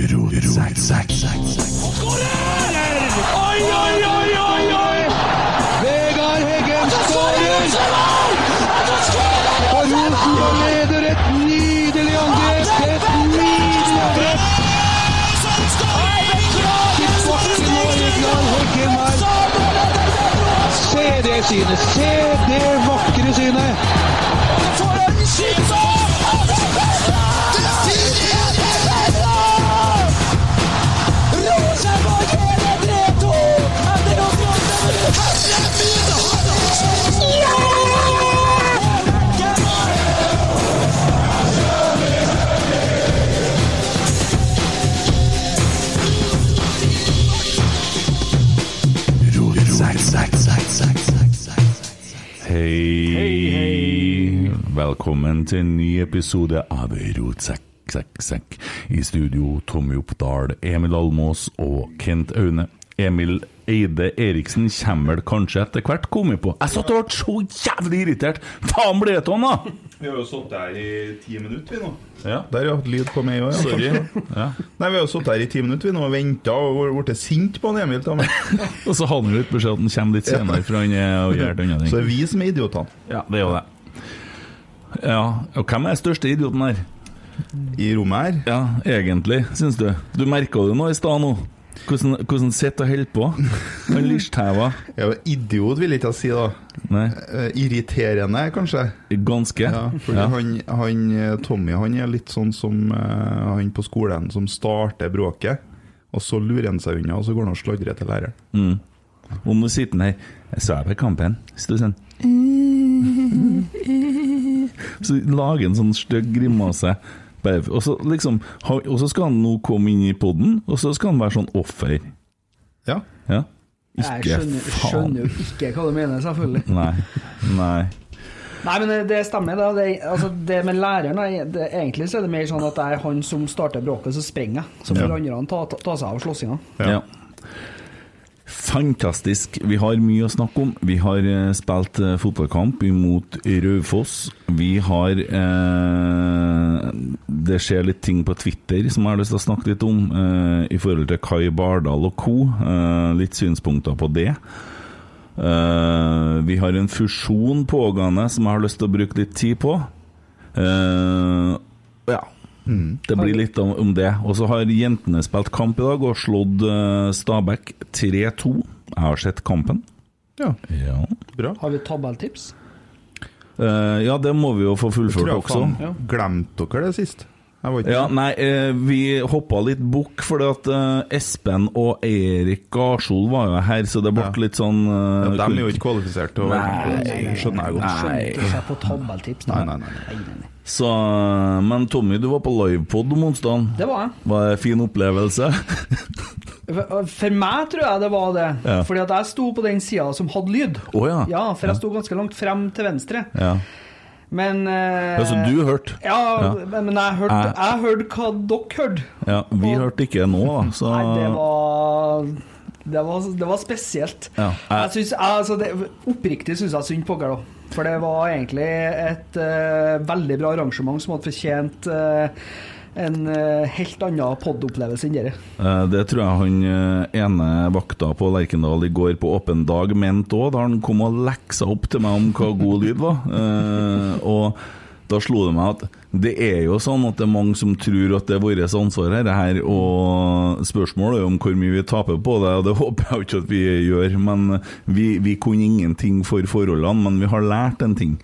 Oi, oi, oi, oi, oi! Vegard Heggen skårer! Og Rosenborg leder et nydelig angrep! Et nydelig angrep! Til bakken og Vegard Heggen her. Se det synet! Se det vakre synet! Hei. Hei, hei. Velkommen til en ny episode av Rotsekk, sekk, sekk. I studio Tommy Oppdal, Emil Almås og Kent Aune. Emil Eide Eriksen kommer vel kanskje etter hvert, kommet på. Jeg satt og ble så jævlig irritert! Faen ble det sånn, da! Vi har jo sittet her i ti minutter, vi nå. Ja. Der, ja. Lyd på meg òg, ja. Sorry. Ja. Nei, vi har jo sittet her i ti minutter, vi nå og venta og blitt sint på han Emil. Og så har han jo ikke beskjed at han kommer litt senere, for han og gjør andre ting. Så det er vi som er idiotene Ja, det er jo det. Ja, og hvem er den største idioten her? i rommet her. Ja, egentlig, syns du. Du merka det nå i stad nå. Hvordan, hvordan sitter og holder på? Han listheva. Ja, idiot vil jeg ikke si, da. Nei, Eh, irriterende, kanskje. ganske. Ja, fordi Ja. Han, han, eh, Tommy han er litt sånn som uh, han på skolen som starter bråket, og så lurer han seg unna, og så går han og sladrer til læreren. Og nå sitter han her. Jeg sa jeg på kampen. Så sånn Så lager en sånn stygg grimase. Og så liksom skal han nå komme inn i poden, og så skal han være sånn offer. Ja. Ja. Jeg skjønner, faen. skjønner jo ikke hva du mener, selvfølgelig. Nei. Nei. Nei, men det- stemmer. Da. Det, altså, det med læreren er- det, Egentlig så er det mer sånn at det er han som starter bråket, så sprenger jeg. Så får Ja. andre ta, ta, ta seg av slåssinga. Ja. Fantastisk. Vi har mye å snakke om. Vi har eh, spilt eh, fotballkamp imot Raufoss. Vi har eh, Det skjer litt ting på Twitter som jeg har lyst til å snakke litt om, eh, i forhold til Kai Bardal og co. Eh, litt synspunkter på det. Eh, vi har en fusjon pågående som jeg har lyst til å bruke litt tid på. Eh, ja. Det blir litt om, om det. Og så har jentene spilt kamp i dag og slått eh, Stabæk 3-2. Jeg har sett kampen. ja. Ja. Bra. Har vi tabelltips? Uh, ja, det må vi jo få fullført jeg også. ja. glemte dere det sist? Ja, nei, eh, vi hoppa litt bukk fordi at eh, Espen og Erik Garsol var jo her, så det ble Ja. litt sånn eh, ja, De er jo ikke kvalifisert til å skjønner jeg godt. Skjønner ikke jeg på tabelltips. Nei, nei, nei. nei, nei. Så, eh, men Tommy, du var på livepod om onsdagen. Det var jeg. Var det en fin opplevelse? For, for meg tror jeg det var det. Ja. Fordi at jeg sto på den sida som hadde lyd. Oh, ja. Ja, for jeg sto ganske langt frem til venstre. Ja. Men eh, Altså, du hørte? Ja, men men jeg hørte Jeg- jeg hørte hva dere hørte. Ja, vi hørte ikke nå, da, så Nei, det var Det var, det var spesielt. Ja, jeg- synes, altså det, oppriktig syns jeg synd på dere, da. For det var egentlig et uh, veldig bra arrangement som hadde fortjent eh, en eh, helt annen pod-opplevelse enn dere. Eh, Det tror jeg han eh, ene vakta på Lerkendal i går på åpen dag mente òg, da han kom og leksa opp til meg om hva god lyd var. Og da slo det meg at det er jo sånn at det er mange som tror at det er vårt ansvar her, her og spørsmålet er om hvor mye vi taper på det, og det håper jeg jo ikke at vi gjør. Men vi, vi kunne ingenting for forholdene, men vi har lært en ting.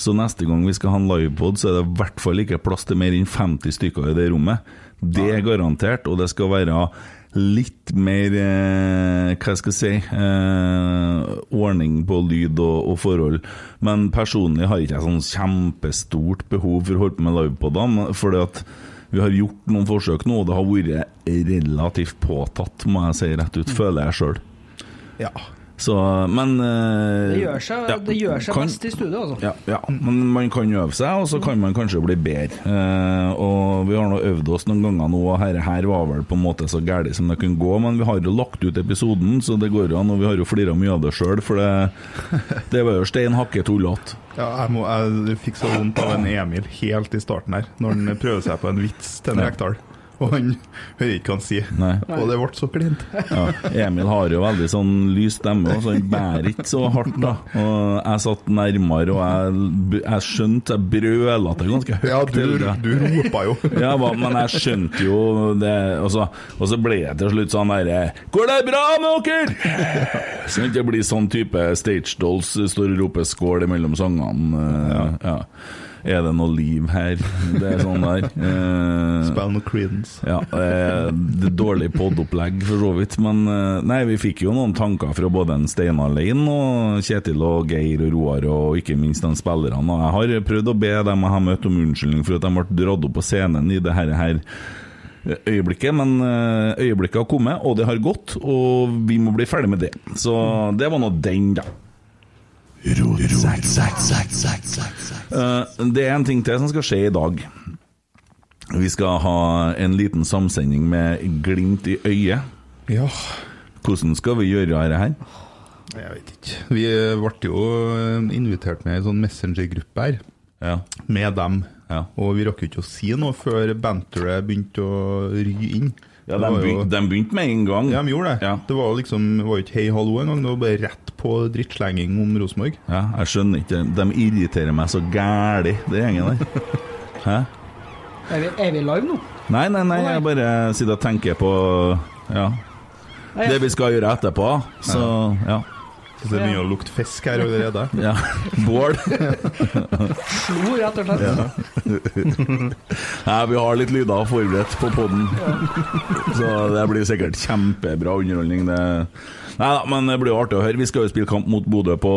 Så neste gang vi skal ha en livepod, så er det i hvert fall ikke plass til mer enn 50 stykker i det rommet. Det er garantert, og det skal være litt mer eh, Hva skal jeg si eh, Ordning på lyd og, og forhold. Men personlig har ikke jeg sånn kjempestort behov for å holde på med livepodene. Fordi at vi har gjort noen forsøk nå, og det har vært relativt påtatt, må jeg si rett ut. Føler jeg sjøl. Ja. Så, men eh, Det gjør seg, ja, det gjør seg kan- best i studio, altså. ja, ja, men man kan øve seg, og så kan man kanskje bli bedre. Eh, og Vi har nå øvd oss noen ganger nå, og her, her var vel på en måte så gærent som det kunne gå. Men vi har jo lagt ut episoden, så det går an, og vi har jo flira mye av det sjøl. For det, det var jo stein hakke tullete. Ja, jeg, må, jeg fikk så vondt av en Emil helt i starten her, når han prøver seg på en vits til en Ja. Rekdal. Og han hører ikke hva han sier. Og det ble så klint. Ja, Emil har jo veldig sånn lys stemme, så han bærer ikke så hardt. da Og Jeg satt nærmere, og jeg, jeg skjønte Jeg brøla til ganske høyt. Ja, du, du ropa jo. Ja, men jeg skjønte jo det Og så, og så ble det til slutt sånn derre Går det bra med dere?! Så det ikke blir sånn type stage dolls står og roper skål mellom sangene. Ja. Ja. Er det noe liv her? Det er sånn der. Eh, Spill noe Creedence. ja, eh, det er dårlig podopplegg for så vidt, men eh, nei, vi fikk jo noen tanker fra både en Steinar Lein og Kjetil og Geir og Roar, og ikke minst de spillerne. Og jeg har prøvd å be dem jeg har møtt om unnskyldning for at de ble dratt opp på scenen i det her, her øyeblikket, men eh, øyeblikket har kommet, og det har gått, og vi må bli ferdig med det. Så det var nå den, da. Eh, Det er en ting til som skal skje i dag. Vi skal ha en liten samsending med glimt i øyet. Ja, Hvordan skal vi gjøre dette her? jeg vet ikke. Vi ble jo invitert med ei sånn Messenger-gruppe her, Ja. med dem. Ja. Og vi rakk jo ikke å si noe før banteret begynte å ry inn. Ja, de, begynte, de begynte med en gang. Ja, de gjorde det. Ja. Det var liksom, det var jo ikke hei hallo engang, det var bare rett på drittslenging om Rosenborg. Ja, jeg skjønner ikke. De irriterer meg så gæli, det gjengen der. Hæ? Er vi, er vi live nå? Nei, nei, nei, jeg bare sitter og tenker på ja, det vi skal gjøre etterpå. Så ja. Så det begynner å lukte fisk her allerede. ja. Bål. Slo, rett og slett. Nei, vi har litt lyder forberedt på poden. Så det blir sikkert kjempebra underholdning. Det. Nei da, men det blir jo artig å høre. Vi skal jo spille kamp mot Bodø på,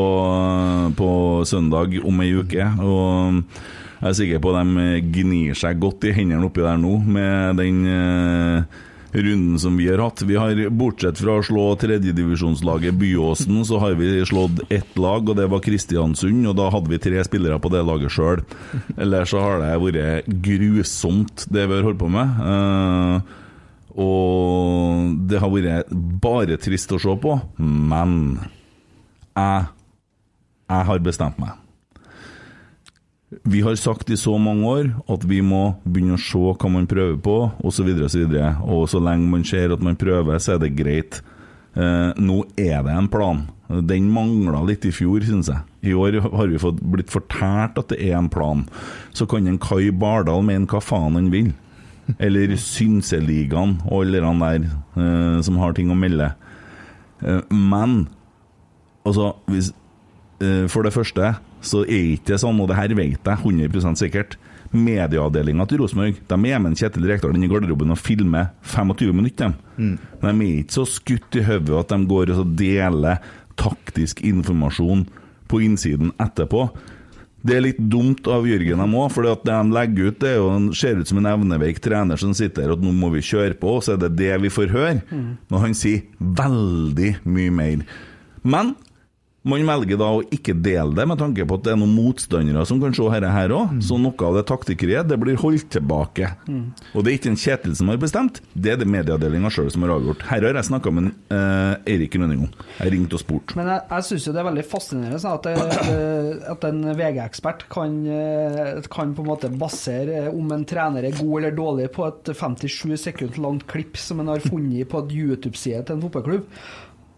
på søndag om ei uke. Og jeg er sikker på at de gnir seg godt i hendene oppi der nå med den eh, runden som vi har hatt. Vi har, Bortsett fra å slå tredjedivisjonslaget Byåsen, så har vi slått ett lag, og det var Kristiansund. Og da hadde vi tre spillere på det laget sjøl. Ellers så har det vært grusomt, det vi har holdt på med. Uh, og det har vært bare trist å se på. Men jeg, jeg har bestemt meg. Vi har sagt i så mange år at vi må begynne å se hva man prøver på, osv. Og, så videre. og så lenge man ser at man prøver, så er det greit. Eh, nå er det en plan. Den mangla litt i fjor, syns jeg. I år har vi fått, blitt fortalt at det er en plan. Så kan en Kai Bardal mene hva faen han vil. Eller Synseligaen og alle de der eh, som har ting å melde. Eh, men altså hvis, eh, For det første så er ikke det sånn, og det her vet jeg 100% sikkert Medieavdelinga til Rosenborg er med Kjetil Rekdal inn i garderoben og filmer 25 minutter. Mm. Men de er ikke så skutt i hodet at de går og deler taktisk informasjon på innsiden etterpå. Det er litt dumt av Jørgen dem òg, for det de legger ut, det er jo, en- ser ut som en evneveik trener som sitter og at nå må vi kjøre på, og så er det det vi får høre. Når han sier veldig mye mer. Men Man velger da å ikke dele det, med tanke på at det er noen motstandere som kan se dette her òg. Så noe av det taktikkeriet det blir holdt tilbake. Og det er ikke en Kjetil som har bestemt, det er det medieavdelinga sjøl som har avgjort. Her har jeg snakka med eh, Eirik Rønning om. Jeg ringte og spurte. Men jeg, jeg syns jo det er veldig fascinerende sånn at, det, at en VG-ekspert kan, eh, kan på en måte basere om en trener er god eller dårlig på et 57 sekunder langt klipp som en har funnet på et YouTube-side til en fotballklubb.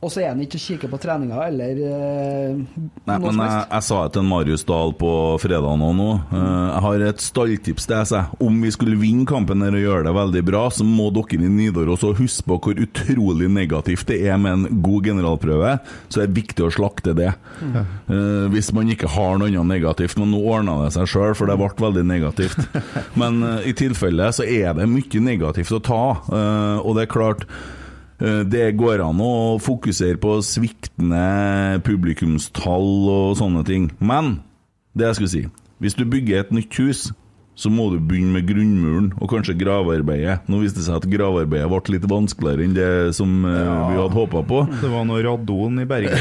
Og så er han ikke og kikker på treninga eller uh, Nei, noe men som jeg, helst. jeg sa det til Marius Dahl på fredag nå. nå. Uh, Jeg har et stalltips til deg. Om vi skulle vinne kampen her og gjøre det veldig bra, så må dere i Nidaros huske på hvor utrolig negativt det er med en god generalprøve. Så det er viktig å slakte det. Uh, hvis man ikke har noe annet negativt. Men nå ordna det seg sjøl, for det ble veldig negativt. Men i tilfelle så er det mye negativt å ta, og det er klart Det går an å fokusere på sviktende publikumstall og sånne ting. Men det jeg skulle si Hvis du bygger et nytt hus, så må du begynne med grunnmuren og kanskje gravarbeidet. Nå viste det seg at gravarbeidet ble litt vanskeligere enn det som ja, vi hadde håpa på. Det var noe radon i Bergen.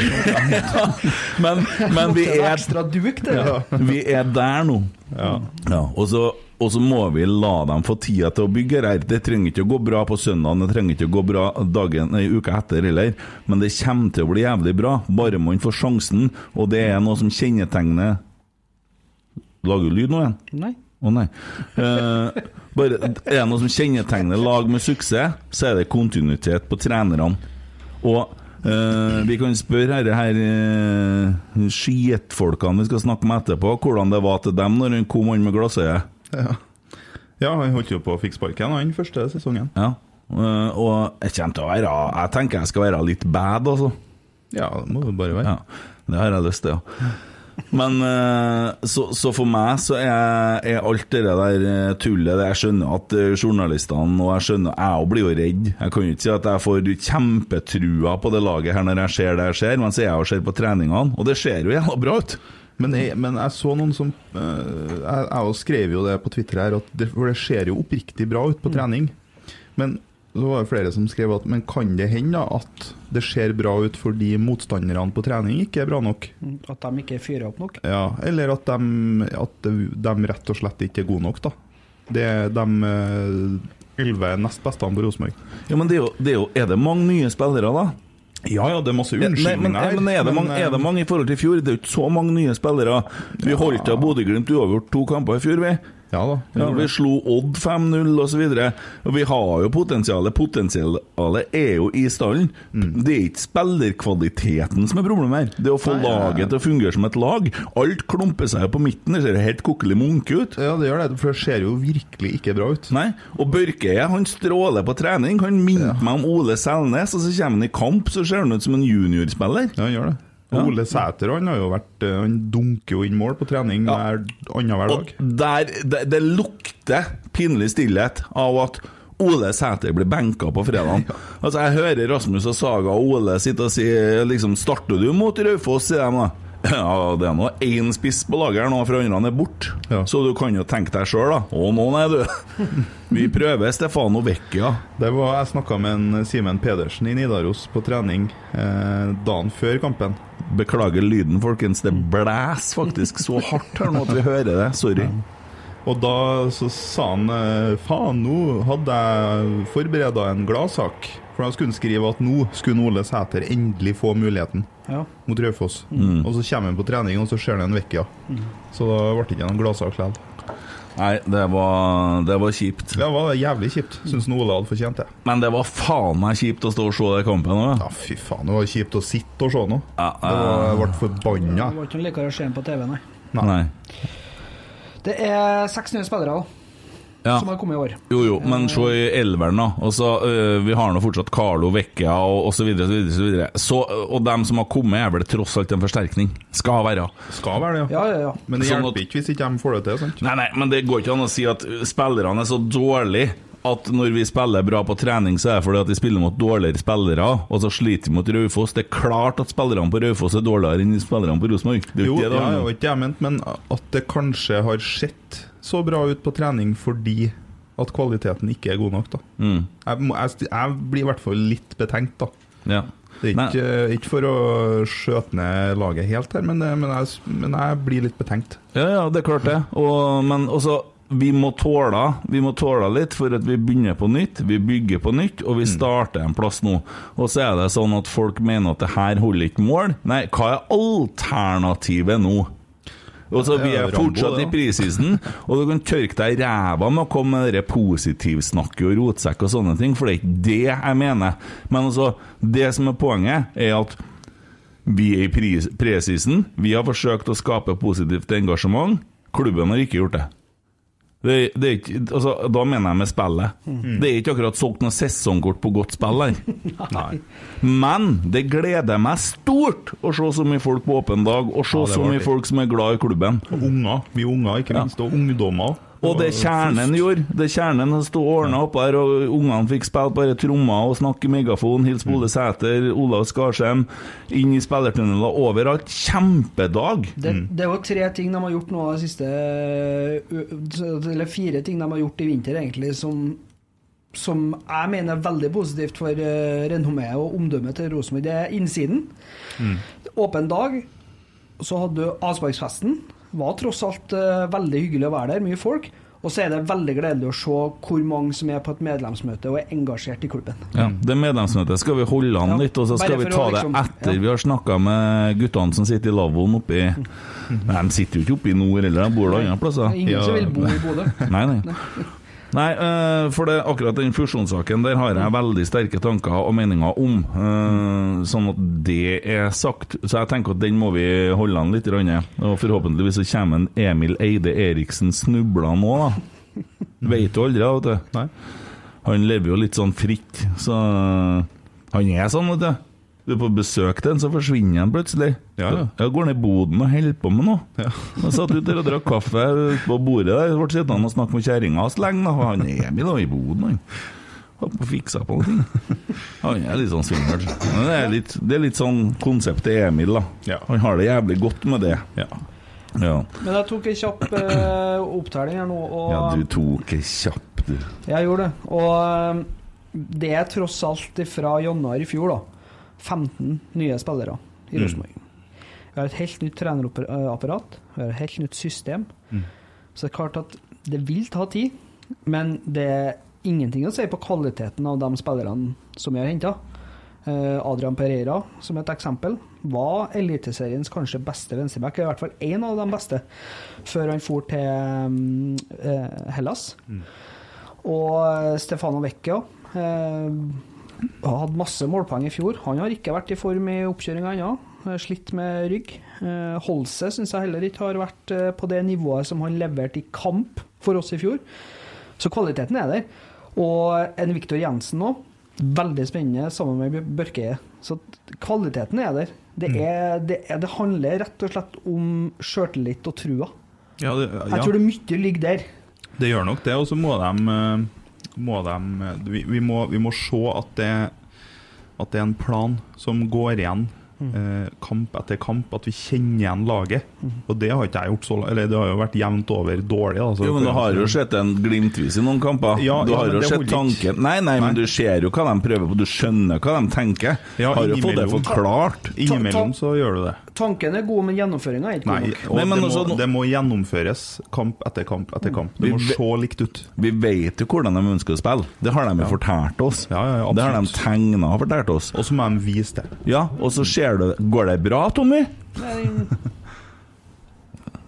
Men, men vi er ekstra duk, det. vi er der nå. Ja. Ja, og, så, og så må vi la dem få tida til å bygge her. Det trenger ikke å gå bra på søndagen, det trenger ikke å gå bra dagen, nei, uka etter heller. Men det kommer til å bli jævlig bra, bare man får sjansen. Og det er noe som kjennetegner Lager du lyd nå igjen? Nei. Å nei. Eh, bare, er det noe som kjennetegner lag med suksess, så er det kontinuitet på trenerne. Og Uh, vi kan spørre her, her uh, skitfolkene vi skal snakke med etterpå, hvordan det var til dem når hun kom inn med glassøyet. Ja. ja, han holdt jo på å fikse sparken den første sesongen. Ja. Eh, og jeg kommer til å være Jeg tenker jeg skal være litt bad, altså. Ja, det må det bare være. Ja, det har jeg lyst til, ja. Men eh, så, så for meg så er, er alt det der eh, tullet det Jeg skjønner at journalistene Og jeg skjønner Jeg blir jo redd. Jeg kan jo ikke si at jeg får kjempetrua på det laget her når jeg ser det jeg ser, men så er jeg og ser på treningene, og det ser jo jævla bra ut. Men jeg, men jeg så noen som eh, Jeg, jeg skrev jo det på Twitter her, at det, for det ser jo oppriktig bra ut på trening. Men så var det flere som skrev at Men kan det hende da at det ser bra ut fordi motstanderne på trening ikke er bra nok? At de ikke fyrer opp nok. Ja, Eller at de, at de rett og slett ikke er gode nok, da. Det er de eh, elleve nest beste på Rosenborg. Ja, men det er, jo, det er jo Er det mange nye spillere, da? Ja ja, det er masse unnskyldninger men, her. men, er det men, mange, er det eh, mange i forhold til i fjor? Det er jo ikke så mange nye spillere. Vi holdt av Bodø-Glimt uavgjort to kamper i fjor, vi. Ja da. Ja, vi slo Odd 5-0 osv. Vi har jo potensialet. Potensialet er jo i stallen. Det er ikke spillerkvaliteten som er problemet her. Det er å få Nei, ja, ja. laget til å fungere som et lag. Alt klumper seg jo på midten. Det ser helt kokkelig munke ut. Ja, det gjør det, for det ser jo virkelig ikke bra ut. Nei, og Børkeie han stråler på trening. Han minner meg om Ole Selnes, og så kommer han i kamp, så ser han ut som en juniorspiller. Ja, han gjør det. Ole Sæter han har jo vært eh, Han dunker jo inn mål på trening Ja. hver annenhver Og dag. der, det, det lukter pinlig stillhet av at Ole Sæter blir benka på fredag. Altså, jeg hører Rasmus og Saga og Ole sitte og si liksom, Starter du mot Raufoss, sier de da. Ja, det er nå én spiss på laget nå, for andre er borte. Ja. Så du kan jo tenke deg sjøl, da. Å, nå nei, du. Vi prøver Stefano Vecchia. Det var, jeg snakka med en Simen Pedersen i Nidaros på trening eh, dagen før kampen. Beklager lyden, folkens. Det blæs faktisk så hardt her nå at vi hører det. Sorry. Og da så sa han eh, faen, nå hadde jeg forbereda en gladsak. For da skulle han skrive at nå skulle Ole Sæter endelig få muligheten Ja. mot Raufoss. Mm. Og så kommer han på trening, og så ser han en Vecchia. Så da ble det ikke noen gladsak likevel. Nei, det var, det var kjipt. Det var jævlig kjipt. Syns Ole hadde fortjent det. Men det var faen meg kjipt å stå og se den kampen òg. Ja, fy faen, det var kjipt å sitte og se nå. Ja, Det jeg ble forbanna. Det var ikke noe likere å se den på TV, nei. Nei. Det er seks nye spillere da, Ja. som har kommet i år. Jo, jo, men se i elveren, da. Også, øh, vi har nå fortsatt Carlo Vecchia og osv. Så, videre, så, videre. så Og dem som har kommet, er vel tross alt en forsterkning. Skal være. Skal være det, ja. Ja, ja, ja. Men det Sånn hjelper at- ikke hvis ikke de får det til. sant? Nei, nei, men det går ikke an å si at spillerne er så dårlige at når vi spiller bra på trening, så er det fordi at de spiller mot dårligere spillere, og så sliter vi mot Raufoss. Det er klart at spillerne på Raufoss er dårligere enn spillerne på Rosenborg. Det er Jo, jo ikke det var ikke det jeg mente, men at det kanskje har sett så bra ut på trening fordi at kvaliteten ikke er god nok, da. Mm. Jeg, jeg, jeg blir i hvert fall litt betenkt, da. Ja. Det er ikke, ikke for å skjøte ned laget helt her, men, det- men, jeg, men jeg blir litt betenkt. Ja, ja, det er klart det. Og, men også, vi må tåle Vi må tåle litt for at vi begynner på nytt. Vi bygger på nytt, og vi starter en plass nå. Og så er det sånn at folk mener at det her holder ikke mål. Nei, hva er alternativet nå? Og så Vi er fortsatt i prisisen, og du kan tørke deg i ræva med å komme med det positivsnakket og rotsekk og sånne ting, for det er ikke det jeg mener. Men altså, det som er poenget, er at vi er i presisen. Vi har forsøkt å skape positivt engasjement. Klubben har ikke gjort det. Det, det er ikke, altså, da mener jeg med spillet. Det er ikke akkurat solgt noe sesongkort på godt spill her. Men det gleder meg stort å se så mye folk på åpen dag, og se Ja, så mye folk som er glad i klubben. Og unger. Mye unger, ikke minst. Og ungdommer. Og det kjernen gjorde, det kjernen sto ordna opp her, og ungene fikk spille bare trommer og snakke i megafon, hilse på Ole Sæter, Olav Skarsheim, inn i spillertunneler overalt. Kjempedag! Det, det er jo tre ting de har gjort nå de siste Eller fire ting de har gjort i vinter, egentlig, som, som jeg mener er veldig positivt for uh, renommeet og omdømmet til Rosenborg. Det er innsiden. Åpen dag. Så hadde du avsparksfesten. Var tross alt eh, veldig hyggelig å være der, mye folk. Og så er det veldig gledelig å se hvor mange som er på et medlemsmøte og er engasjert i klubben. Ja, Det medlemsmøtet skal vi holde an litt, og så skal vi ta å det liksom- etter ja. vi har snakka med guttene som sitter i lavvoen oppi Nei, De sitter jo ikke oppe i nord, eller de bor da andre plasser. Ingen ja. som vil bo i Bodø. Nei, nei. Nei, eh, for det, akkurat den fusjonssaken der har jeg veldig sterke tanker og meninger om. eh, sånn at det er sagt. Så jeg tenker at den må vi holde an litt. Rønne. Og forhåpentligvis så kommer en Emil Eide Eriksen snubla nå, da. Vet du aldri, vet du. Nei. Han lever jo litt sånn fritt, så han er sånn, vet du. Du er på besøk til en, så forsvinner han plutselig. Ja, ja. Jeg går ned i boden og holder på med noe. Ja. Jeg satt ute og drakk kaffe på bordet der. Ble sittende og snakke med kjerringa hans lenge. da. Han Emil var i boden, han. Holdt på å fikse på noe. Han er litt sånn svimmel. Det er litt, det er litt sånn konseptet Emil, da. Ja. Han har det jævlig godt med det. Ja. Ja, Men jeg tok en kjapp eh, opptelling her nå. Og ja du tok en kjapp, du. Jeg gjorde det. Og eh, det er tross alt fra januar i fjor, da. 15 nye spillere i Rosenborg. Vi har et helt nytt trenerapparat. Vi har et helt nytt system. Så det er klart at det vil ta tid, men det er ingenting å si på kvaliteten av de spillerne som vi har henta. Adrian Pereira, som et eksempel, var Eliteseriens kanskje beste venstreback, i hvert fall én av de beste, før han for til mm, eh, Hellas. Og Stefano Vecchia har hatt masse målpoeng i fjor. Han har ikke vært i form i oppkjøringa ennå. Eh, Slitt med rygg. Eh, Holse syns jeg heller ikke har vært eh, på det nivået som han leverte i kamp for oss i fjor. Så kvaliteten er der. Og en Viktor Jensen nå, veldig spennende sammen med Børkeie. Så kvaliteten er der. Det, er, det, er, det handler rett og slett om sjøltillit og trua. Ja, det, Jeg tror det mye ligger der. Det gjør nok det, og så må de, må de vi, vi, må, vi må se at det, at det er en plan som går igjen Mm. eh, kamp etter kamp, at vi kjenner igjen laget. Og det har ikke jeg gjort så Eller det har jo vært jevnt over dårlig. Altså. Jo, men du har jo sett en glimtvis i noen kamper. Ja, du ja, har jo sett tanken Nei, nei, men du ser jo hva de prøver på, du skjønner hva de tenker. Ja, har jo fått det forklart. Innimellom så gjør du det. Tanken er god, men gjennomføringa er ikke Nei, god nok. Nei, men det, altså, må, nå- det må gjennomføres kamp etter kamp etter kamp. Det må Vi- se likt ut. Vi vet jo hvordan de ønsker å spille. Det har de jo fortalt oss. Ja, ja, ja, det har de tegna og fortalt oss. Og så må de vise det. Ja, og så ser du Går det bra, Tommy?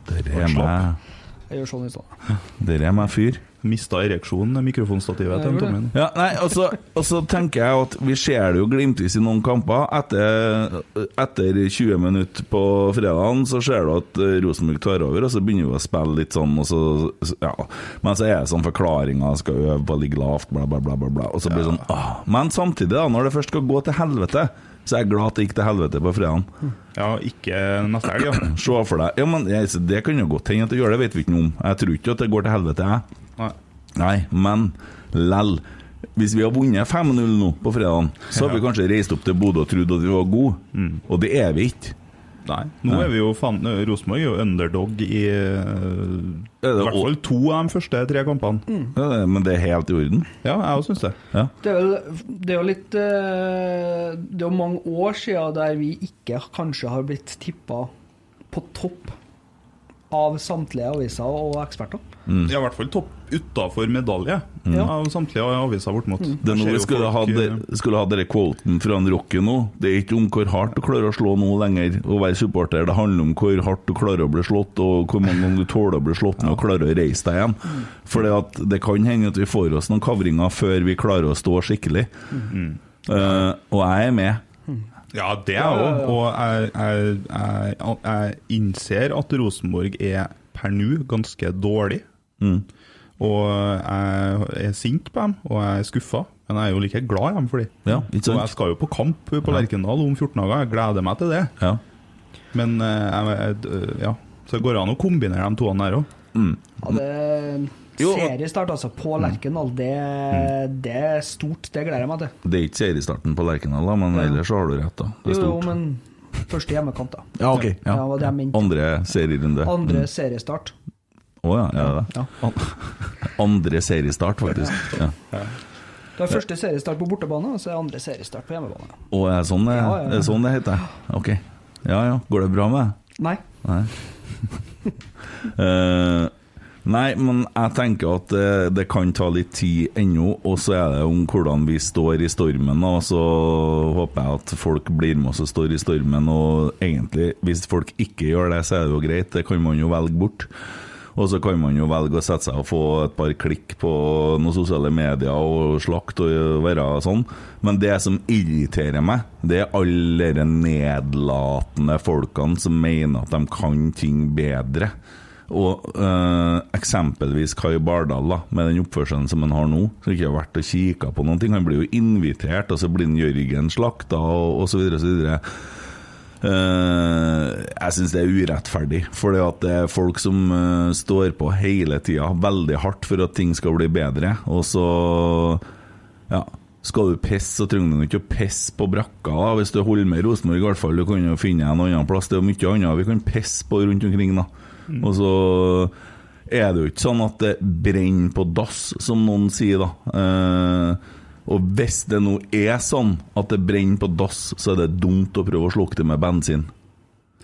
Der er meg Jeg gjør sånn i stedet. Der er meg fyr. Mista ereksjonen, mikrofonstativet til. Tommy. Ja, nei, og så- og så tenker jeg at vi ser det jo glimtvis i noen kamper. Etter, etter 20 minutter på fredagen så ser du at eh, Rosenborg tar over, og så begynner vi å spille litt sånn, og så Ja. Men så er det sånn forklaringer, skal øve på å ligge lavt, bla, bla, bla, bla, bla. Og så blir det sånn ah. Men samtidig, da, når det først skal gå til helvete, så er jeg glad at det gikk til helvete på fredagen. Ja, ikke neste helg, ja. Se for deg Ja, men jeg, Det kan jo godt hende at det gjør det, vet vi ikke noe om. Jeg tror ikke at det går til helvete, jeg. Nei. Nei, men lell. Hvis vi har vunnet 5-0 nå på fredagen, så har vi kanskje reist opp til Bodø og trodd at vi var gode, og det er vi ikke. Nei. Nå Nei. er vi jo faen Rosenborg er jo underdog i i hvert fall to av de første tre kampene. Ja, det- men det er helt i orden. Ja, jeg òg syns det. Ja. Det er, jo, det er jo litt eh, Det er jo mange år siden der vi ikke kanskje har blitt tippa på topp av samtlige aviser og eksperter. Mm. Ja, I hvert fall topp utafor medalje mm. av samtlige aviser bortimot. Det er nå vi skulle folk, eh, skulle ha denne quoten fra en Rocky nå. Det er ikke om hvor hardt du klarer å slå nå lenger, å være supporter. Det handler om hvor hardt du klarer å bli slått, og hvor mange ganger du tåler å bli slått Når og klarer å reise deg igjen. For det kan hende at vi får oss noen kavringer før vi klarer å stå skikkelig. Uh, og jeg er med. Ja, det er jeg òg. Og jeg, jeg, jeg, jeg innser at Rosenborg er per nå ganske dårlig. Mm. Og jeg er sint på dem, og jeg er skuffa. Men jeg er jo like glad i dem for dem. Ja. Og jeg skal jo på kamp på Lerkendal om 14 dager. Jeg gleder meg til det. Ja. Men eh, jeg, jeg, ja. Så det går an å kombinere de to der òg. Ja, det Jo. Seriestart altså på Lerkendal, det, det er stort. Det gleder jeg meg til. Det er ikke seriestarten på Lerkendal, da, men ellers har du rett. da Det er Jo, jo, men første hjemmekamp, da. Ja, ok. Ja. Ja, det er. Andre serierunde. Andre Mm. seriestart. Å ja, er det det? Andre seriestart, faktisk. Ja. Det er første seriestart på bortebane, og så er andre seriestart på hjemmebane. Og er det sånn det, Ja, ja, ja. er sånn det heter? Ok. Ja ja. Går det bra med deg? Nei. Nei. uh, nei, men jeg tenker at det, det kan ta litt tid ennå, og så er det om hvordan vi står i stormen. Og så håper jeg at folk blir med oss og står i stormen. Og egentlig, hvis folk ikke gjør det, så er det jo greit. Det kan man jo velge bort. Og så kan man jo velge å sette seg og få et par klikk på noen sosiale medier og slakt og være sånn. Men det som irriterer meg, det er alle de nedlatende folkene som mener at de kan ting bedre. Og eh, eksempelvis Kai Bardal, da, med den oppførselen som han har nå, som ikke har vært og kikka på noen ting. Han blir jo invitert, og så blir Jørgen slakta, og, og så jeg syns det er urettferdig, for det er folk som eh, står på hele tida veldig hardt for at ting skal bli bedre, og så ja, skal du pisse, så trenger du ikke å pisse på brakka. da Hvis du holder med Rosenborg, i hvert fall. Du kan jo finne en annen plass. Det er mye annet vi kan pisse på rundt omkring. da Og så er det jo ikke sånn at det brenner på dass, som noen sier, da. Eh, og hvis det nå er sånn at det brenner på dass, så er det dumt å prøve å slukke det med bensin.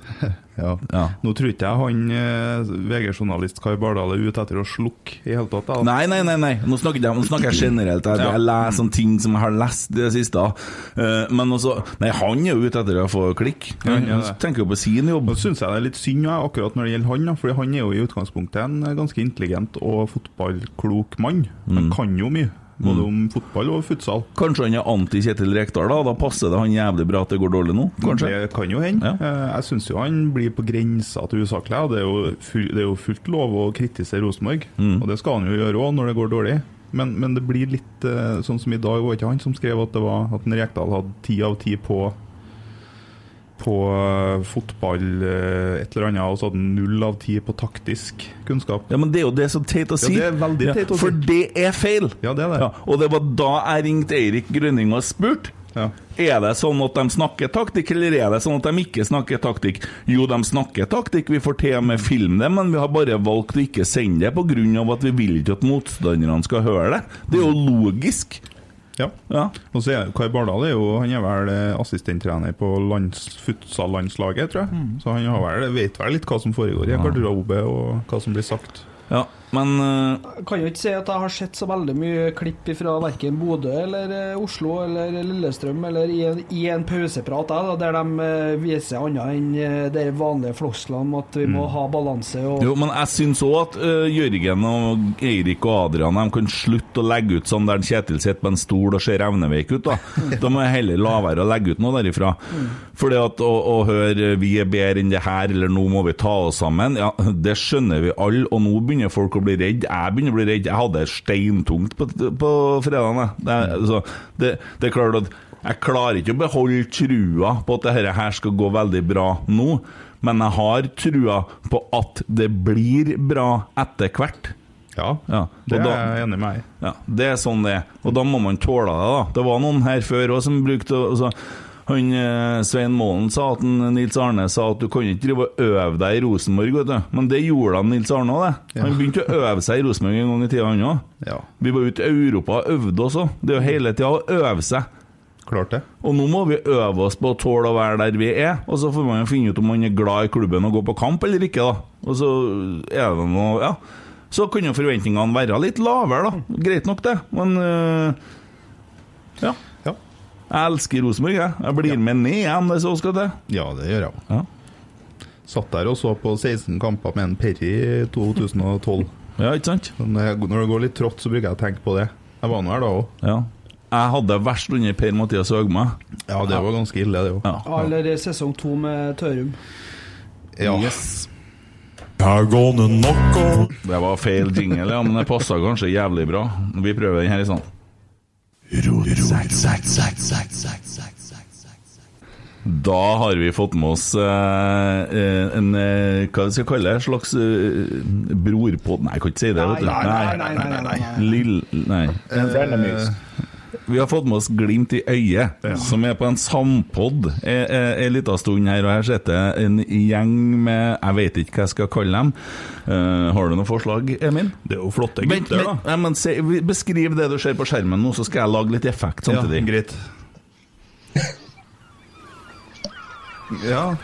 Ja. Ja. Nå tror ikke jeg han eh, VG-journalist Kai Bardal er ute etter å slukke i hele tatt. da. Nei, nei, nei, nei. Nå snakker jeg, nå snakker jeg generelt. Jeg, Ja. jeg leser om ting som jeg har lest i det siste. Uh, men også Nei, han er jo ute etter å få klikk. Ja, han er tenker jo på sin jobb. Nå syns jeg det er litt synd ja, akkurat når det gjelder han, fordi han er jo i utgangspunktet en ganske intelligent og fotballklok mann. Han Mm. kan jo mye, både om fotball og futsal. Kanskje han er anti-Kjetil Rekdal, da? Da passer det han jævlig bra at det går dårlig nå? Kanskje? Det kan jo hende. Ja. Eh, Jeg syns jo han blir på grensa til usaklig. Det det er jo fullt lov å kritisere Rosenborg, Mm. og det skal han jo gjøre òg når det går dårlig. Men, men det blir litt eh, sånn som i dag, var ikke han som skrev at det var at Rekdal hadde ti av ti på på eh, fotball, eh, et eller annet, og så hadde han null av ti på taktisk kunnskap. Ja, men det er jo det som teit å si. det er veldig teit å si. For det er feil! Ja, det er det. Ja, og det var da jeg ringte Eirik Grønning og spurte. Ja. Er det sånn at de snakker taktikk, eller er det sånn at de ikke snakker taktikk? Jo, de snakker taktikk, vi får til med film det, men vi har bare valgt å ikke sende det pga. at vi vil ikke at motstanderne skal høre det. Det er jo logisk. Ja. Ja. Og så er Kai Bardal er jo, han er vel eh, assistenttrener på lands, futsal-landslaget, tror jeg. Så han har vel, vet vel litt hva som foregår i en garderobe, og hva som blir sagt. ja. Men uh, Jeg kan jo ikke si at jeg har sett så veldig mye klipp fra verken Bodø eller eh, Oslo eller Lillestrøm eller i en, i en pauseprat der, der de eh, viser annet enn det de vanlige flosklene om at vi må ha balanse og Jo, men jeg syns òg at uh, Jørgen og Eirik og Adrian de kan slutte å legge ut sånn der Kjetil sitter på en stol og ser evneveik ut. Da Da må jeg heller la være å legge ut noe derifra. Fordi at å, å høre 'vi er bedre enn det her', eller 'nå må vi ta oss sammen', ja, det skjønner vi alle, og nå begynner folk å bli redd. Jeg begynner å bli redd. Jeg hadde steintungt på, på fredagen. Det, altså, det, det er klart at jeg klarer ikke å beholde trua på at dette her skal gå veldig bra nå, men jeg har trua på at det blir bra etter hvert. Ja, Ja, det da, er jeg enig med deg i. Ja, Det er sånn det er. Og da må man tåle det. da Det var noen her før også som brukte å- altså, Han, eh, Svein Målen sa at Nils Arne sa at du kan ikke drive og øve deg i Rosenborg, vet du. Men det gjorde han Nils Arne òg, det. Han begynte å øve seg i Rosenborg en gang i tida, han òg. Ja. Vi var ute i Europa og øvde også. Det er jo hele tida å øve seg. Klart det. Og nå må vi øve oss på å tåle å være der vi er, og så får man jo finne ut om man er glad i klubben og går på kamp eller ikke, da. Og så er det noe Ja. Så kunne forventningene være litt lavere, da. Greit nok, det. Men øh, ja. Ja. Jeg elsker Rosenborg, jeg. Jeg blir med ned igjen hvis jeg skal til. ja, det gjør jeg òg. Ja. Satt der og så på 16 kamper med en Perry i 2012. ja, ikke sant? Når jeg- når det går litt trått, så bruker jeg å tenke på det. Jeg var nå her da òg. Ja. Jeg hadde det verst under Per-Mathias Høgmo. Ja, det var ganske ille, det òg. Ja. Eller sesong to med Tørum. Ja. Yes. Det var feil jingle, ja, men det passa kanskje jævlig bra. Vi prøver den her i sånn. Da har vi fått med oss eh, eh, en eh, Hva skal vi kalle det? En slags eh, brorpod Nei, jeg kan ikke si det. vet du. Nei, nei, nei, nei, nei, nei. Lill... Nei. Vi har fått med oss Glimt i øyet, som er på en sampod en liten stund her. Og her sitter en gjeng med Jeg vet ikke hva jeg skal kalle dem. Uh, har du noe forslag, Emil? Det er jo flotte gutter, men, men, da. Ja, men se, beskriv det du ser på skjermen nå, så skal jeg lage litt effekt samtidig. Ja, greit. Ja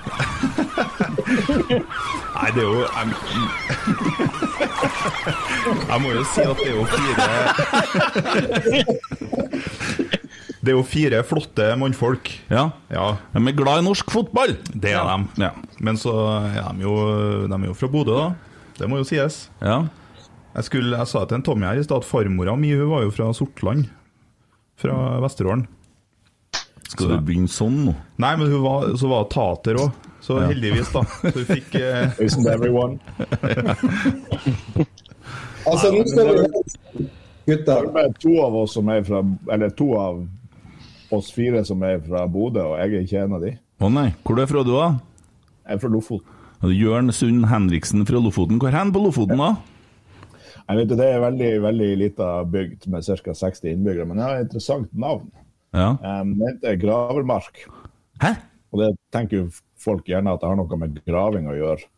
Nei, det er jo Jeg, jeg må jo si at det er jo fire Det er jo fire flotte mannfolk. Ja. Ja, De er glad i norsk fotball! det er de Ja. Men så er de jo, de er jo fra Bodø, da. Det må jo sies. ja. Jeg, skulle, jeg sa til en Tommy her i stad at farmora mi hun var jo fra Sortland. Fra Vesterålen. Skal du begynne sånn nå? Nei, men hun var, så var tater òg. Så heldigvis, da. Så hun fikk eh, Isn't everyone? altså, nå skal vi Gutter. Det er to av oss som er fra Eller to av oss fire som er fra Bodø, og jeg er ikke en av de. Å nei, hvor er du fra du, da? Jeg er fra Lofoten. Jørn Sund Henriksen fra Lofoten. Hvor hen på Lofoten, da? Jeg vet, Det er veldig veldig lita bygd med ca. 60 innbyggere, men det har et interessant navn. Ja. Um, det heter Gravermark. Hæ? Og det tenker jo folk gjerne at det har noe med graving å gjøre.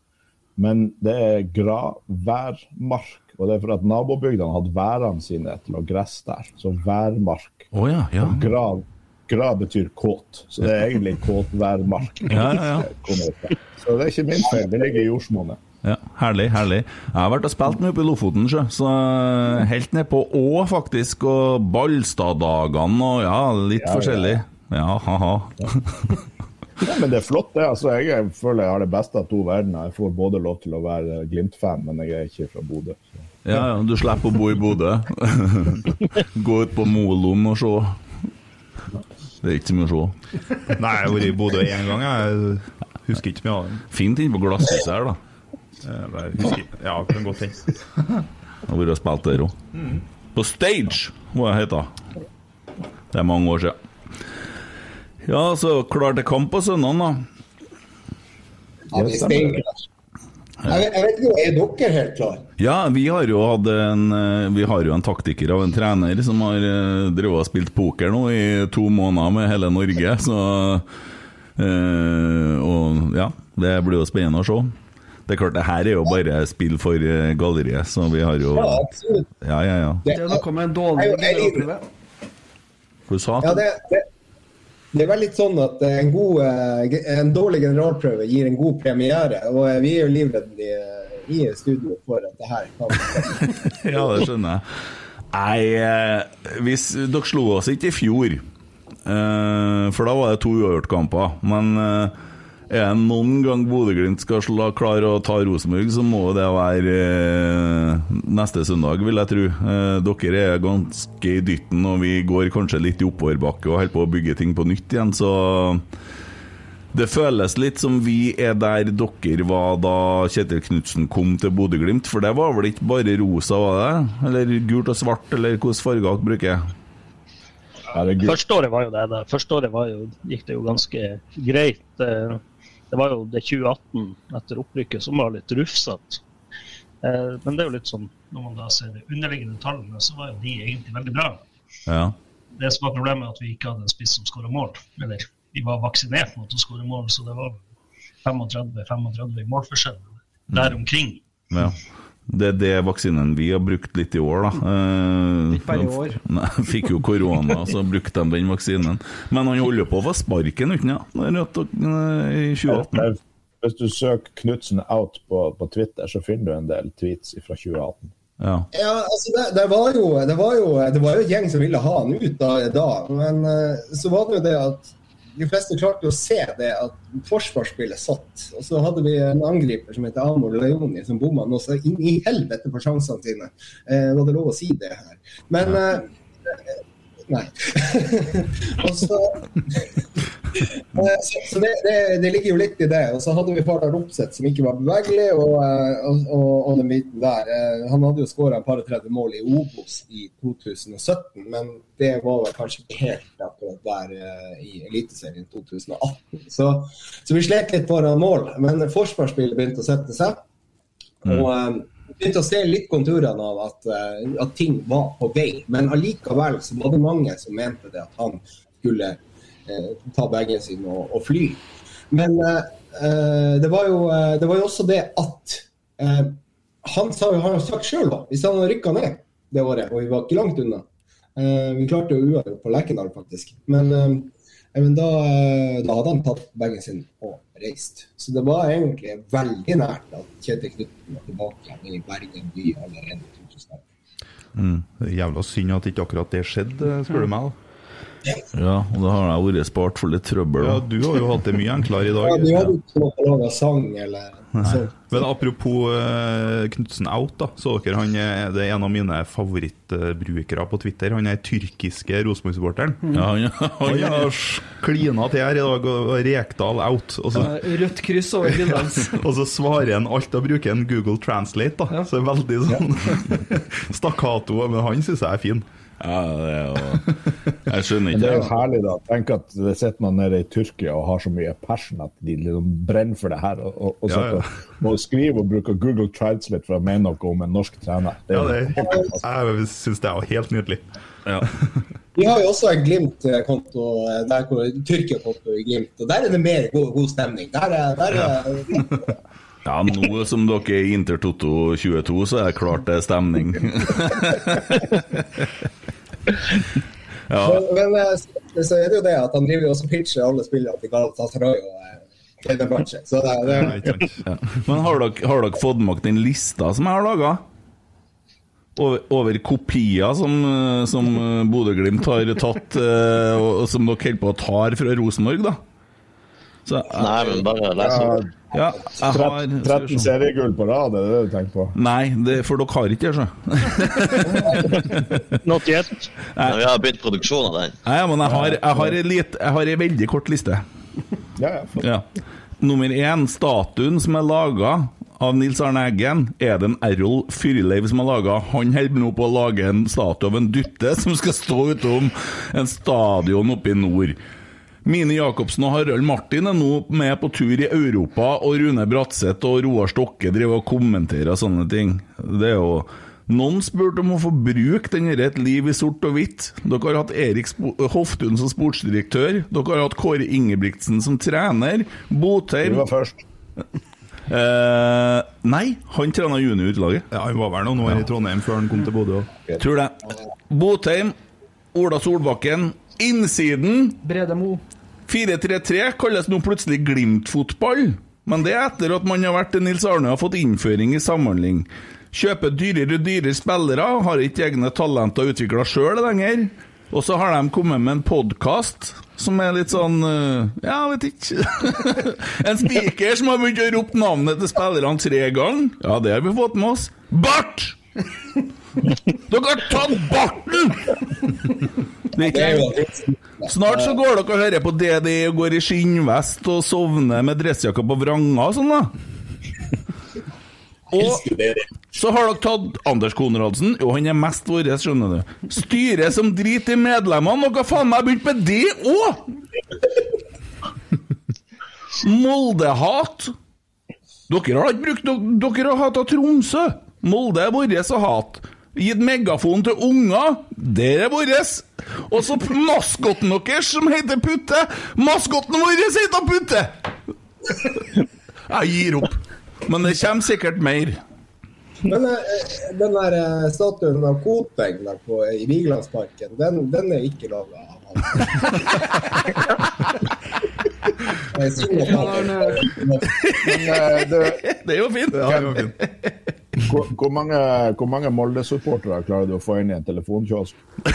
Men det er graværmark. Og det er for at nabobygdene hadde værene sine til å gresse der. Så værmark. Oh, ja, ja. Grav, grav betyr kåt, så det er egentlig kåtværmark. Ja, ja, ja. Så det er ikke min feil, det ligger i jordsmonnet. Ja, herlig, herlig. Jeg har vært og spilt mye oppe i Lofoten, sjø. Så helt ned på Å, faktisk. Og Ballstaddagene og ja, litt Ja, ja. forskjellig. Ja, ha-ha. Ja, men det er flott, det. Altså, jeg er- føler jeg har det beste av to verdener. Jeg får både lov til å være Glimt-fan, men jeg er ikke fra Bodø. Ja, ja, du slipper å bo i Bodø. Gå ut på Molom og se. Det er ikke så mye å se. Nei, jeg har vært i Bodø én gang. Jeg husker ikke mye av den. Fint inne på glasshuset her, da. Husker, ja, kan godt hende. Har vært og spilt der òg. På Stage, må jeg hete. Det er mange år siden. Ja, så klar til kamp på søndag, da. Ja. Jeg vet, ikke, Er dere helt klare? Ja, vi har jo hatt en eh, Vi har jo en taktiker av en trener som har eh, drevet og spilt poker nå i to måneder med hele Norge, så øh, Og ja, det blir jo spennende å se. Det er klart, det her er jo bare spill for eh, galleriet, så vi har jo Ja. Ja, ja, ja. Det er noe med en dårlig generalprøve. Sa Ja, det, det, det er vel litt sånn at en, god, eh, en dårlig generalprøve gir en god premiere. Og eh, vi er jo livredde i, studio for at det her kan Ja, det skjønner jeg. Nei, eh, hvis Dere slo oss ikke i fjor, eh, for da var det to uavgjort-kamper. Men eh, er det noen gang Bodø-Glimt skal slå, klare å ta Rosenborg, så må det være eh, neste søndag, vil jeg tro. Eh, dere er ganske i dytten, og vi går kanskje litt i oppoverbakke og holder på å bygge ting på nytt igjen, så det føles litt som vi er der dere var da Kjetil Knutsen kom til Bodø-Glimt, for det var vel ikke bare rosa, var det? Eller gult og svart, eller hvilke farger dere bruker? Første året var jo det. det. Første året jo, gikk det jo ganske greit. Det var jo det 2018 etter opprykket som var litt rufsete. Eh, Men det er jo litt sånn, når man da ser de underliggende tallene, så var jo de egentlig veldig bra. Ja. Det som var problemet, er at vi ikke hadde en spiss som skåra mål. Eller vi var vaksinert mot å skåre mål, så det var 35-35 målforskjell der omkring. Ja. Det er det vaksinen vi har brukt litt i år, da. Eh, Ikke bare i år. Nei, fikk jo korona, så brukte de den vaksinen. Men han holder på å få sparken, uten og- eh, i 2018. Hvis du søker Knutsen out på, på Twitter, så finner du en del tweets fra 2018. Ja. Ja, altså det, det, var jo, det, var jo, det var jo en gjeng som ville ha han ut da, da. men eh, så var det jo det at de fleste klarte å se det at forsvarsspillet satt. Og så hadde vi en angriper som heter Amor Leoni, som bomma noe så inn i helvete på sjansene sine. Eh, var det lov å si det her? Men eh, Nei. og så Eh, så, så det, det, det ligger jo litt i det. Og så hadde vi Fardal Opseth som ikke var bevegelig, og, eh, og, og, og den biten der. Eh, Han hadde jo skåra et par og 30 mål i Obos i 2017, men det var vel kanskje ikke helt akkurat der i Eliteserien 2018. Så, så vi slet litt foran mål, men forsvarsspillet begynte å sette seg. Og eh, begynte å se litt konturene av at, eh, at ting var på vei. Men allikevel så var det mange som mente det at han skulle eh, ta bagen sin og, og fly. Men eh, eh, det, var jo, eh, det var jo også det at eh, han sa jo, har sagt sjøl, hvis han hadde rykka ned det året, og vi var ikke langt unna Vi klarte jo uavgjort på Lerkendal, faktisk. Men, men da, da hadde han tatt bagen sin og reist. Så det var egentlig veldig nært at Kjetil Knutsen var tilbake igjen i Bergen by allerede i 2011. Mm. Jævla synd at ikke akkurat det skjedde, spør du meg. da. ja, og da har jeg vært spart for litt trøbbel. Ja, du har jo hatt det mye enklere i dag. Ja, du hadde ikke noe å lage sang eller Men apropos uh, Knutsen out, da. Så dere han er, det er en av mine favorittbrukere på Twitter. Han er tyrkiske Rosenborg-supporteren. Ja, han, Han han, har klina til her i dag, og og Rekdal out. Og så, Eh, Rødt kryss over bildet hans. og så svarer han alt og bruker en Google Translate, da. Så det er veldig sånn stakkato. Men han syns jeg er fin. Ja, det er jo Jeg skjønner Men det er jo herlig, da. Tenk at det sitter man nede i Tyrkia og har så mye passion at de liksom brenner for det her. Og, og, og Ja, ja. og må skrive og bruke Google Translate for å mene noe om en norsk trener. Det Ja, er det, jo jeg syns det er helt nydelig. Ja. Vi har jo også en Glimt-konto, eh, der hvor Tyrkia-konto i Glimt, og der er det mer god, god stemning. Der er, der er, ja, nå som dere er i Inter Toto 22, så er det klart det er stemning. ja. Men, men eh, så, er det jo det at han driver jo også og pitcher alle spillene til Galatasaray og eh, Fenerbahçe. Så det, det, Ja. Ja. Men har dere, har dere fått med dere den lista som jeg har laga? Over, over kopier som, eh, som Bodø-Glimt har tatt, og, og som dere holder på å tar fra Rosenborg, da? Så, jeg- Nei, men bare les opp. ja, jeg har 13, 13 seriegull på rad, det er det du tenker på? Nei, det, for dere har ikke det, så. Not yet. Nei, vi har begynt produksjon av den. Nei, men jeg har, jeg har, en lit, jeg har en veldig kort liste. Ja, ja. Nummer én, statuen som er laga av Nils Arne Eggen, er det en Errol Fyrleiv som har laga. Han holder nå på å lage en statue av en dutte som skal stå utom en stadion oppe i nord. Mine Jacobsen og Harald Martin er nå med på tur i Europa, og Rune Bratseth og Roar Stokke driver og kommenterer sånne ting. Det er jo Noen spurte om å få bruke den Et liv i sort og hvitt. Dere har hatt Erik Hoftun som sportsdirektør. Dere har hatt Kåre Ingebrigtsen som trener. Du var først. eh, Nei, han trener juniorutlaget. Ja, Han var vel noen år i Trondheim før han kom til Bodø. Tror det. Botheim, Ola Solbakken. Innsiden Brede Mo. 4-3-3 kalles nå plutselig Glimt-fotball. Men det er etter at man har vært til Nils Arne og fått innføring i samhandling. Kjøper dyrere og dyrere spillere, har ikke egne talenter utvikla sjøl lenger. Og så har de kommet med en podkast som er litt sånn øh, Ja, vet ikke. en spiker som har begynt å rope navnet til spillerne tre ganger. Ja, det har vi fått med oss. Bart! Dere har tatt barten! Det det. Snart så går dere og hører på DDE og går i skinnvest og sovner med dressjakka på vranga og sånn, da. Og så har dere tatt Anders Konradsen. Jo, han er mest vår, skjønner du. Styret som driter i medlemmene. Dere har faen meg begynt med det òg! Moldehat. Dere har ikke brukt Dere har hatt av Tromsø. Molde er vårt å hate. Gitt megafon til unger. Det er vårt. Og så maskotten deres, som heter Putte. Maskotten vår heter Putte! Jeg gir opp. Men det kommer sikkert mer. Men eh, den der eh, statuen av Koteng i Vigelandsparken, den, den er ikke laga av Men eh, det, Det er jo fint. Ja, det var fint. hvor, hvor mange, hvor mange Molde-supportere klarer du å få inn i en telefonkiosk?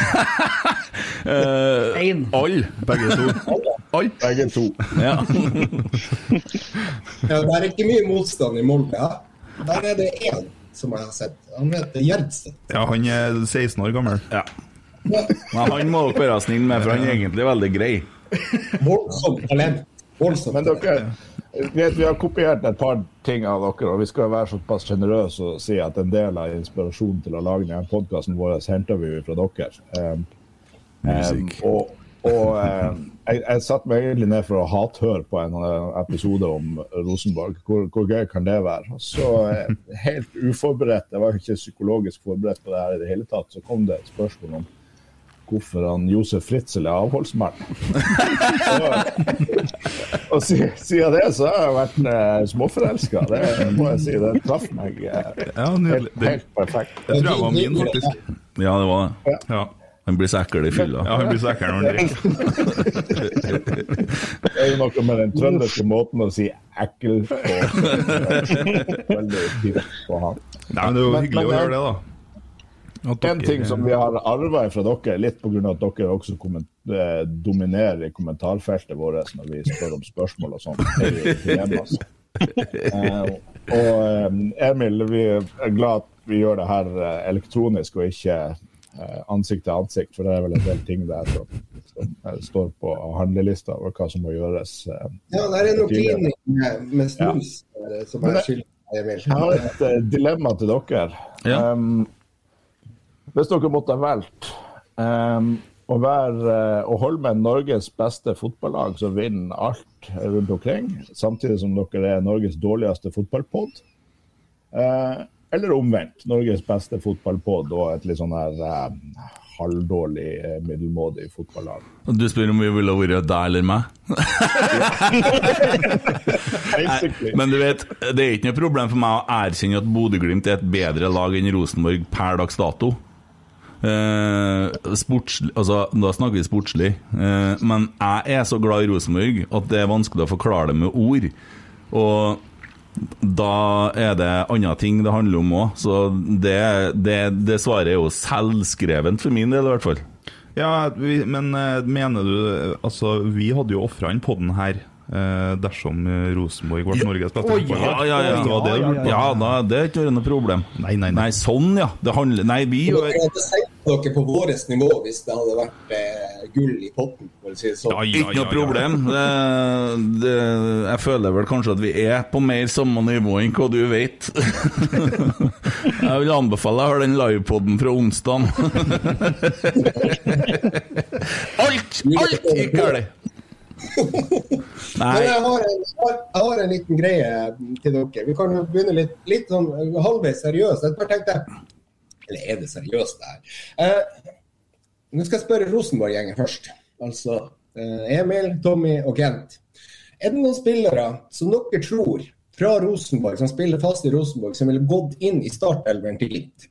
Uh, Én. Alle. Begge to. All? Begge to. Ja. Ja, det er ikke mye motstand i Molde. Ja. Der er det én som jeg har sett. Han heter Gjerdsted. Ja, han er 16 år gammel. ja. Men han må dere være snill med, for han er egentlig veldig grei. Voldsomt talent. Voldsomt Men dere, vet, vi har kopiert et par ting av dere, og vi skal være såpass sjenerøse og si at en del av inspirasjonen til å lage denne podkasten vår henter vi fra dere. Um, um, Musikk. og og um, jeg, jeg satte meg egentlig ned for å hathøre på en uh, episode om Rosenborg. Hvor, hvor gøy kan det være? Så eh, helt uforberedt, jeg var ikke psykologisk forberedt på det her i det hele tatt, så kom det et spørsmål om hvorfor han Josef Fritzel er avholdsmann. og og siden det så har jeg vært eh, småforelska. Det må jeg si. Det traff meg eh, Ja, helt, helt perfekt. Det tror jeg var min, faktisk. Ja, det var det. Ja, Han blir så ekkel i fylla. ja han blir så ekkel når han drikker. Det er jo noe med den trønderske måten å si 'ekkel' på. Veldig fint på han. Nei, men det er jo Men- hyggelig men å høre gjøre det, da. At En ting som vi har arva fra dere, litt pga. at dere også eh, dominerer i kommentarfeltet vårt når vi spør om spørsmål og sånn. Eh, og eh, Emil, vi er glad at vi gjør det her eh, elektronisk og ikke eh, ansikt til ansikt, for det er vel en del ting der som, som står på handlelista over hva som må gjøres. eh. Ja, det er en tidligere. med, med snus ja. som er skyldig. skyld Emil. Jeg har et dilemma til dere. Ja. Um, hvis dere måtte ha valgt um, å, være, eh, å holde med Norges beste fotballag som vinner alt rundt omkring, samtidig som dere er Norges dårligste fotballpod, uh, eller omvendt, Norges beste fotballpod og et litt sånn her uh, halvdårlig, middelmådig fotballag. Du spør om vi ville vært deg eller meg? Nei, Men du vet, det er ikke noe problem for meg å erkjenne at Bodø-Glimt er et bedre lag enn Rosenborg per dags dato. Eh, sports, altså, da snakker vi sportslig. Eh, men jeg er så glad i Rosenborg at det er vanskelig å forklare det med ord. Og da er det andre ting det handler om òg. Så det, det, det svaret er jo selvskrevent for min del, i hvert fall. Ja, vi, men eh, mener du Altså, vi hadde jo ofra inn podden her eh, dersom Rosenborg ble Norges beste Oi, fotballag. Ja, ja, ja. Det? Ja, da, det er ikke noe problem. Nei, nei, nei. Nei, sånn, ja. Det handler Nei, vi gjør Dere på vårt nivå hvis det hadde vært eh, gull i potten, for å si det sånn. Ja, ja, Ikke noe ja, ja. problem. Det, det, jeg føler vel kanskje at vi er på mer samme nivå enn hva du vet. Jeg vil anbefale deg å høre den livepoden fra onsdag. Alt, alt gikk galt! Nei, jeg har, en, jeg har- en liten greie til dere. Vi kan begynne litt, litt sånn halvveis seriøst. Jeg bare tenkte Eller er det seriøst, det her? Eh, nå skal jeg spørre Rosenborg-gjengen først. Altså eh, Emil, Tommy og Kent. Er det noen spillere som dere tror fra Rosenborg, som spiller fast i Rosenborg, som ville gått inn i startelveren til Glimt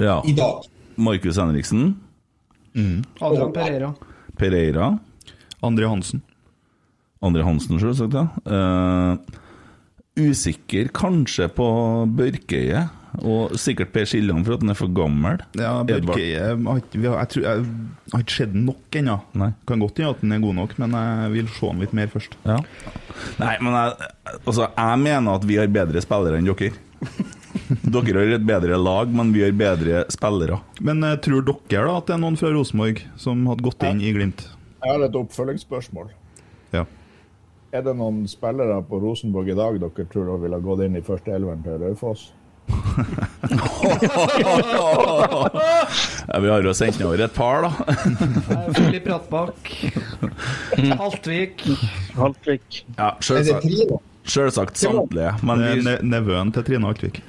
ja. i dag? Markus Henriksen, Adrian Pereira. Pereira, André Hansen. André Hansen, selvsagt, ja. Eh, usikker kanskje på Børkeie, og sikkert Per Siljan for at han er for gammel. Ja, har- Jeg, tror- jeg har ikke sett den nok ennå. Nei. Kan godt hende at den er god nok, men jeg vil se den litt mer først. Ja. Nei, men jeg, altså, jeg mener at vi har bedre spillere enn dere. Dere har et bedre lag, men vi har bedre spillere. Men eh, tror dere da at det er noen fra Rosenborg som hadde gått inn i Glimt? Jeg har et oppfølgingsspørsmål. Er det noen spillere på Rosenborg i dag dere tror ville ha gått inn i første elveren til Raufoss? Ja, vi har jo sendt over et par, da. Filip Rattbakk. Haltvik. Haltvik. Ja, Sjølsagt samtlige, men vi, ne- Nevøen til Trine Haltvik.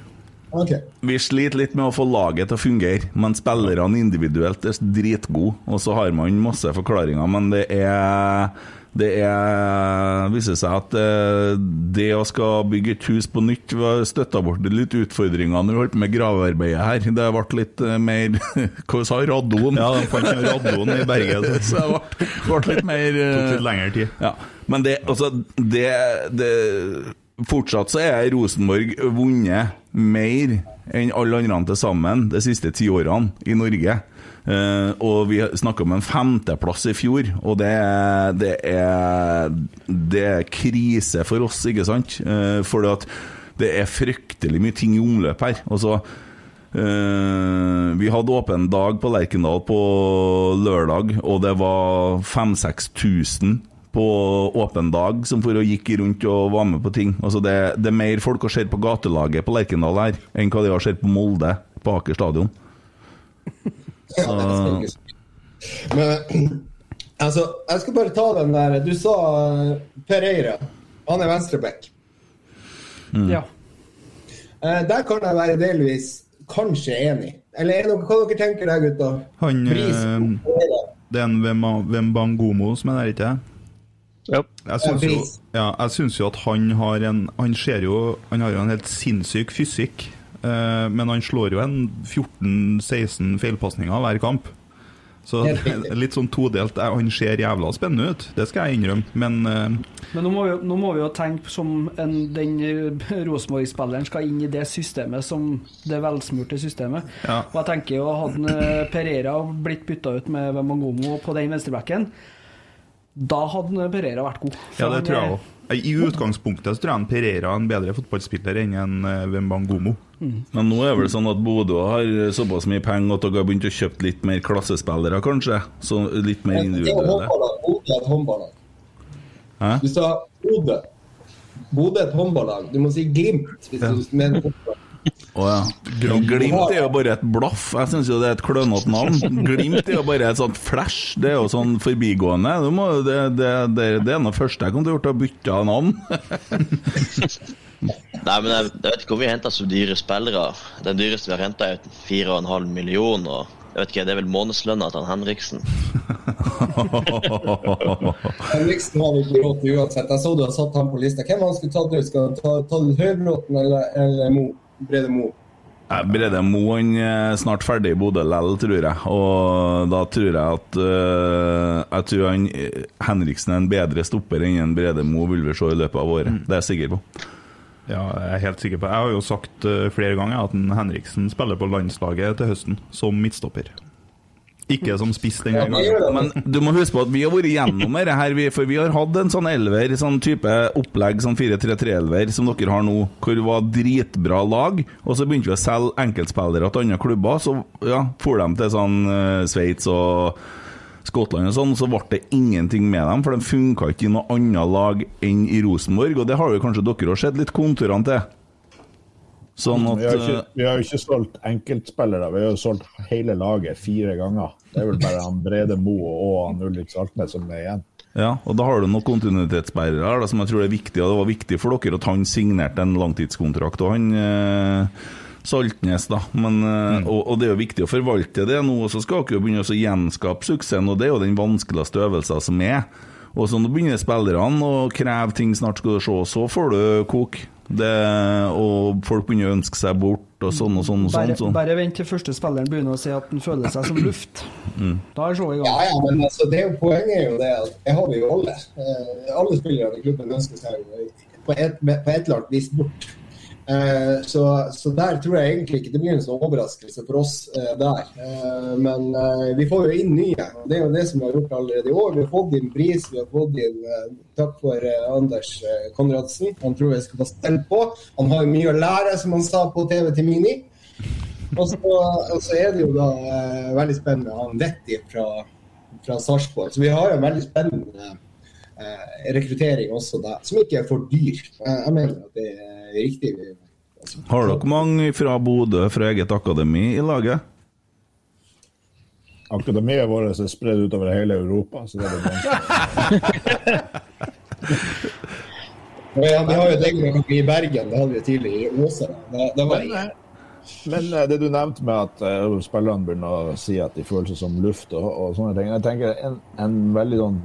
Okay. Vi sliter litt med å få laget til å fungere, men spillerne individuelt er dritgode. Og så har man masse forklaringer, men det er det er, viser seg at eh, det å skal bygge et hus på nytt støtta bort litt utfordringer når vi holdt på med gravearbeidet her. Det ble litt eh, mer Hva sa? Radon? Ja, de fant radon i Bergen. Så det ble, ble litt mer eh, Tok litt lengre tid. Ja. Men det, altså, det, det Fortsatt så er Rosenborg vunnet mer enn alle andre til sammen de siste ti årene i Norge. Eh, og vi snakka om en femteplass i fjor, og det, er- det, er, det er krise for oss, ikke sant? Uh, for det er fryktelig mye ting i omløp her. Altså, så eh, vi hadde åpen dag på Lerkendal på lørdag, og det var 5000-6000 på åpen dag som for å gikk rundt og var med på ting. Altså det, det er mer folk å se på gatelaget på Lerkendal her enn hva de har sett på Molde på Aker stadion. Så, Men altså, jeg skal bare ta den der Du sa Per Pereira. Han er venstreback. Ja. Eh, Der kan jeg være delvis kanskje enig. Eller er det noe, hva dere tenker der, gutta? Han Pris eh, Det er en Wemba- Wembangomo som er der, ikke sant? Yep. Jeg syns jo, ja, jo at han har en Han ser jo Han har jo en helt sinnssyk fysikk, eh, men han slår jo en 14-16 feilpasninger hver kamp. Så litt sånn todelt. Eh, Han ser jævla spennende ut, det skal jeg innrømme, men eh, Men nå må, vi, nå må vi jo tenke som en, den eh, Rosenborg-spilleren skal inn i det systemet som det velsmurte systemet. Ja. Og jeg tenker jo Hadde eh, Pereira blitt bytta ut med Wembangomo på den venstrebacken, da hadde Pereira vært god. Ja, det tror jeg òg. I utgangspunktet så tror jeg Pereira er en bedre fotballspiller enn en eh, Men nå er det vel sånn at Bodø har såpass mye penger at dere har begynt å kjøpe litt mer klassespillere, kanskje? Så litt mer Det er individuelle. Bodø er et håndballag. Hæ? Du sa Bodø. Bodø er et håndballag. Du må si Glimt hvis du mener håndballag. Oh, ja. Glimt er jo bare et blaff. Jeg syns jo det er et klønete navn. Glimt er jo bare et sånt flash. Det er jo sånn forbigående. Du må, det, det, det, det er noe første jeg kunne gjort, å bytte navn. Nei, men jeg, jeg vet ikke hvor vi har henta så dyre spillere. Den dyreste vi har henta, er 4,5 millioner. Og jeg vet ikke, Det er vel månedslønna til han Henriksen. Henriksen har vi ikke råd til uansett. Jeg så du har satt ham på lista. Hvem han skulle tatt nå? Skal han ta, ta Høybråten eller, eller Mo? Brede Mo? Brede Moe han er snart ferdig i Bodø lell, tror jeg. Og da tror jeg at uh, Jeg tror han Henriksen er en bedre stopper enn en Brede Mo vil vi se i løpet av året. Det er jeg sikker på. Ja, jeg er helt sikker på Jeg har jo sagt eh, flere ganger at Henriksen spiller på landslaget til høsten, som midtstopper. Ikke som spiss gjør gangen. Men du må huske på at vi har vært gjennom dette her, for vi har hatt en sånn elver, sånn type opplegg, sånn 4-3-3-elver, som dere har nå, hvor det var dritbra lag, og så begynte vi å selge enkeltspillere til andre klubber, så ja, for de til sånn uh, Sveits og Skottland og sånn, så ble det ingenting med dem, for de funka ikke i noe annet lag enn i Rosenborg, og det har jo kanskje dere òg sett litt konturene til. Sånn at Vi har, ikke, eh, vi har jo ikke solgt enkeltspillere, vi har jo solgt hele laget fire ganger. Det er vel bare han Brede Moe og han Ulrik Saltnes som er igjen. Ja, og da har du noen kontinuitetsbærere her som jeg tror er viktig, og det var viktig for dere at han signerte en langtidskontrakt. Og han eh, Saltnes, da. Men, eh, og, og det er jo viktig å forvalte det nå, og så skal dere jo begynne å gjenskape suksessen, og det er jo den vanskeligste øvelsen som er. Og så nå begynner spillerne å kreve ting snart, skal du se, så får du kok. Det, og folk begynner å ønske seg bort, og sånn og sånn og sånn. Bare, sånn. bare vent til første spilleren begynner å si at han føler seg som luft. Mm. Da er showet i gang. ja, ja, men altså, det er jo poenget er jo det at det har vi jo alle. Eh, alle spillere i klubben ønsker seg på et, på et eller annet vis bort. Eh, så, så der tror jeg egentlig ikke det blir en sånn overraskelse for oss eh, der. Eh, men eh, vi får jo inn nye. Det er jo det som vi har gjort allerede i år. Vi har fått inn Bris, vi har fått inn eh, Takk for Anders Konradsen. Han tror jeg skal få stell på. Han har jo mye å lære, som han sa på TV til Mini. Og så, og så er det jo da veldig spennende han Vetti fra, fra Sarpsborg. Så vi har jo en veldig spennende rekruttering også der, som ikke er for dyr. Jeg mener at det er riktig. Altså, Har dere mange fra Bodø, fra eget akademi, i laget? Akademiet vårt er spredd utover hele Europa, så det er vanskelig. ja, vi har jo det i Bergen, det hadde vi tidligere i Åsane. Det, det var ingen. Men eh, det du nevnte med at uh, spillerne begynner å si at de føler seg som luft og, og sånne ting. Jeg tenker en, en veldig sånn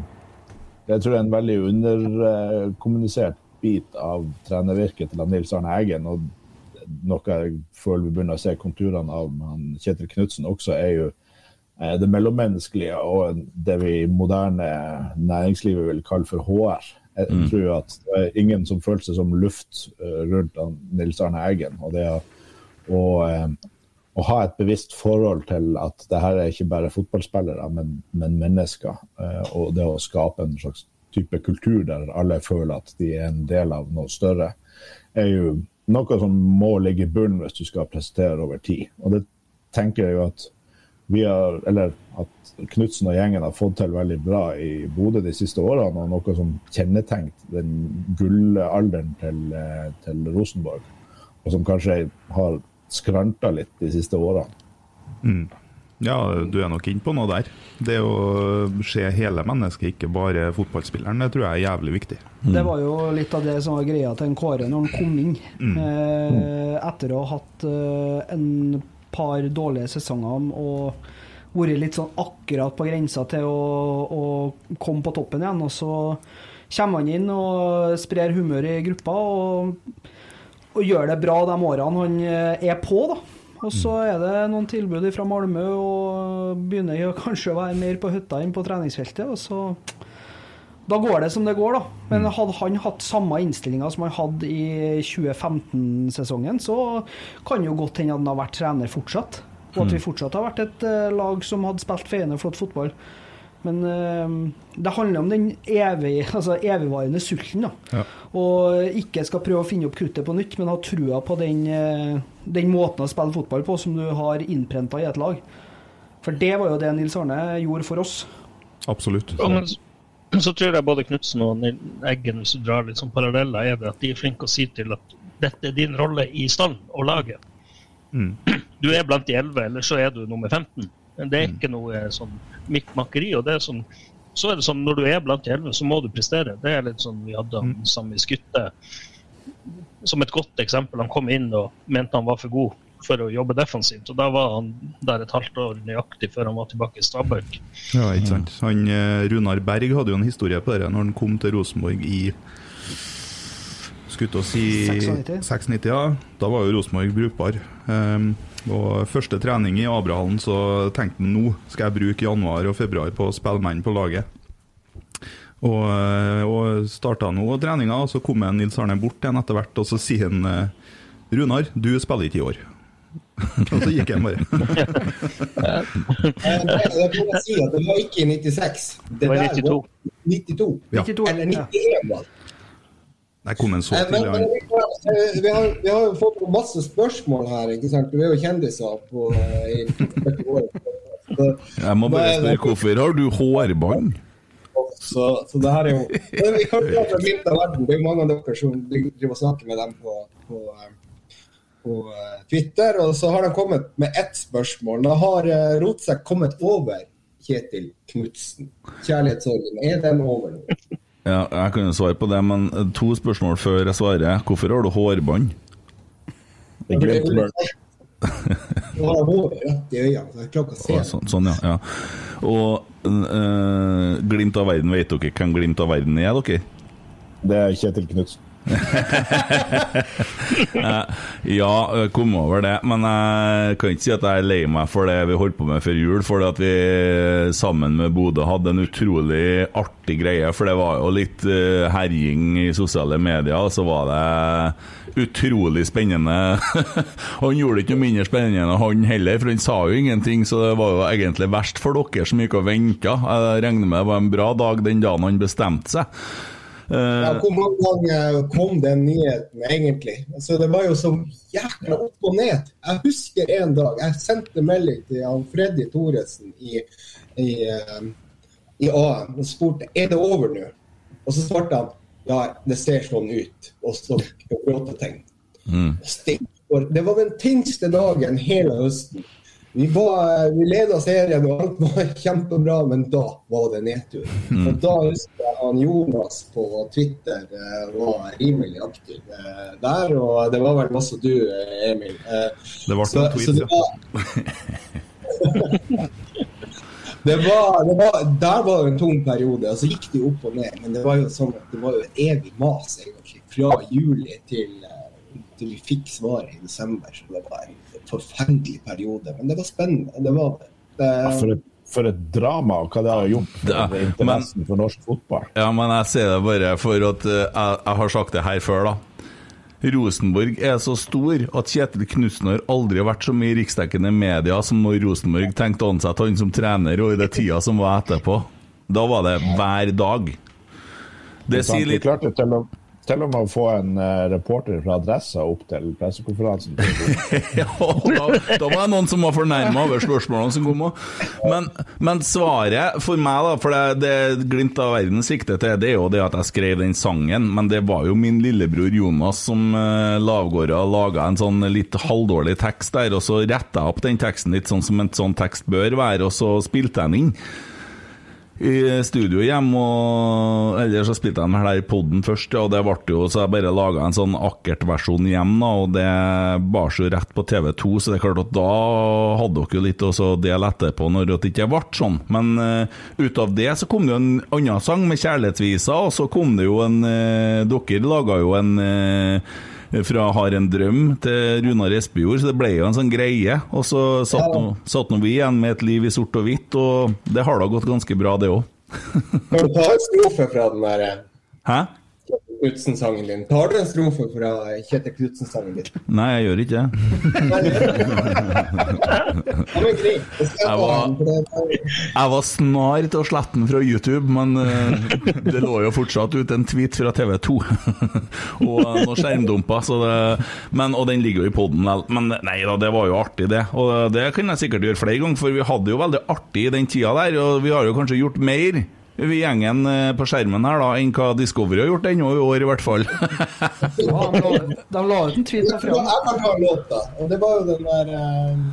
Jeg tror det er en veldig underkommunisert bit av trenervirket til Nils Arne Eggen. og noe jeg føler vi begynner å se konturene av han Kjetil Knutsen også, er jo eh, det mellommenneskelige og det vi i moderne næringslivet vil kalle for HR. Jeg Mm. tror at det er ingen som føler seg som luft eh, rundt Nils Arne Eggen. og det å, å, eh, å ha et bevisst forhold til at det her er ikke bare fotballspillere, men, men mennesker. Og det å skape en slags type kultur der alle føler at de er en del av noe større, er jo noe som må ligge i bunnen hvis du skal prestere over tid. Og det tenker jeg jo at vi har, eller at Knutsen og gjengen har fått til veldig bra i Bodø de siste årene, og noe som kjennetegnet den gullalderen til, eh, til Rosenborg, og som kanskje har skranta litt de siste årene. Mm. Ja, du er nok inne på noe der. Det å se hele mennesket, ikke bare fotballspilleren, det tror jeg er jævlig viktig. Det var jo litt av det som var greia til en Kåre når han kom inn. Mm. Eh, etter å ha hatt eh, en par dårlige sesonger og vært litt sånn akkurat på grensa til å, å komme på toppen igjen. Og så kommer han inn og sprer humør i gruppa og, og gjør det bra de årene han eh, er på, da. Og så er det noen tilbud fra Malmö og begynner jeg kanskje å være mer på hytta enn på treningsfeltet. Og så da går det som det går, da. Men hadde han hatt samme innstillinga som han hadde i 2015-sesongen, så kan jo godt hende at han har vært trener fortsatt. Og at vi fortsatt har vært et eh, lag som hadde spilt feiende flott fotball. Men øh, det handler om den evig, altså evigvarende sulten. Ja. Og ikke skal prøve å finne opp kruttet på nytt, men ha trua på den, eh, den måten å spille fotball på som du har innprenta i et lag. For det var jo det Nils Arne gjorde for oss. Absolutt. Ja, men så- så tror jeg både Knutsen og Nils Eggen, hvis du drar litt sånn paralleller, er det at de er flinke å si til at dette er din rolle i stallen og laget. Mm. Du er blant de elleve, eller så er du nummer 15. Men det er ikke noe sånn mikkmakeri. og det er sånn så er det sånn, Når du er blant de elleve, så må du prestere. Det er litt sånn Vi hadde han Sami Skutte som et godt eksempel. Han kom inn og mente han var for god for å jobbe defensivt. og Da var han der et halvt år nøyaktig før han var tilbake i Stabæk. Ja, ikke sant. Han, eh, Runar Berg hadde jo en historie på det når han kom til Rosenborg i skulle til å si 96. 96, ja. Da var jo Rosenborg brukbar. Um, og første trening i Abrahallen så tenkte han nå skal jeg bruke januar og februar på å spille menn på laget. Og, eh, og starta nå treninga, og så kom Nils Arne bort igjen etter hvert, og så sier han eh, Runar, du spiller ikke i år. og så gikk han bare. jeg Det, det kan jeg si at det var ikke i 96. Det var i der 92. 92. Ja. 92, Eller 91, var det. Der kom en så Eh, Men, tidlig. men eh, vi, har, vi har jo fått masse spørsmål her. ikke sant? Vi er jo kjendiser på i 40 år. så, Jeg må bare spørre, hvorfor har du hårbånd? Så, så det her er jo Vi kan prate glimt av verden. Det er jo mange av dere som driver og snakker med dem på, på, eh, på eh, Twitter. Og så har de kommet med ett spørsmål. Da har eh, Rotsekk kommet over Kjetil Knutsen. Kjærlighetssorgen, er den over nå? Ja, jeg kan jo svare på det, men to spørsmål før jeg svarer. Hvorfor har du hårbånd? Det er glemt mørkt. Du har håret rett i øynene, så jeg klarer ikke å se sånn, sånn, ja. ja. Og eh, Glimt av verden, vet dere hvem Glimt av verden er, dere? Det er Kjetil Knutsen. Ja, kom over det, men jeg kan ikke si at jeg er lei meg for det vi holdt på med før jul. For at vi sammen med Bodø hadde en utrolig artig greie. For det var jo litt eh, herjing i sosiale medier, og så var det utrolig spennende. han gjorde det ikke noe mindre spennende enn han heller, for han sa jo ingenting. Så det var jo egentlig verst for dere som gikk og venta. Jeg regner med det var en bra dag den dagen han bestemte seg. Eh, Ja, hvor mange ganger kom den nyheten egentlig? Altså, det var jo så jækla opp og ned. Jeg husker en dag jeg sendte melding til han Freddy Thoresen i, i, eh, i AM og spurte er det over nå. Og så svarte han ja, det ser sånn ut. Og så gråtetegn. mm. Det var den tyngste dagen hele høsten. Vi, var, vi leda serien og alt var kjempebra, men da var det nedtur. Mm. Og da husker jeg han Jonas på Twitter eh, var rimelig aktiv eh, der, og det var vel også du, eh, Emil. Eh, Det ble så, noen tweets, så det var, det var, det var, Der var det en tung periode, og så gikk det opp og ned. Men det var jo sånn at det var jo evig mas egentlig, fra juli til, eh, til vi fikk svaret i desember. Så det var en forferdelig periode. Men det var spennende. Det var det. det Ja, for, et, for et drama, og hva det har gjort for Det men, interessen for norsk fotball. Ja, men jeg sier det bare for at eh, jeg, jeg har sagt det her før, da. Rosenborg er så stor at Kjetil Knutsen har aldri vært så mye i riksdekkende media som når Rosenborg tenkte å ansette han som trener, og i det tida som var etterpå. Da var det hver dag. Det sier Vi litt klarte til og, til og med å få en eh, reporter fra Adressa opp til pressekonferansen. ja, da, da var det noen som var fornærma over spørsmålene som kom òg. Men, men svaret for meg, da, for det, det glimt av verden sikter til, det er jo det at jeg skrev den sangen. Men det var jo min lillebror Jonas som uh, lavgårda laga en sånn litt halvdårlig tekst der, og så retta jeg opp den teksten litt sånn som en sånn tekst bør være, og så spilte jeg den inn i studio hjemme, og eller så spilte jeg den her poden først, og det ble jo så jeg bare laga en sånn akkert versjon hjem, da, og det bar så rett på TV2, så det er klart at da hadde dere jo litt å dele etterpå når det ikke ble sånn. Men uh, ut av det så kom det jo en annen sang med kjærlighetsviser, og så kom det jo en uh, Dere laga jo en eh, fra 'Har en drøm' til Runar Espejord, så det ble jo en sånn greie. Og så satt, Ja. nå, satt nå vi igjen med et liv i sort og hvitt, og det har da gått ganske bra, det òg. Kan du ta en strofe fra den der eh, Hæ? Knutsen-sangen din? Tar du en strofe fra Kjetil Knutsen-sangen din? Nei, jeg gjør ikke det. Jeg var- Jeg var snar til å slette den fra YouTube, men eh, det lå jo fortsatt ut en tweet fra TV 2. og noen skjermdumper, men, og den ligger jo i poden. Men nei da, det var jo artig, det. Og det kan jeg sikkert gjøre flere ganger, for vi hadde jo veldig artig i den tida der, og vi har jo kanskje gjort mer. Vi gjengen eh, på skjermen her da, enn hva Discovery har gjort ennå i år, i hvert fall. Ja, de la- ut en tweet på fredag. Jeg kan ta en låt, da. Og det var jo den der eh,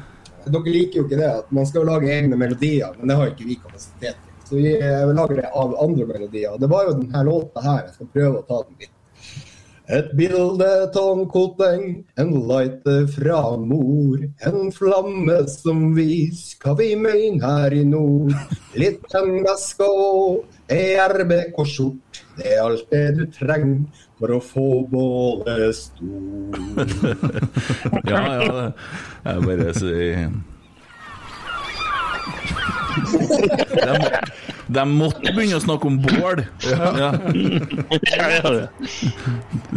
Dere liker jo ikke det, at man skal lage egne melodier, men det har ikke vi kapasitet til. Så vi eh, lager det av andre melodier. Og det var jo denne låta her. Jeg skal prøve å ta den litt. Et bilde av en koteng, en lighter fra mor. En flamme som vis hva vi mener her i nord. Litt tennvæske og ei RBK-skjort. Det er alt det du trenger for å få bålet stort. ja, ja, det- er bare å de, de måtte begynne å snakke om bål. Ja.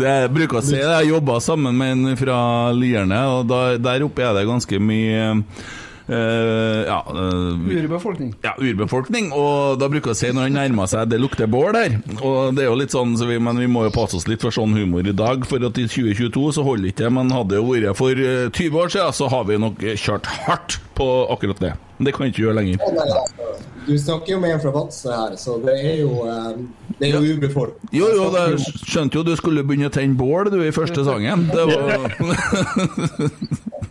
Jeg bruker å si det, jeg jobba sammen med en fra Lierne, og da, der oppe er det ganske mye eh, ja, uh, Urbefolkning. ja, urbefolkning, og da bruker jeg å si når han nærmer seg det lukter bål der. Og det er jo litt sånn, så vi, Men vi må jo passe oss litt for sånn humor i dag, for at i 2022 så holder ikke det. Men hadde det vært for eh, 20 år siden, så har vi nok kjørt hardt på akkurat det. Men det kan vi ikke gjøre lenger. Nei, Du snakker jo med en fra Vadsø her, så det er jo, eh, det er jo urbefolkning. Jo, jo, da skjønte jo du skulle begynne å tenne bål du i første sangen. Det var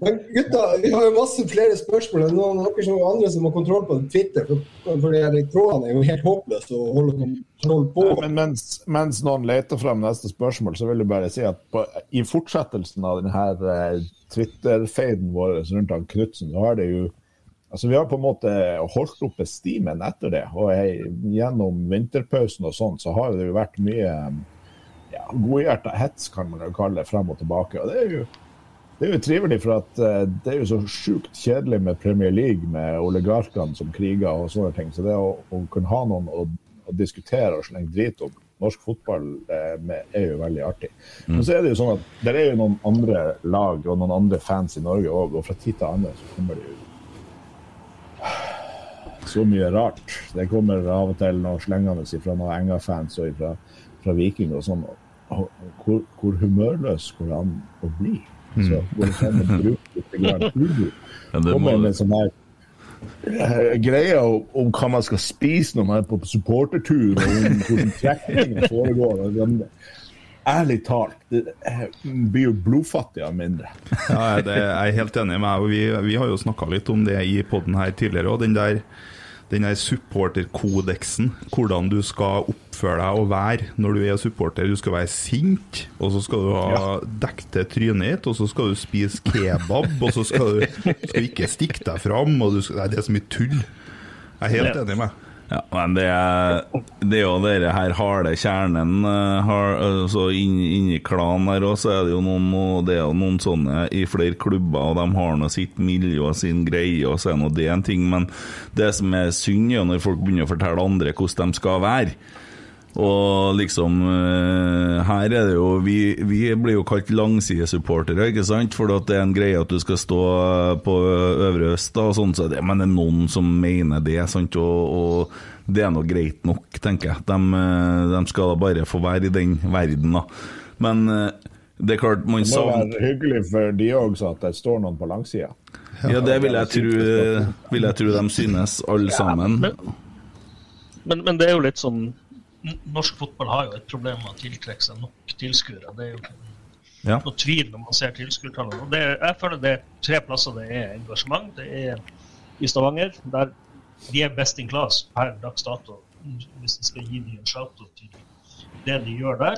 Men gutta, vi har jo masse flere spørsmål. enn Noen av dere andre som har kontroll på Twitter, for, for de trådene er jo helt håpløse å holde kontroll på. Men mens, mens noen leter frem neste spørsmål, så vil jeg bare si at på, i fortsettelsen av denne eh, Twitter-feiden vår rundt han Knutsen, så har det jo Altså, Vi har på en måte holdt oppe stimen etter det. og jeg, Gjennom vinterpausen og sånn, så har det jo vært mye ja, godhjerta hets, kan man jo kalle det, frem og tilbake. og det er jo det er jo trivelig, for at eh, det er jo så sjukt kjedelig med Premier League, med oligarkene som kriger og sånne ting. Så det å, å kunne ha noen å, å diskutere og slenge drit om norsk fotball eh, med, er jo veldig artig. Men så er det jo sånn at det er jo noen andre lag og noen andre fans i Norge òg, og fra tid til annen så kommer det jo så mye rart. Det kommer av og til noe slengende fra noen Enga-fans og fra, fra Viking og sånn. Hvor, hvor humørløs går det an å bli? Så går det an å bruke litt grann må- sånn her eh, greie om, hva man skal spise når man er på supportertur, og om hvordan trekningen foregår. den- ærlig talt, det blir jo blodfattig av mindre. Ja, det er jeg helt enig med. Vi, vi har jo snakka litt om det i poden her tidligere. og den der den der supporterkodeksen, hvordan du skal oppføre deg og være når du er supporter. Du skal være sint, og så skal du ha dekket til trynet ditt, og så skal du spise kebab, og så skal du skal ikke stikke deg fram. Og du skal, nei, det er så mye tull. Jeg er helt Ja. enig med deg. Ja, men det er, det er jo dere her harde kjernen eh, har, altså inn, klanen her også er det jo noen det er jo noen sånne i flere klubber, og de har nå sitt miljø og sin greie, og så er nå det en ting. Men det som er synd, er når folk begynner å fortelle andre hvordan de skal være. Og liksom eh, Her er det jo Vi, vi blir jo kalt langsidesupportere, ikke sant? For det er en greie at du skal stå på Øvre Øst, da, og sånn, så det, men det er noen som mener det, sant? Og, og det er nå greit nok, tenker jeg. De, eh, de skal da bare få være i den verden, da. Men eh, det er klart, man Det må være hyggelig for de òg, at det står noen på langsida. Ja, det vil jeg tro, vil jeg tro de synes, alle sammen. Men, men det er jo litt sånn Norsk fotball har jo et problem med å tiltrekke seg nok tilskuere. Det er jo ikke Ja. noe tvil når man ser tilskuertallene. Er- jeg føler det er tre plasser det er engasjement. Det er i Stavanger, der de er best in class per dags dato, hvis vi skal gi dem en shout-out til det de gjør der.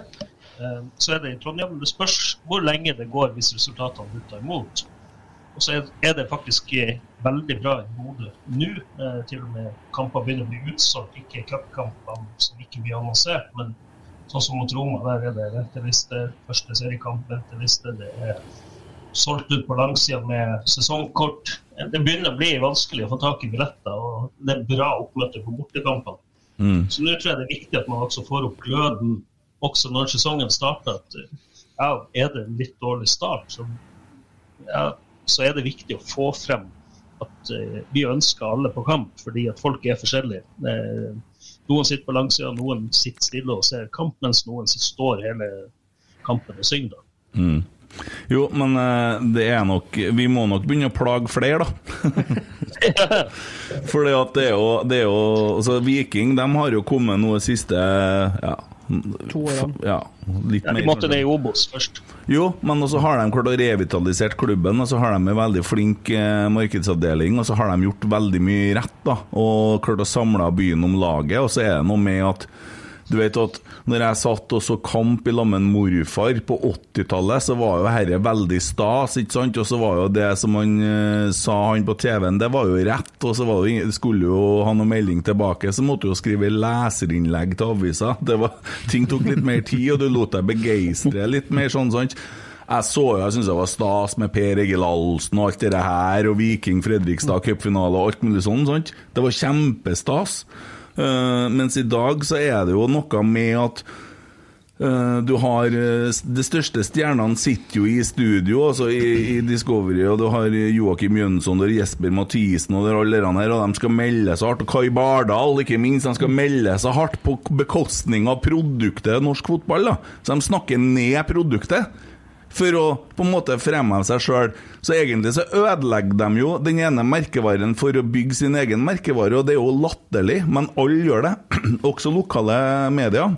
Eh, Så er det i Trondheim. Det spørs hvor lenge det går hvis resultatene butter imot. Og så er- det faktisk eh, veldig bra i Bodø nå. Eh, til og med kamper begynner å bli utsolgt. Ikke cupkampene som ikke blir annonsert, men sånn som mot Roma, der er det venteliste. Første seriekamp, venteliste. Det er solgt ut på langsida med sesongkort. Eh, Det begynner å bli vanskelig å få tak i billetter, og det er bra oppmøte på bortekampene. Mm. Så nå tror jeg det er viktig at man også får opp gløden også når sesongen starter. At ja, er det en litt dårlig start, så, ja, så er det viktig å få frem at eh, vi ønsker alle på kamp, fordi at folk er forskjellige. Eh, noen sitter på langsida, noen sitter stille og ser kamp, mens noen står hele kampen og synger. Mm. Jo, men eh, det er nok Vi må nok begynne å plage flere, da. For at det er jo, det er jo altså Viking de har jo kommet noe siste ja, To årene. Ja, litt Ja, de måtte ned i Obos først. Jo, men også har de klart å revitalisere klubben, og så har de en veldig flink eh, markedsavdeling, og så har de gjort veldig mye rett, da, og klart å samle byen om laget, og så er det noe med at du vet at når jeg satt og så kamp i lag med morfar på 80-tallet, så var jo dette veldig stas, ikke sant? Og så var jo det som han eh, sa han på TV-en, det var jo rett, og så var det ingen- skulle jo ha noe melding tilbake, så måtte du jo skrive leserinnlegg til avisa. Det var, ting tok litt mer tid, og du lot deg begeistre litt mer sånn, sant? Jeg så jo, jeg syntes det var stas med Per Egil Ahlsen og alt det her, og Viking Fredrikstad cupfinale og alt mulig sånn, sant? Det var kjempestas. Eh, mens i dag så er det jo noe med at uh, du har uh, De største stjernene sitter jo i studio, altså i, i Discovery, og du har Joakim Jønsson, og Jesper Mathisen og alle de her, og de skal melde seg hardt. Og Kai Bardal, ikke minst, de skal melde seg hardt på bekostning av produktet norsk fotball. da. Så de snakker ned produktet for å på en måte fremheve seg sjøl. Så egentlig så ødelegger de jo den ene merkevaren for å bygge sin egen merkevare, og det er jo latterlig, men alle gjør det. Også lokale medier.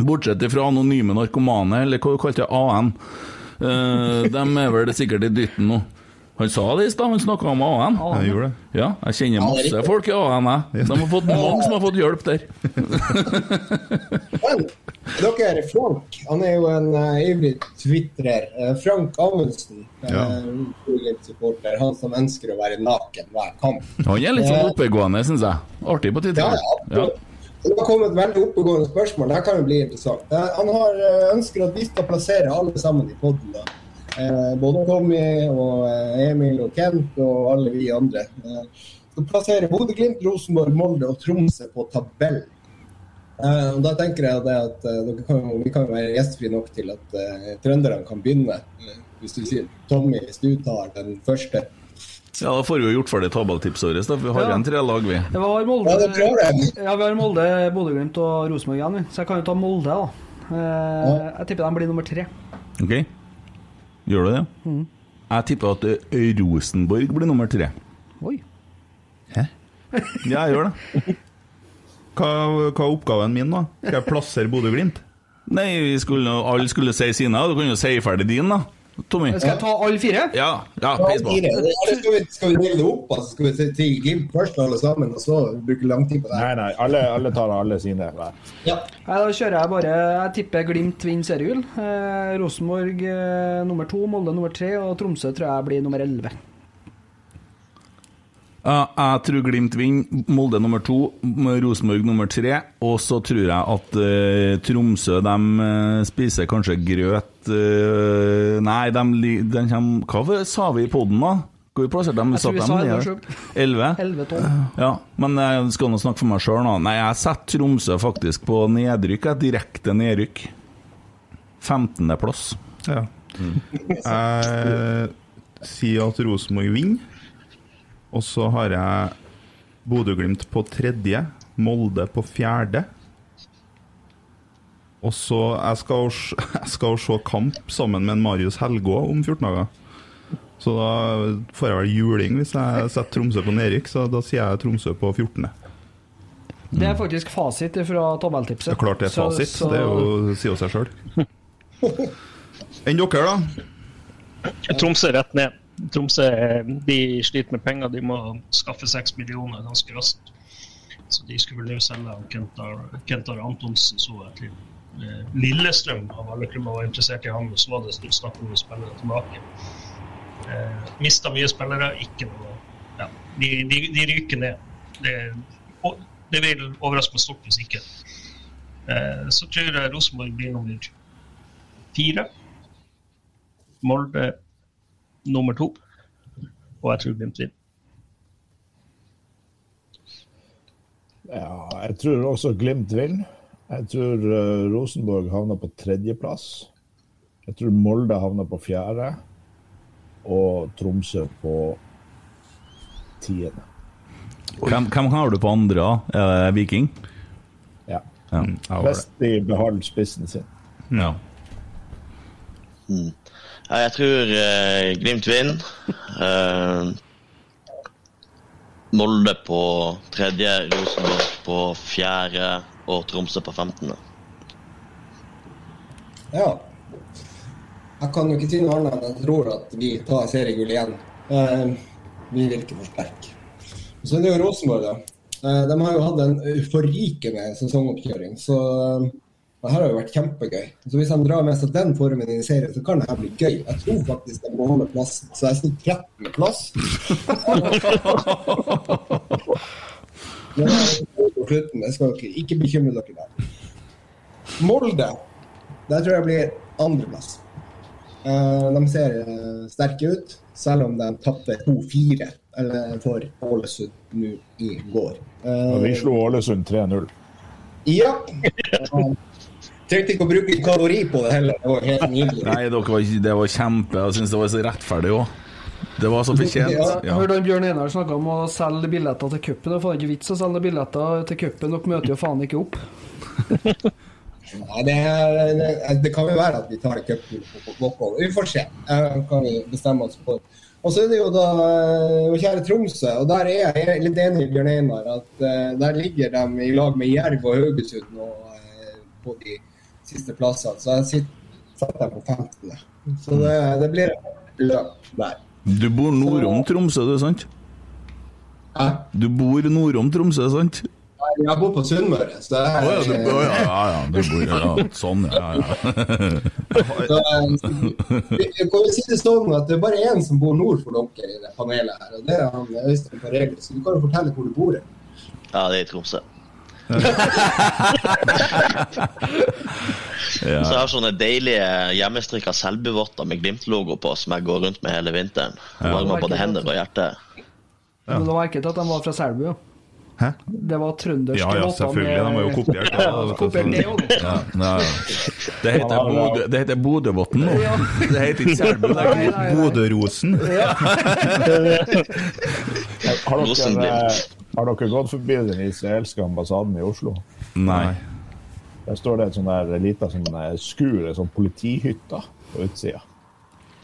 Bortsett fra anonyme narkomane, eller hva du kalte det, AN. Eh, de er vel sikkert i dytten nå. Han sa det i stad, han snakka om AN. Jeg gjorde det. Ja, jeg kjenner masse folk i AN, jeg. De har fått mange som har fått hjelp der. Men dere, Frank, han er jo en uh, ivrig twitrer. Eh, Frank Amundsen, Ja. uh, supporter, han som ønsker å være naken hver kamp. Han er litt sånn oppegående, syns jeg. Artig på Ja, tider. ja, absolutt. Det har kommet veldig oppegående spørsmål. Det kan jo bli interessant. Eh, Han har, eh, ønsker at vi skal plassere alle sammen i poden. Eh, både Tommy og eh, Emil og Kent og alle vi andre. Eh, skal plassere Bodø-Glimt, Rosenborg, Molde og Tromsø på tabellen. Eh, og da tenker jeg det at eh, dere kan, vi kan være gjestfrie nok til at eh, trønderne kan begynne. Hvis du sier Tommy, hvis du tar den første. Ja, da får vi jo gjort ferdig tabelltipset vårt. Vi har Ja. igjen tre lag, vi. Det var Molde, Ja, det klarer jeg. ja, vi har Molde, Bodø-Glimt og Rosenborg igjen, vi. så jeg kan jo ta Molde, da. Eh, Jeg tipper de blir nummer tre. Ok? Gjør du det? Mm. Jeg tipper at eh, Rosenborg blir nummer tre. Oi. Hæ? Ja, jeg gjør det. Hva, hva er oppgaven min, da? Skal jeg plassere Bodø-Glimt? Nei, vi skulle, alle skulle si sine. Du kan jo si ferdig din, da. Tommy. Skal jeg ta alle fire? Ja, ja. Fire. Skal vi, skal vi dele det opp? Altså, skal vi si til Glimt først, alle sammen, og så bruke lang tid på det? Nei, nei, alle, alle tar alle sine. Ja. Da kjører jeg bare Jeg tipper Glimt vinner seriegull. Eh, Rosenborg eh, nummer to, Molde nummer tre, og Tromsø tror jeg blir nummer elleve. Jeg tror Glimt vinner. Molde nummer to, Rosenborg nummer tre. Og så tror jeg at uh, Tromsø de eh, spiser kanskje grøt uh, Nei, de, de kommer Hva sa vi i poden, da? Hvor vi plasserte dem? Jeg tror vi sa dem elleve ned. selv. Elleve? 11-12. Ja, men jeg skal nå snakke for meg sjøl, da. Nei, jeg setter Tromsø faktisk på nedrykk. Jeg direkte nedrykk. 15.-plass. Ja. Jeg sier at Rosenborg vinner. Og så har jeg Bodø-Glimt på tredje, Molde på fjerde. Og så Jeg skal, jo jeg skal se kamp sammen med en Marius Helgå om 14 dager. Så da får jeg vel juling hvis jeg setter Tromsø på nedrykk, så da sier jeg Tromsø på 14. Det er faktisk fasit fra tabelltipset. Det er klart det er Så- fasit. så- Det er jo, sier jo seg sjøl. Enn dere, da? Tromsø rett ned. Tromsø de sliter med penger, de må skaffe seks millioner ganske raskt. Så de skulle vel nå han Kentar, Antonsen så jeg til eh, Lillestrøm. Av alle klubber var interessert i han, og så var det snakk om å spille tilbake. Eh, Mista mye spillere, ikke noe ja, de, de, de ryker ned. Det, det vil overraske meg stort hvis ikke. Eh, så tror jeg Rosenborg blir nummer fire. Molde nummer to. Og jeg tror Glimt vinner. Ja, jeg tror også Glimt vinner. Jeg tror uh, Rosenborg havner på tredjeplass. Jeg tror Molde havner på fjerde. Og Tromsø på tiende. Hvem, hvem har du på andre? det Viking? Ja. Ja. Hvis de beholder spissen sin. ja. Mm. Jeg tror eh, Glimt vinner. Eh, Molde på tredje, Rosenborg på fjerde og Tromsø på femtende. Ja. Jeg kan jo ikke si noe annet enn jeg tror at vi tar seriegull igjen. Eh, vi vil ikke forsterke. Så er det jo Rosenborg, da. Eh, de har jo hatt en forrikende sesongoppkjøring, så det her har jo vært kjempegøy. Så hvis han drar med seg den formen i serien, så kan det her bli gøy. Jeg tror faktisk de holde plassen, så jeg sier 13. plass. Men jeg på slutten, jeg skal ikke, ikke bekymre dere der. Molde, der tror jeg blir andreplass. Eh, de ser eh, sterke ut, selv om de tapte 2-4 for Ålesund nå i går. Eh, Og vi slo Ålesund 3-0. ja. Trengte ikke å bruke kalori på det heller. Det var helt nydelig. Nei, dere var, det var kjempe Jeg syns det var så rettferdig òg. Det var så fortjent. Jeg Ja. hørte han Bjørn Einar snakke om å selge billetter til cupen. Det er ikke vits å selge billetter til cupen, dere møter jo faen ikke opp. Ja, det, er- det kan jo være at vi tar cupen på walkover. Vi får se. Eh, kan vi bestemme oss for. Og så er det jo da eh, kjære Tromsø, og der er jeg litt enig med Bjørn Einar. At eh, der ligger de i lag med Jerv og Haugesund nå eh, på de siste plassene. Så jeg sitter- der på 15. Så det, det blir et løp der. Du bor nord om Tromsø, du, sant? Hæ? Du bor nord om Tromsø, sant? Jeg bor på Sunnmøre, så det er er ja, du, oh, ja, ja, ja, du bor ja, Sånn, ja. ja. Så, kan jo si det sånn at det er bare én som bor nord for dere i det panelet her, og det er han Øystein Parelius. Så du kan jo fortelle hvor du bor. Ja, det er i Tromsø. Så jeg har sånne deilige hjemmestrikka Selbu-votter med Glimt-logo på som jeg går rundt med hele vinteren. Ja. Varmer både hender og hjerte. Men det var ikke til at de var fra Selbu. ja. Hæ? Det var trønderske Ja, ja, låter selvfølgelig. De har jo kopiert det. Ja, kopiert det også. Ja, ja. Det heter Bodø- Det heter Bodøbotn nå. Ja. Det heter ikke Selbu. det heter. Bodørosen. Har dere, har dere gått forbi den israelske ambassaden i Oslo? Nei. Der står det en sånn der lita sånn eh, skur, en sånn politihytte på utsida.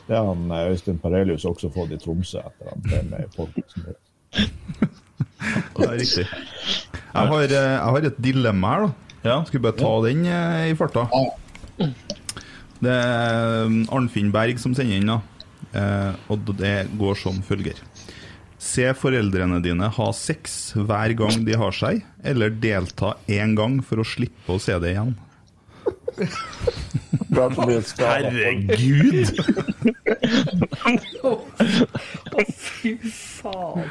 Det har eh, Øystein Parelius også fått i Tromsø etter han ble med i podkasten. Det er riktig. Jeg har, eh, jeg har et dilemma her, da. Ja. Skal vi bare ta den eh, i farta? Det er um, Arnfinn Berg som sender inn, da. Eh, og det går som følger. Se foreldrene dine ha sex hver gang de har seg, eller delta én gang for å slippe å se det igjen. Herregud! Å, fy faen.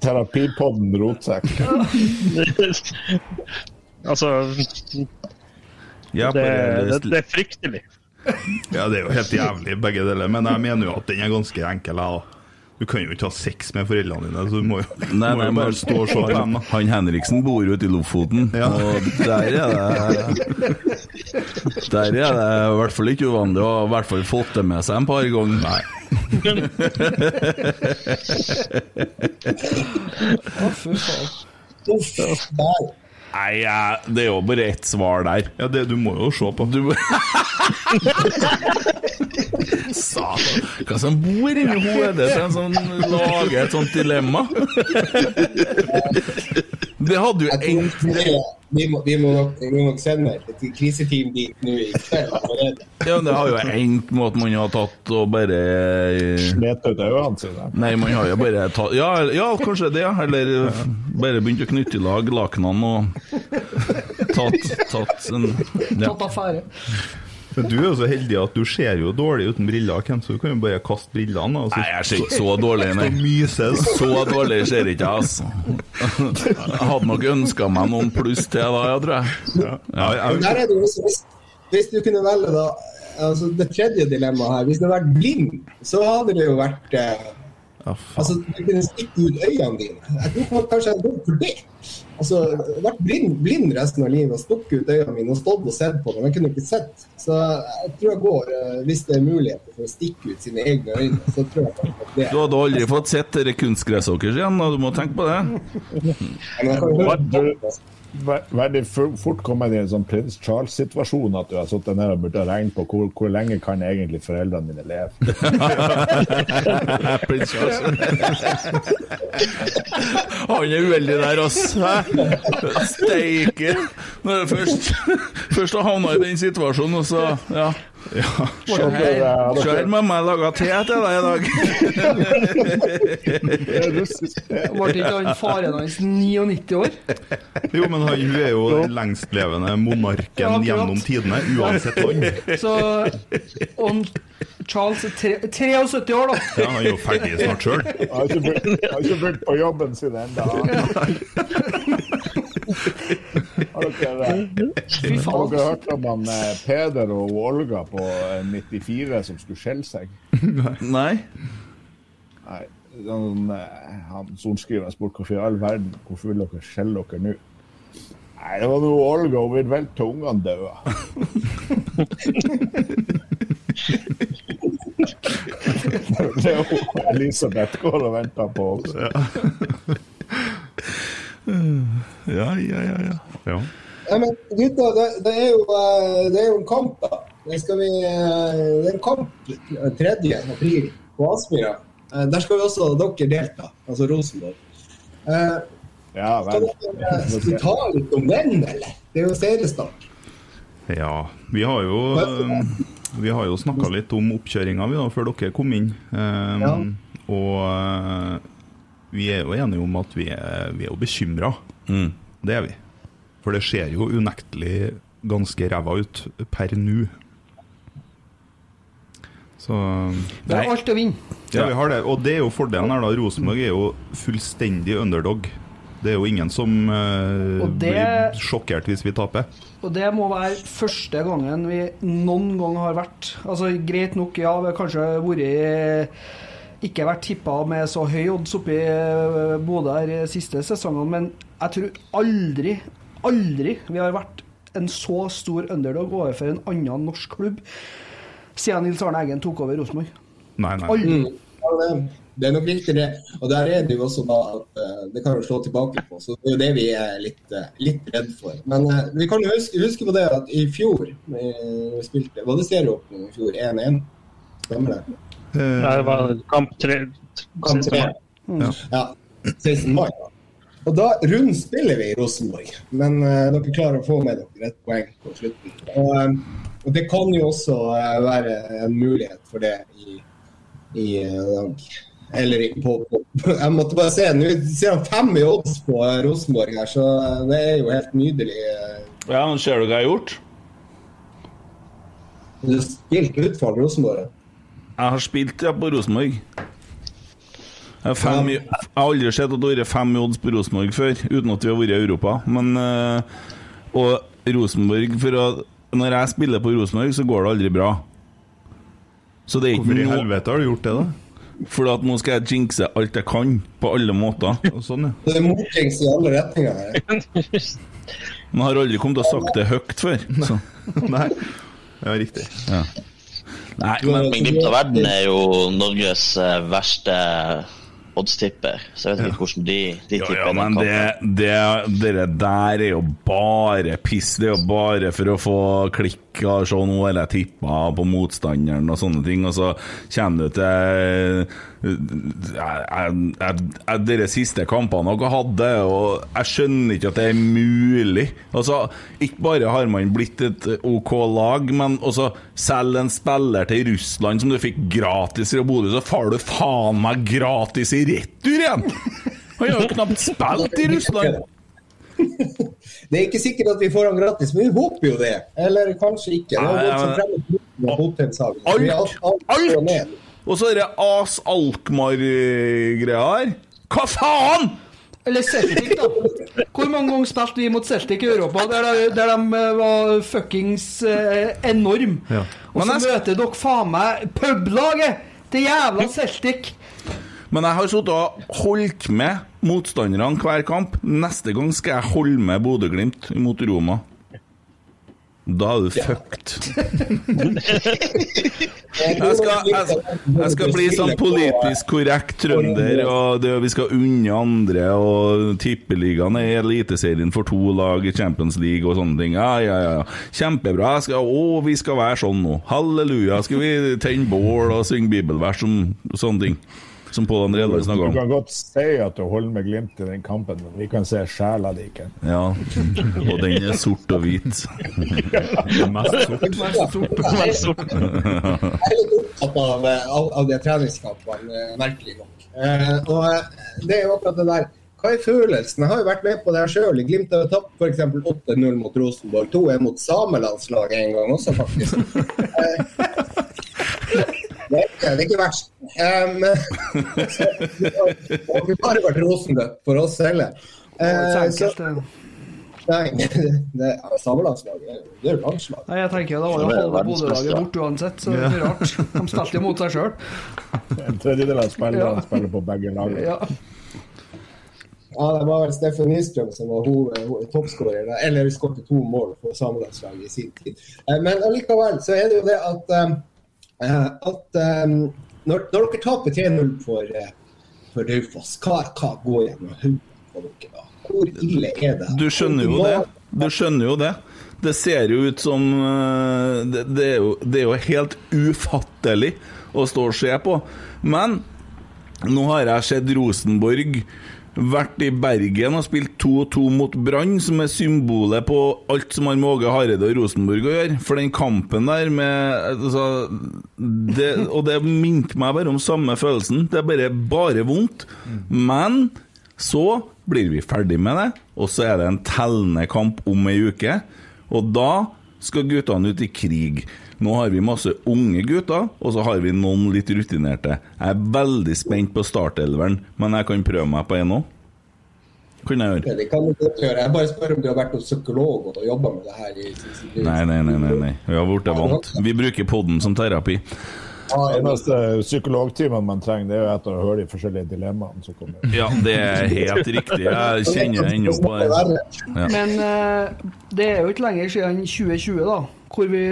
Terapipodden rotsekk. altså Ja, det, det, det er fryktelig. Ja, det er jo helt jævlig, begge deler. Men jeg mener jo at den er ganske enkel. Jeg, da. Du kan jo ikke ha sex med foreldrene dine, så du må jo, Nei, må nei, jo bare stå og se på dem. han, Henriksen bor jo ute i Lofoten, og der er det Der er det i hvert fall ikke uvanlig å ha i hvert fall fått det med seg en par ganger. Nei. Å, fy faen. Uff, der. Nei, det er jo bare ett svar der. Ja, det, du må jo se på. Du Satan. Hva som bor inni hodet til en som lager et sånt dilemma? Det hadde jo endt Vi må, vi må, nok, vi må nok sende et kriseteam dit nå i kveld. Ja, det har jo endt med at man har tatt og bare Slet ut øynene sine. Nei, man har jo bare tatt Ja, ja kanskje det. Eller bare begynt å knytte i lag lakenene og tatt, tatt en ja. Tatt affære. Men du er jo så heldig at du ser jo dårlig uten briller, Ken, så du kan jo bare kaste brillene. Altså. Nei, jeg ser ikke så dårlig, nei. Så dårlig ser ikke jeg, altså. Jeg hadde nok ønska meg noen pluss til da, jeg tror jeg. Ja, jeg jo også, hvis, hvis du kunne velge da, altså det tredje dilemmaet her, hvis du hadde vært blind, så hadde det jo vært eh, Altså, du kunne stikke ut øynene dine. Jeg tror kanskje jeg hadde gått for det. Altså, vært blind, blind resten av livet og stukket ut øynene mine og stått og sett på det, men jeg kunne ikke sett. Så jeg tror jeg går, eh, hvis det er muligheter for å stikke ut sine egne øyne, så tror jeg at det Du hadde aldri fått sett dere kunstgresshockers igjen, og du må tenke på det. Veldig fort kommet i en sånn prins Charles-situasjon at du har sittet ned og burde regne på hvor, hvor lenge kan egentlig foreldrene dine leve. Prins Charles. Han er uheldig der, ass. Steike. Når jeg først, først har havna i den situasjonen, og så Ja. Her, se her mamma har laga te til deg i dag. Ble ikke han faren hans 99 år? Jo, men han, hun er jo den lengstlevende monarken Ja, gjennom tidene, uansett land. Så on, Charles er 73 år, da. Ja, han er jo ferdig snart sjøl. Han har ikke begynt- har ikke begynt på jobben sin ennå. Har dere, har dere hørt om han eh, Peder og Olga på eh, 94 som skulle skjelle seg? Nei. Nei. Han, eh, han sorenskriveren spurte hvorfor i all verden hvorfor vil dere skjelle dere nå? Nei, det var noe Olga, hun ville vel til ungene døde. det er jo Elisabeth går og venter på også. Ja, ja, ja. ja. ja. Ja, men gutta, det, det, er jo, eh, det er jo en kamp, da. Det, skal vi, eh, det er en kamp eh, 3. april på Aspmyra. Eh, Der skal vi også dere delta, altså Rosenborg. Eh, Ja Skal vel. dere skal vi ta litt om den, eller? Det er jo seriestart. Ja, vi har jo Vi har jo snakka litt om oppkjøringa før dere kom inn. Um, Ja. Og eh, vi er jo enige om at vi er, vi er jo bekymra. Mm. Det er vi. For det ser jo unektelig ganske ræva ut per nå. Så Det er alt å vinne. Ja, vi har det. Og det er jo fordelen her, da. Rosenborg er jo fullstendig underdog. Det er jo ingen som uh, det- blir sjokkert hvis vi taper. Og det må være første gangen vi noen gang har vært Altså Greit nok, ja, vi har kanskje vært ikke vært tippa med så høy odds oppe i eh, Bodø de siste sesongene, men jeg tror aldri, aldri vi har vært en så stor underdog overfor en annen norsk klubb siden Nils Arne Eggen tok over Rosenborg. Nei, nei. Aldri. Mm. det, det er nok riktig, det. Og der er det jo også da at eh, det kan jo slå tilbake på. Så det er jo det vi er litt, eh, litt redd for. Men vi kan jo huske, huske på det at i fjor vi spilte Var det serieåpning i fjor? 1-1? Stemmer det? Eh, Det var kamp tre. Kamp tre. Ja. Ja. 16. mai. Og da rundspiller vi i Rosenborg, men uh, dere klarer å få med dere et poeng på slutten. Og, eh, og det kan jo også uh, være en mulighet for det i, i dag. Eller i, på, på Jeg måtte bare se, nå ser han fem i odds på Rosenborg her, så det er jo helt nydelig. Ja, nå Ser du hva jeg har gjort? Du spilte utfall Rosenborg. Jeg har spilt ja, på Rosenborg. Jeg, har fem, jeg har aldri sett at det har vært fem i odds på Rosenborg før, uten at vi har vært i Europa. Men eh, Og Rosenborg for å, Når jeg spiller på Rosenborg, så går det aldri bra. Så det er ikke Hvorfor i helvete har du gjort det, da? Fordi at nå skal jeg jinxe alt jeg kan, på alle måter. sånn, ja. Det er motings i alle retninger. Men jeg har aldri kommet til å sagt det høyt før. Så. Nei. Ja, riktig. Ja. Nei, Men Glimt av verden er jo Norges eh, verste oddstipper, så jeg vet ikke hvordan de, de Ja, tipper ja, men det, det, det, der er jo bare piss. Det er jo bare for å få klikk og se nå har jeg tippa på motstanderen og sånne ting, og så kommer du til jeg, Dere siste kampene dere hadde, og jeg skjønner ikke at det er mulig. Altså, Ikke bare har man blitt et OK lag, men også selv en spiller til Russland som du fikk gratis fra Bodø, så får du faen meg gratis i retur igjen! Han har jo knapt spilt i Russland! Det er ikke sikkert at vi får han gratis, men vi håper jo det. Eller kanskje ikke. Alt! alt. Og så det As Alkmaar-greia her. Hva faen?! Eller Celtic, da. Hvor mange ganger spilte vi mot Celtic i Europa, der, de- der de eh, var fuckings eh, enorm Ja. Og så møter dere faen meg publaget til jævla Celtic! Men jeg har sittet og holdt med motstanderne hver kamp. Neste gang skal jeg holde med Bodø-Glimt mot Roma. Da er du fucked. Jeg skal, jeg, jeg skal bli sånn politisk korrekt trønder, og det, vi skal unne andre. Og Tippeligaen er Eliteserien for to lag i Champions League og sånne ting. Ja, ja, ja. Kjempebra. Jeg skal, å, vi skal være sånn nå. Halleluja. Skal vi tenne bål og synge bibelvers om sånne ting? Som Pål André Elveig snakka Du kan godt si at du holder med Glimt i den kampen, men vi kan se sjela di ikke. Ja, og den er sort og hvit. Mest sort. Mest sort. Jeg er litt opptatt av, av, av de treningskampene, eh, merkelig nok. Eh, og eh, det er jo akkurat det der Hva er følelsen? Jeg har jo vært med på det sjøl. Glimt har tapt f.eks. 8-0 mot Rosenborg. 2-1 mot samelandslaget en gang også, faktisk. Eh, det, er, ikke- det er ikke verst. Um, så, det har bare vært rosenrødt for oss heller. Uh, så, nei, det, ja, samelandslaget det er jo landslag. Nei, jeg tenker Det var jo Det er halve Bodø-laget borte uansett, så det er rart. De spilte jo mot seg sjøl. En tredjedel av spillerne spiller på begge lagene. Ja. Ja, det var vel Steffen Nystrøm som var toppskårer, eller skåret to mål for samelandslaget i sin tid. Eh, Men allikevel så er det jo det at, eh, at um, når, når dere taper 3-0 for, eh, for Raufoss, hva, hva går gjennom hodet på dere da? Hvor ille er det? Du skjønner jo det. Du skjønner jo det. Det ser jo ut som eh, Det, det, er, jo, det er jo helt ufattelig å stå og se på. Men nå har jeg sett Rosenborg vært i Bergen og spilt 2-2 mot Brann, som er symbolet på alt som har med Åge Hareide og Rosenborg å gjøre. For den kampen der med altså, det, Og det minte meg bare om samme følelsen. Det er bare, bare vondt. Men så blir vi ferdig med det, og så er det en tellende kamp om ei uke. Og da skal guttene ut i krig. Nå har vi masse unge gutter, og så har vi noen litt rutinerte. Jeg er veldig spent på startelveren, men jeg kan prøve meg på en òg. Kunne jeg gjøre. Det kan du godt gjøre. Jeg bare spør om du har vært hos psykolog og jobba med det her i Nei, nei, nei. nei, nei. Vi har blitt vant. Vi bruker podden som terapi. Eneste psykologtimen man trenger, det er jo etter å høre de forskjellige dilemmaene som kommer. Ja, det er helt riktig. Jeg kjenner ennå på det. Ja. Men eh, det er jo ikke lenger siden 2020, da, hvor vi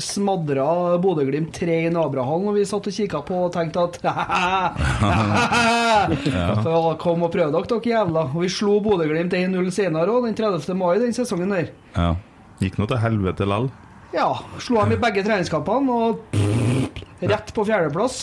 smadra Bodø-Glimt 3 i Nabrahallen, og vi satt og kikka på og tenkte at ja. Kom og prøv dere, dere jævla. Og vi slo Bodø-Glimt 1-0 senere òg, den 30. mai den sesongen der. Ja. Gikk nå til helvete lall. Ja, slo dem i begge treningskampene og rett på fjerdeplass.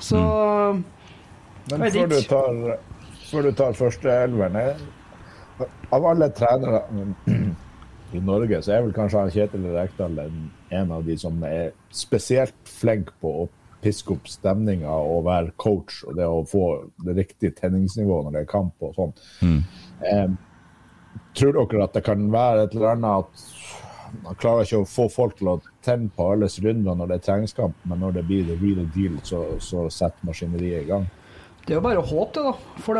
Så Men før du tar, før du tar første elveren Av alle trenere i Norge, så er vel kanskje Kjetil Rekdal en- en av de som er spesielt flink på å piske opp stemninga og være coach, og det å få det riktige tenningsnivået når det er kamp og sånn. Eh, tror dere at det kan være et eller annet at man klarer ikke å få folk til å tenne på alles runder når det er treningskamp, men når det blir the real deal, så, så setter maskineriet i gang. Det er jo bare å håpe det, da. For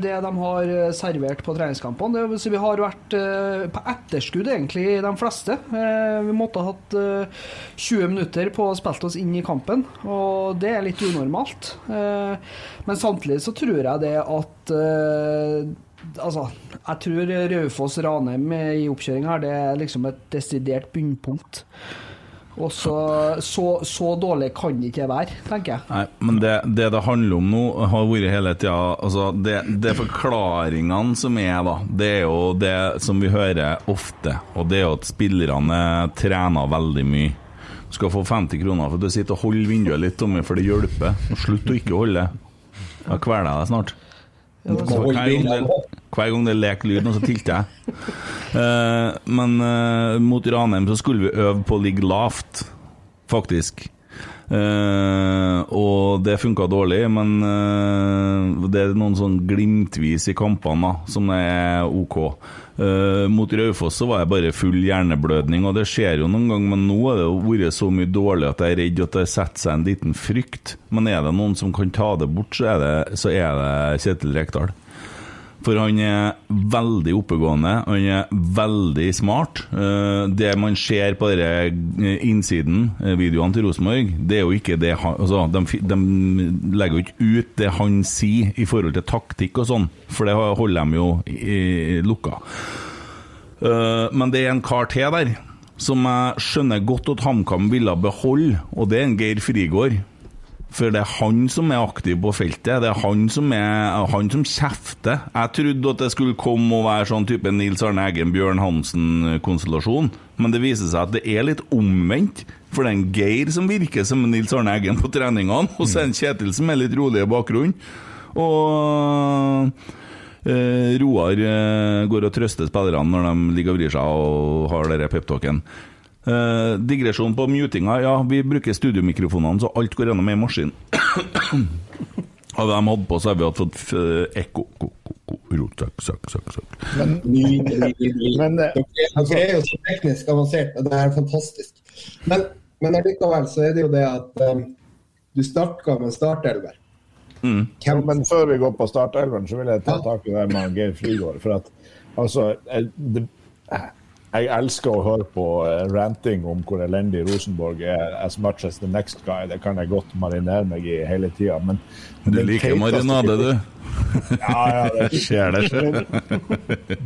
det de har eh, servert på treningskampene det, Vi har vært eh, på etterskudd, egentlig, de fleste. Eh, Vi måtte ha hatt eh, 20 minutter på å spille oss inn i kampen, og det er litt unormalt. Eh, Men samtidig så tror jeg det at eh, Altså, jeg tror Raufoss-Ranheim i oppkjøringa her, det er liksom et desidert bunnpunkt. Og så, så, så dårlig kan det ikke være, tenker jeg. Nei, men det, det det handler om nå, har vært hele tida altså det, det forklaringene som er, da, det er jo det som vi hører ofte. Og det er jo at spillerne trener veldig mye. Du skal få 50 kroner for at du sitter og holder vinduet litt, Tommy, for det hjelper. Slutt å ikke holde. Da kveler jeg deg snart. Hver, gang det, hver gang det leker lyd, nå, så tilter jeg. Uh, men uh, mot Ranheim så skulle vi øve på å ligge lavt, faktisk. Uh, og det funka dårlig, men det er noen sånn glimtvis i kampene da, som er OK. Eh, mot Raufoss så var jeg bare full hjerneblødning, og det skjer jo noen ganger, men nå har det vært så mye dårlig at jeg er redd at det setter seg en liten frykt. Men er det noen som kan ta det bort, så er det, så er det Kjetil Rekdal. For han er veldig oppegående, han er veldig smart. Eh, Det man ser på denne innsiden, eh, videoene til Rosenborg, det er jo ikke det han altså, de, de legger jo ikke ut det han sier i forhold til taktikk og sånn, for det holder de jo i, lukka. Eh, Men det er en kar til der som jeg skjønner godt at HamKam ville beholde, og det er en Geir Frigård. For det er han som er aktiv på feltet. Det er han som, er, han som kjefter. Jeg trodde at det skulle komme og være sånn type Nils Arne Eggen, Bjørn Hansen-konstellasjon, men det viser seg at det er litt omvendt. For det er en Geir som virker som Nils Arne Eggen på treningene, og så er det Kjetil som er litt rolig i bakgrunnen. Og eh, Roar eh, går og trøster spillerne når de ligger og vrir seg og har denne peptalken. Uh, digresjon på mutinga. Ja, vi bruker studiomikrofonene, så alt går gjennom ei maskin. Hadde de hatt på, så hadde vi hatt fått uh, ekko. Ko, ko, ko, ro, søk, søk, søk, søk. Men, men eh, altså- det er jo så teknisk avansert, og det er fantastisk. Men, men allikevel så er det jo det at um, du starta med startelver. Ja, men før vi går på startelveren, så vil jeg ta tak i det med Geir Frigård. For at altså eh, det, jeg elsker å høre på eh, ranting om hvor elendig Rosenborg er as much as the next guy. Det kan jeg godt marinere meg i hele tida. Men, men Du liker marinade, du. Ja, ja, det Skjer det.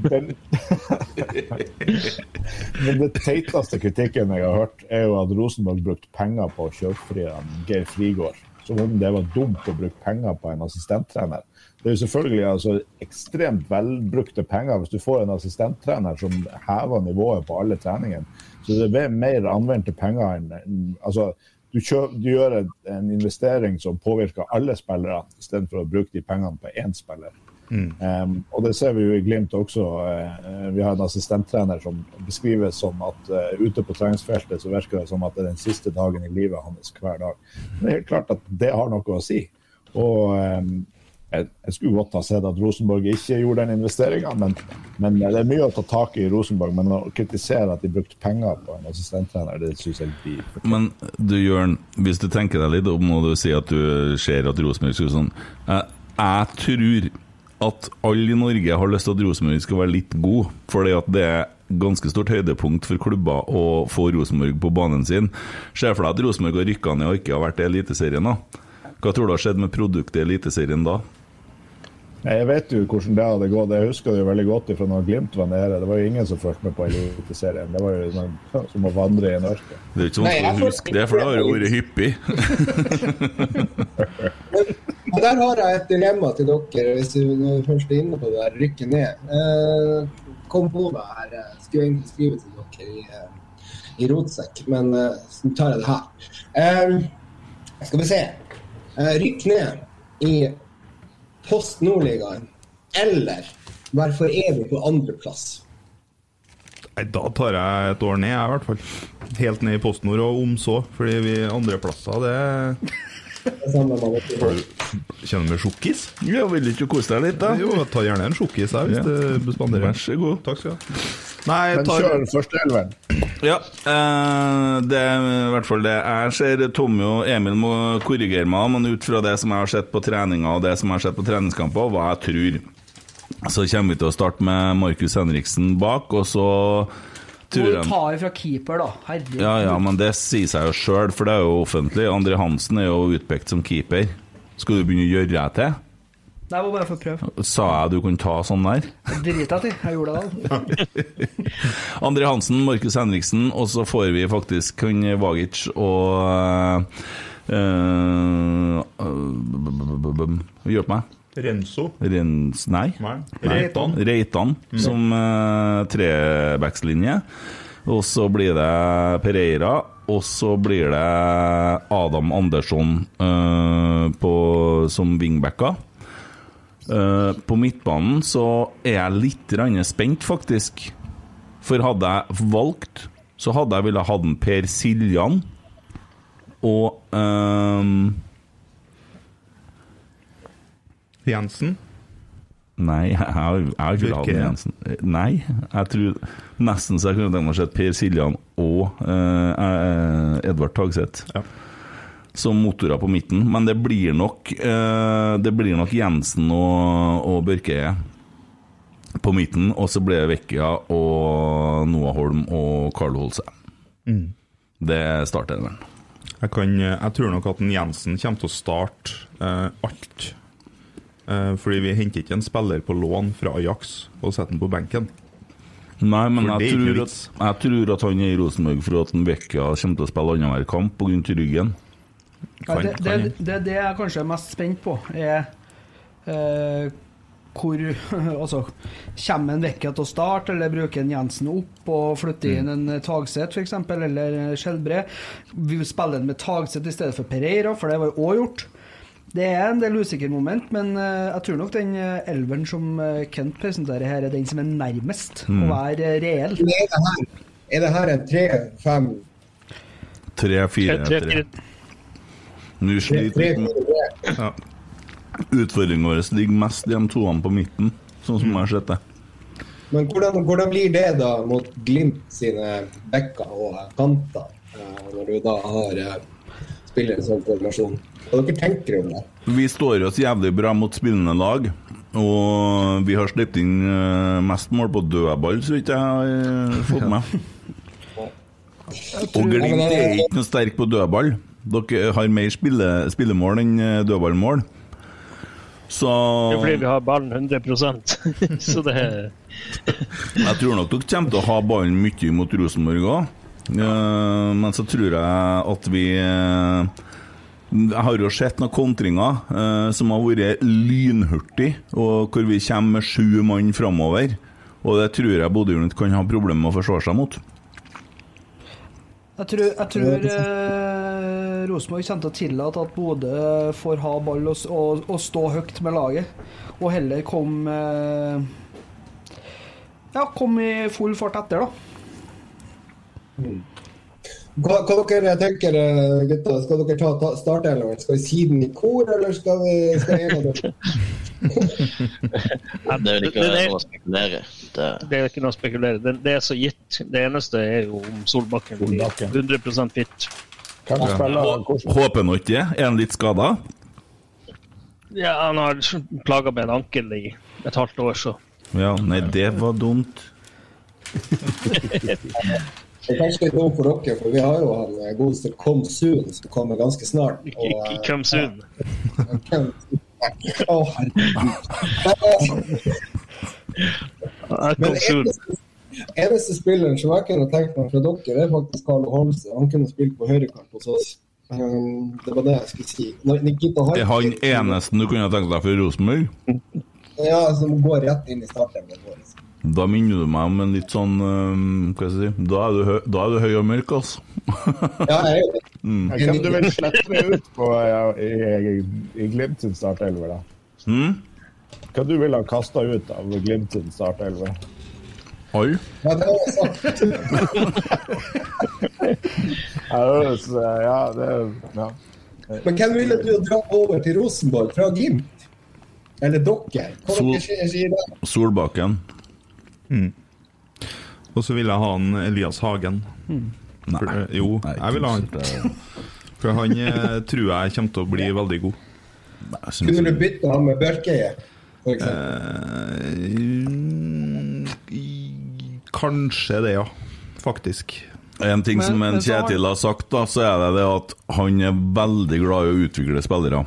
Den- Men det teiteste kritikken jeg har hørt, er jo at Rosenborg brukte penger på å kjøpe fri Geir Frigård. Som om det var dumt å bruke penger på en assistenttrener. Det er jo selvfølgelig altså, ekstremt velbrukte penger hvis du får en assistenttrener som hever nivået på alle treningene. Så det er mer anvendte penger enn altså, du, kjø, du gjør en, investering som påvirker alle spillere, istedenfor å bruke de pengene på én spiller. Um, og det ser vi jo i Glimt også. Uh, vi har en assistenttrener som beskrives som at uh, ute på treningsfeltet så virker det som at det er den siste dagen i livet hans hver dag. Men det er helt klart at det har noe å si. Og um, jeg, jeg skulle godt ha sett at Rosenborg ikke gjorde den investeringa, men, men det er mye å ta tak i i Rosenborg. Men å kritisere at de brukte penger på en assistenttrener, det syns jeg blir Men du Jørn, hvis du tenker deg litt om må du sier at du ser at Rosenborg skulle sånn jeg tror at alle i Norge har lyst til at Rosenborg skal være litt god, fordi at det er ganske stort høydepunkt for klubber å få Rosenborg på banen sin. Se for deg at Rosenborg har rykka ned og ikke har vært i Eliteserien. da. Hva tror du har skjedd med produktet i Eliteserien da? Jeg vet jo hvordan det hadde gått. Jeg husker det jo veldig godt fra når Glimt var nede. Det var jo ingen som fulgte med på Eliteserien. Det var jo sånn, som å vandre i en ørken. Det er ikke så Nei, vanskelig å huske det, for det har jo vært hyppig. Der har jeg et dilemma til dere, hvis du først er inne på det der, rykke ned. Eh, kom på meg her. Skulle egentlig skrive til dere i, eh, i rotsekk, men eh, så tar jeg det her. Skal vi se. Rykk ned i Post Nordligaen, eller være for evig på andreplass. Nei, Da tar jeg et år ned, jeg, i hvert fall. Helt ned i Post Nord, og om så. Fordi vi andreplasser, det Kjenner du sjokkis? Ja, Vil du ikke kose deg litt, da? Jo, jeg tar gjerne en sjokkis her, hvis Ja. det bespanderer. Vær så god. Takk skal du ha. Nei, jeg Men tar kjør førsteelveren. Ja, eh, det er i hvert fall det. Jeg ser Tommy og Emil må korrigere meg, men ut fra det som jeg har sett på treninga og det som jeg har sett på treningskamper, og hva jeg tror, så kommer vi til å starte med Markus Henriksen bak, og så Må jeg ta ifra keeper, da. Herregud. Ja, ja, men det sier seg jo sjøl, for det er jo offentlig. André Hansen er jo utpekt som keeper. Skal du begynne å gjøre deg til? Nei, jeg må bare få prøve. Sa jeg du kunne ta sånn der? Drit deg til. Jeg gjorde det da. André Hansen, Markus Henriksen, og så får vi faktisk kun Vagic og eh, eh, Hjelp meg. Renzo. Rens... Nei. Nei. Reitan. Reitan. mm. som uh, trebackslinje. Og så blir det Pereira, og så blir det Adam Andersson uh, på, som wingbacker. Uh, på midtbanen så er jeg litt spent, faktisk. For hadde jeg valgt, så hadde jeg villet hatt Per Siljan og ehm, Jensen. Nei, jeg har jeg ikke hatt Jensen. Nei, jeg tror nesten så jeg kunne tenkt meg å se Per Siljan og eh, eh, Edvard Tagseth som motorer på midten. Men det blir nok eh, Det blir nok Jensen og, og Børkeie på midten, og så blir det Vecchia og Noah Holm og Carlo Holse. Mm. Det starter den. Jeg, jeg tror nok at Jensen kommer til å starte eh, alt. Eh, fordi vi henter ikke en spiller på lån fra Ajax og setter den på benken. Nei, men jeg tror, at, jeg tror at han er i Rosenborg for at en Vecchia kommer til å spille annenhver kamp pga. ryggen. Ja, det, det, det, det jeg kanskje er mest spent på, er eh, hvor Altså, kommer en Vekka til å starte, eller bruker en Jensen opp og flytter inn en Tagset f.eks., eller Skjelbre? Vi vil spille den med Tagset i stedet for Pereira, for det var jo òg gjort. Det er en del usikre moment, men eh, jeg tror nok den eh, elveren som eh, Kent presenterer her, er den som er nærmest Mm. å være reell. Er det her, er det her en tre-fem Tre-fire Tre- tre. tre- Nå sliter vi med ja. Utfordringen vår ligger mest i de toene på midten, sånn som jeg har sett det. Men hvordan, hvordan blir det da mot Glimt sine bekker og kanter, eh, når du da har spillere som formasjon. Hva dere tenker om det? Vi står oss jævlig bra mot spillende lag. Og vi har sluppet inn eh, mest mål på dødball, så vidt jeg har eh, fått med. Og Glimt er ikke noe sterk på dødball. Dere har mer spille, spillemål enn eh, dødballmål. Så Det er fordi vi har ballen 100% Så det er Jeg tror nok dere kommer til å ha ballen mye mot Rosenborg òg. men så tror jeg at vi Jeg har jo sett noen kontringer eh, som har vært lynhurtig, og hvor vi kommer med sju mann framover. Og det tror jeg Bodø-Glimt kan ha problemer med å forsvare seg mot. Jeg tror, jeg tror eh, Rosenborg kommer til å tillate at Bodø får ha ball og, og, og stå høyt med laget, og heller komme eh, Ja, komme i full fart etter, da. Hva, hva dere tenker gutta? gutter? Skal dere ta, ta startelveren? Skal vi si den i kor, eller skal vi skal en av dere? Det er vel ikke Det- det- noe å spekulere. Det, Det er ikke noe å spekulere. Det, det er så gitt. Det eneste er jo om Solbakken blir 100 fit. Håper nå ikke det. Er han litt skada? Ja, han har plaga med en ankel i et halvt år, så Ja, nei, det var dumt. Det er kanskje litt dumt for dere, for vi har jo han eh, godeste Kom Soon som kommer ganske snart. Og, Komsun. Come soon. Å, herregud. Men eneste, spilleren som jeg kunne tenkt meg fra dere, er faktisk Carlo Holmse. Han kunne spilt på høyrekant hos oss. Um, det var det jeg skulle si. Når Nikita Er han eneste du kunne tenkt deg for Rosenborg? Ja, som går rett inn i starten. Da minner du meg om en litt sånn øhm, Hva skal jeg si Da er du, høy, da er du høy og mørk, altså. Ja, jeg er det. Mm. Hvem du vil slette ut på ja, i, i, i Glimt sin startelver, da? Mm? Hva du ville ha kasta ut av Glimt sin startelver? Oi. Ja, det var sant. Ja, det er- ja. Men hvem ville du dra over til Rosenborg fra Glimt? Eller dere? Sol-? Solbakken. Mm. Og så vil jeg ha han Elias Hagen. Nei. For, eh, jo, Nei, jeg vil ha han. For han eh, tror jeg kommer til å bli veldig god. Kunne du bytte han med Børkeie? Eh, kanskje det, ja. Faktisk. En ting Men- som en Kjetil har sagt, da, så er det det at han er veldig glad i å utvikle spillere.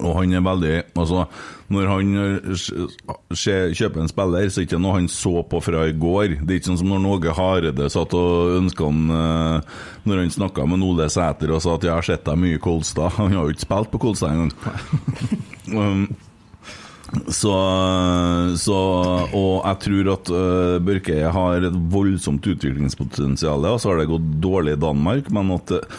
Og han er veldig Altså, når han eh, kjøper en spiller, så er det ikke noe han så på fra i går. Det er ikke sånn som når Åge Hareide satt og ønska han eh, Når han snakka med Ole Sæter og sa at 'jeg har sett deg mye i Kolstad'. Han har jo ikke spilt på Kolstad engang. um, så, så Og jeg tror at uh, Børkeie har et voldsomt utviklingspotensial, og så har det gått dårlig i Danmark, men at uh,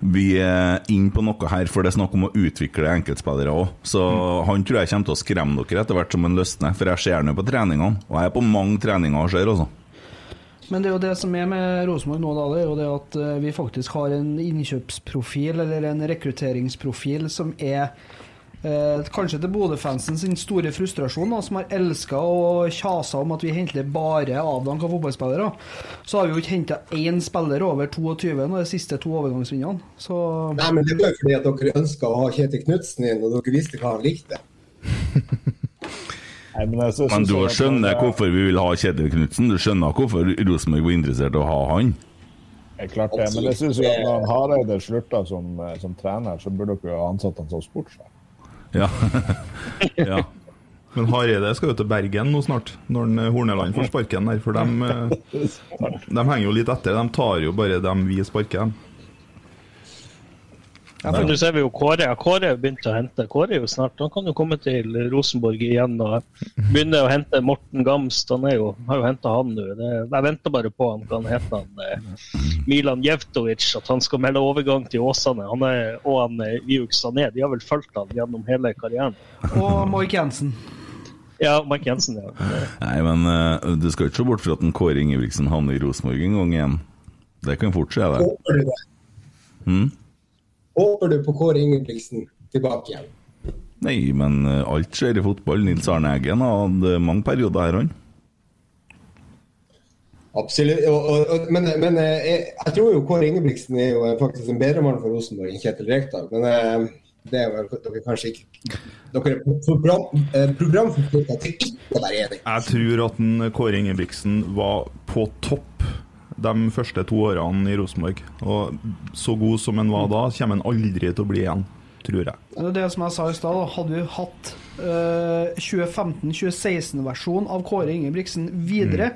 vi er inne på noe her, for det er snakk om å utvikle enkeltspillere òg. Så han tror jeg kommer til å skremme dere etter hvert som han løsner, for jeg ser ham på treningene. Og jeg er på mange treninger og ser, altså. Men det er jo det som er med Rosenborg nå, da, det er jo det at eh, vi faktisk har en innkjøpsprofil, eller en rekrutteringsprofil, som er eh, kanskje til Bodø-fansen sin store frustrasjon, da, som har elska og kjasa om at vi henter bare avdanka fotballspillere. Så har vi jo ikke henta én spiller over 22 nå, de siste to overgangsvinnene. Så Nei, men det var jo fordi at dere ønska å ha Kjetil Knutsen inn, og dere visste hva han likte. Nei, men jeg synes- Men du synes at skjønner er- hvorfor vi vil ha Kjetil Knutsen? Du skjønner hvorfor Rosenborg var interessert i å ha han? Det er klart det, men jeg synes at når han Hareide slutta som, eh, som trener, så burde dere jo ha ansatt han som sportssjef. Ja. ja. Men Hareide skal jo til Bergen nå snart, når eh, Horneland får sparken der. For de, eh, de henger jo litt etter. De tar jo bare dem vi sparker dem. Ja, for Nå ser vi jo Kåre. Kåre har begynt å hente. Kåre er jo snart Han kan jo komme til Rosenborg igjen og begynne å hente Morten Gamst. Han er jo, har jo henta han nå. Det- Jeg venter bare på han kan hete han eh, Milan Jevtovic, at han skal melde overgang til Åsane. Han er, og han eh, Viuk Sané. De har vel fulgt han gjennom hele karrieren. Og Mark Jensen. Ja, Mark Jensen, ja. Nei, men eh, du skal ikke se bort fra at en Kåre Ingebrigtsen havner i Rosenborg en gang igjen. Det kan fort skje, det. Håper du det? Mm? Håper du på Kåre Ingebrigtsen tilbake igjen? Nei, men eh, alt skjer i fotball. Nils Arne Eggen hatt mange perioder her, han. Absolutt. Og, og, og, men men eh, jeg, jeg tror jo Kåre Ingebrigtsen er jo eh, faktisk en bedre mann for Rosenborg enn Kjetil Rekdal. Men eh, det er vel dere kanskje ikke Dere er program, eh, programforplikta til ikke å være enig. Jeg tror at Kåre Ingebrigtsen var på topp de første to årene i Rosenborg. Og så god som han var da, kommer han aldri til å bli igjen, tror jeg. Det er det som jeg sa i stad, hadde vi hatt eh, 2015-2016-versjon av Kåre Ingebrigtsen videre,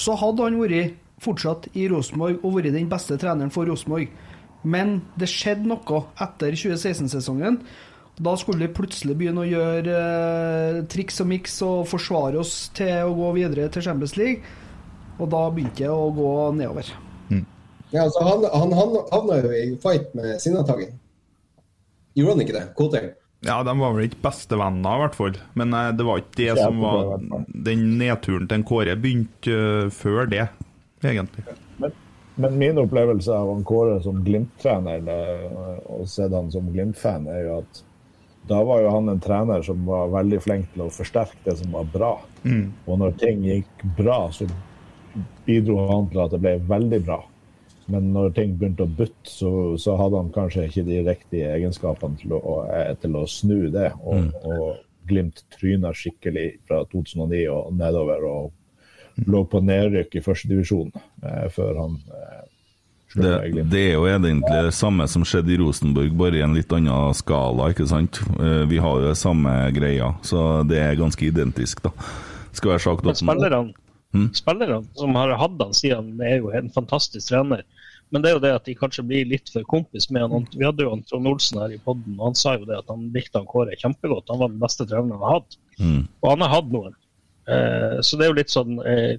så hadde han vært fortsatt i Rosenborg og vært den beste treneren for Rosenborg. Men det skjedde noe etter 2016-sesongen. Da skulle vi plutselig begynne å gjøre eh, triks og miks og forsvare oss til å gå videre til Champions League. Og da begynte jeg å gå nedover. Ja, altså, han, han, han havna jo i fight med Sinnataggen. Gjorde han ikke det? Koteng? Ja, de var vel ikke bestevenner, i hvert fall. Men eh, det var ikke det Ikke som var. Den nedturen til en Kåre begynte uh, før det, egentlig. Men, men min opplevelse av han Kåre som Glimt-trener, og sett han som Glimt-fan, er jo at da var jo han en trener som var veldig flink til å forsterke det som var bra. Mm. Og når ting gikk bra, så bidro han til at det ble veldig bra. Men når ting begynte å butte, så, så hadde han kanskje ikke de riktige egenskapene til å, eh, til å snu det. Og, Mm. og Glimt tryna skikkelig fra 2009 og nedover. og lå på nedrykk i førstedivisjon eh, før han eh, Det, det er jo egentlig det samme som skjedde i Rosenborg, bare i en litt annen skala, ikke sant? Eh, Vi har jo det samme greia, så det er ganske identisk, da. Skal være sagt Men at spillerne, Mm. spillerne som har hatt han siden, er jo en fantastisk trener. Men det er jo det at de kanskje blir litt for kompis med han. Vi hadde jo han Trond Olsen her i podden, og han sa jo det at han likte han Kåre kjempegodt. Han var den beste treneren han har hatt. Mm. Og han har hatt noen. Eh, så det er jo litt sånn eh,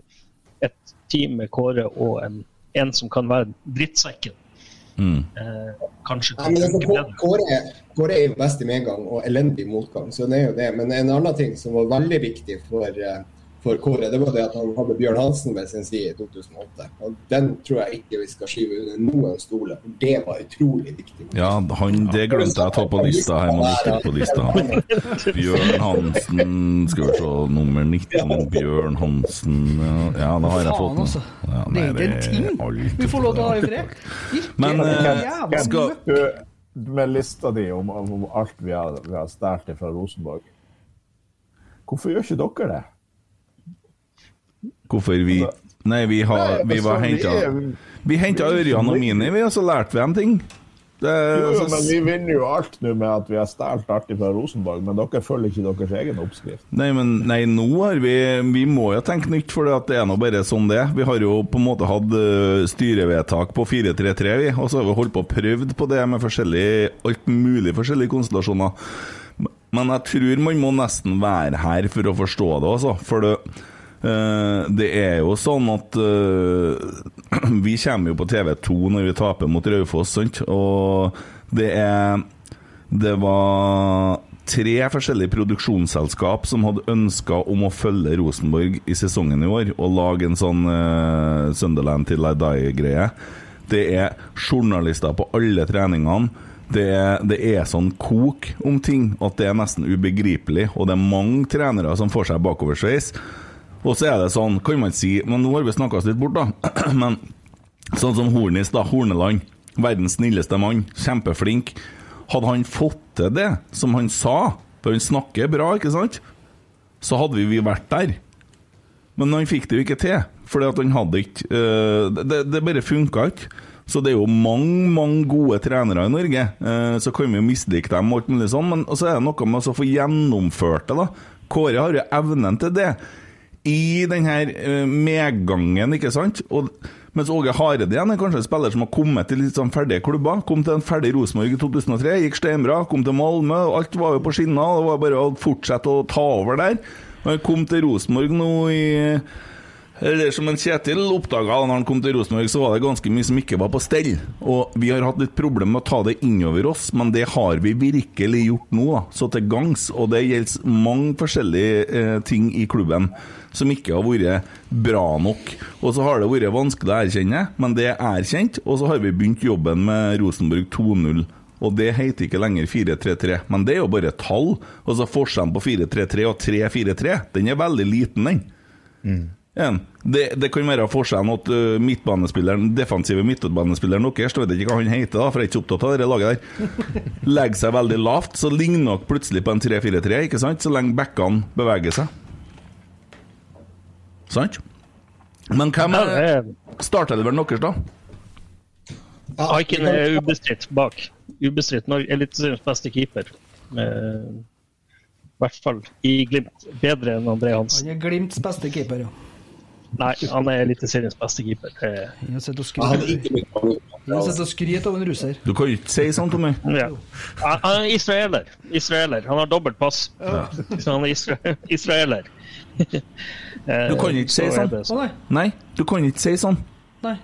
et team med Kåre og en, en som kan være drittsekken. Mm. Eh, kanskje kan ja, altså. Kåre, Kåre er jo best i medgang og elendig i motgang, så det er jo det. Men en annen ting som var veldig viktig for, eh, for Kåre, det var det at han hadde Bjørn Hansen ved sin side i 2008. Og den tror jeg ikke vi skal skyve under noen stole, for det var utrolig viktig. Ja, han, det glemte jeg å ta på lista her. Man ikke på lista. Bjørn Hansen Skal vi se, nummer 19. Bjørn Hansen Ja, da har jeg fått altså. Ja, nei, Det er ikke en ting vi får lov til å ha i fred. Men, eh, skal- med lista di om, om alt vi har, vi har stjålet fra Rosenborg, hvorfor gjør ikke dere det? Hvorfor vi Nei, vi, har, vi var henta altså, vi henta Ørjan og Mini, vi, og så lærte vi dem ting. Det, Jo, jo, men vi vinner jo alt nå med at vi har stjålet alt fra Rosenborg, men dere følger ikke deres egen oppskrift. Nei, men nei, nå har vi Vi må jo tenke nytt, for det er nå bare sånn det. Vi har jo på en måte hatt eh, styrevedtak på 4-3-3, vi, og så har vi holdt på og prøvd på det med forskjellig, alt mulig forskjellige konstellasjoner. Men jeg tror man må nesten være her for å forstå det, altså. For det, det er jo sånn at eh, Vi kommer jo på TV2 når vi taper mot Raufoss? Og det er Det var tre forskjellige produksjonsselskap som hadde ønska om å følge Rosenborg i sesongen i år og lage en sånn uh, Sunderland til I Die-greie. Det er journalister på alle treningene. Det det er sånn kok om ting at det er nesten ubegripelig, og det er mange trenere som får seg bakoversveis. Og så er det sånn, kan man si Men nå har vi snakka oss litt bort, da. Men sånn som Hornis, da. Horneland. Verdens snilleste mann. Kjempeflink. Hadde han fått til det som han sa, for han snakker bra, ikke sant, så hadde vi, vært der. Men han fikk det jo ikke til, fordi at han hadde ikke uh, det, det bare funka ikke. Så det er jo mange mange gode trenere i Norge. Uh, så kan vi jo mislike dem, og alt mulig sånn, men så er det noe med å få gjennomført det. da. Kåre har jo evnen til det i den her eh, medgangen, ikke sant? Og, mens Åge Hareide igjen er kanskje en spiller som har kommet til litt sånn ferdige klubber. Kom til en ferdig Rosenborg i 2003, gikk steinbra. Kom til Malmö, alt var jo på skinner. Det var bare å fortsette å ta over der. Han kom til Rosenborg nå i eller som en Kjetil oppdaga da han kom til Rosenborg, så var det ganske mye som ikke var på stell. Og vi har hatt litt problemer med å ta det innover oss, men det har vi virkelig gjort nå, da. Så til gangs. Og det gjelder mange forskjellige eh, ting i klubben som ikke har vært bra nok. Og så har det vært vanskelig å erkjenne, men det er erkjent. Og så har vi begynt jobben med Rosenborg 2-0. Og det heter ikke lenger 4-3-3, men det er jo bare tall. Altså Forskjellen på 4-3-3 og 3-4-3, den er veldig liten, den. Mm. Det, det kan være forskjellen at midtbanespilleren, defensive midtbanespilleren deres, jeg vet ikke hva han heter, da, for jeg er ikke opptatt av det laget der, legger seg veldig lavt, så ligner dere plutselig på en 3-4-3, ikke sant? Så lenge backene beveger seg. Sant? Men hvem er startelveren deres, da? Aiken er ubestridt bak. Ubestridt Eliteseriens beste keeper. Med, I hvert fall i Glimt. Bedre enn André Hansen. Han er Glimts beste keeper, ja. Nei, han er Eliteseriens beste keeper. Jeg sett og Han hadde skryt ikke blitt konge. Jeg har sett og skryt av en russer. Du kan ikke si sånn, Tommy. Ja. Han er israeler. Israeler. Han har dobbelt pass. Så han er isra israeler. Eh, Du kan ikke si så sånn. Å nei. Nei, du kan ikke si sånn. Nei.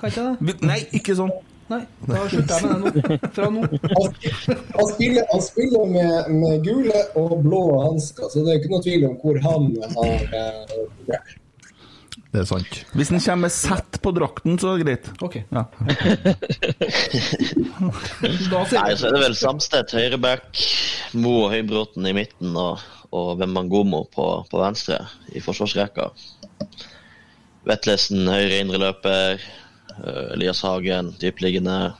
Kan ikke det? Nei, ikke sånn. Nei. Da slutter jeg med det nå. Fra nå. Han, han, spiller, han spiller med, med gule og blå hansker, så det er ikke noe tvil om hvor han har eh. Det er sant. Hvis den kommer med sett på drakten, så er det greit. Ok. Ja. Da Nei, så er det vel Samstedt høyreback, Mo og Høybråten i midten og, og Wembangomo på, på venstre i forsvarsrekka. Vetlesen høyre indreløper, eh, Elias Hagen dypliggende,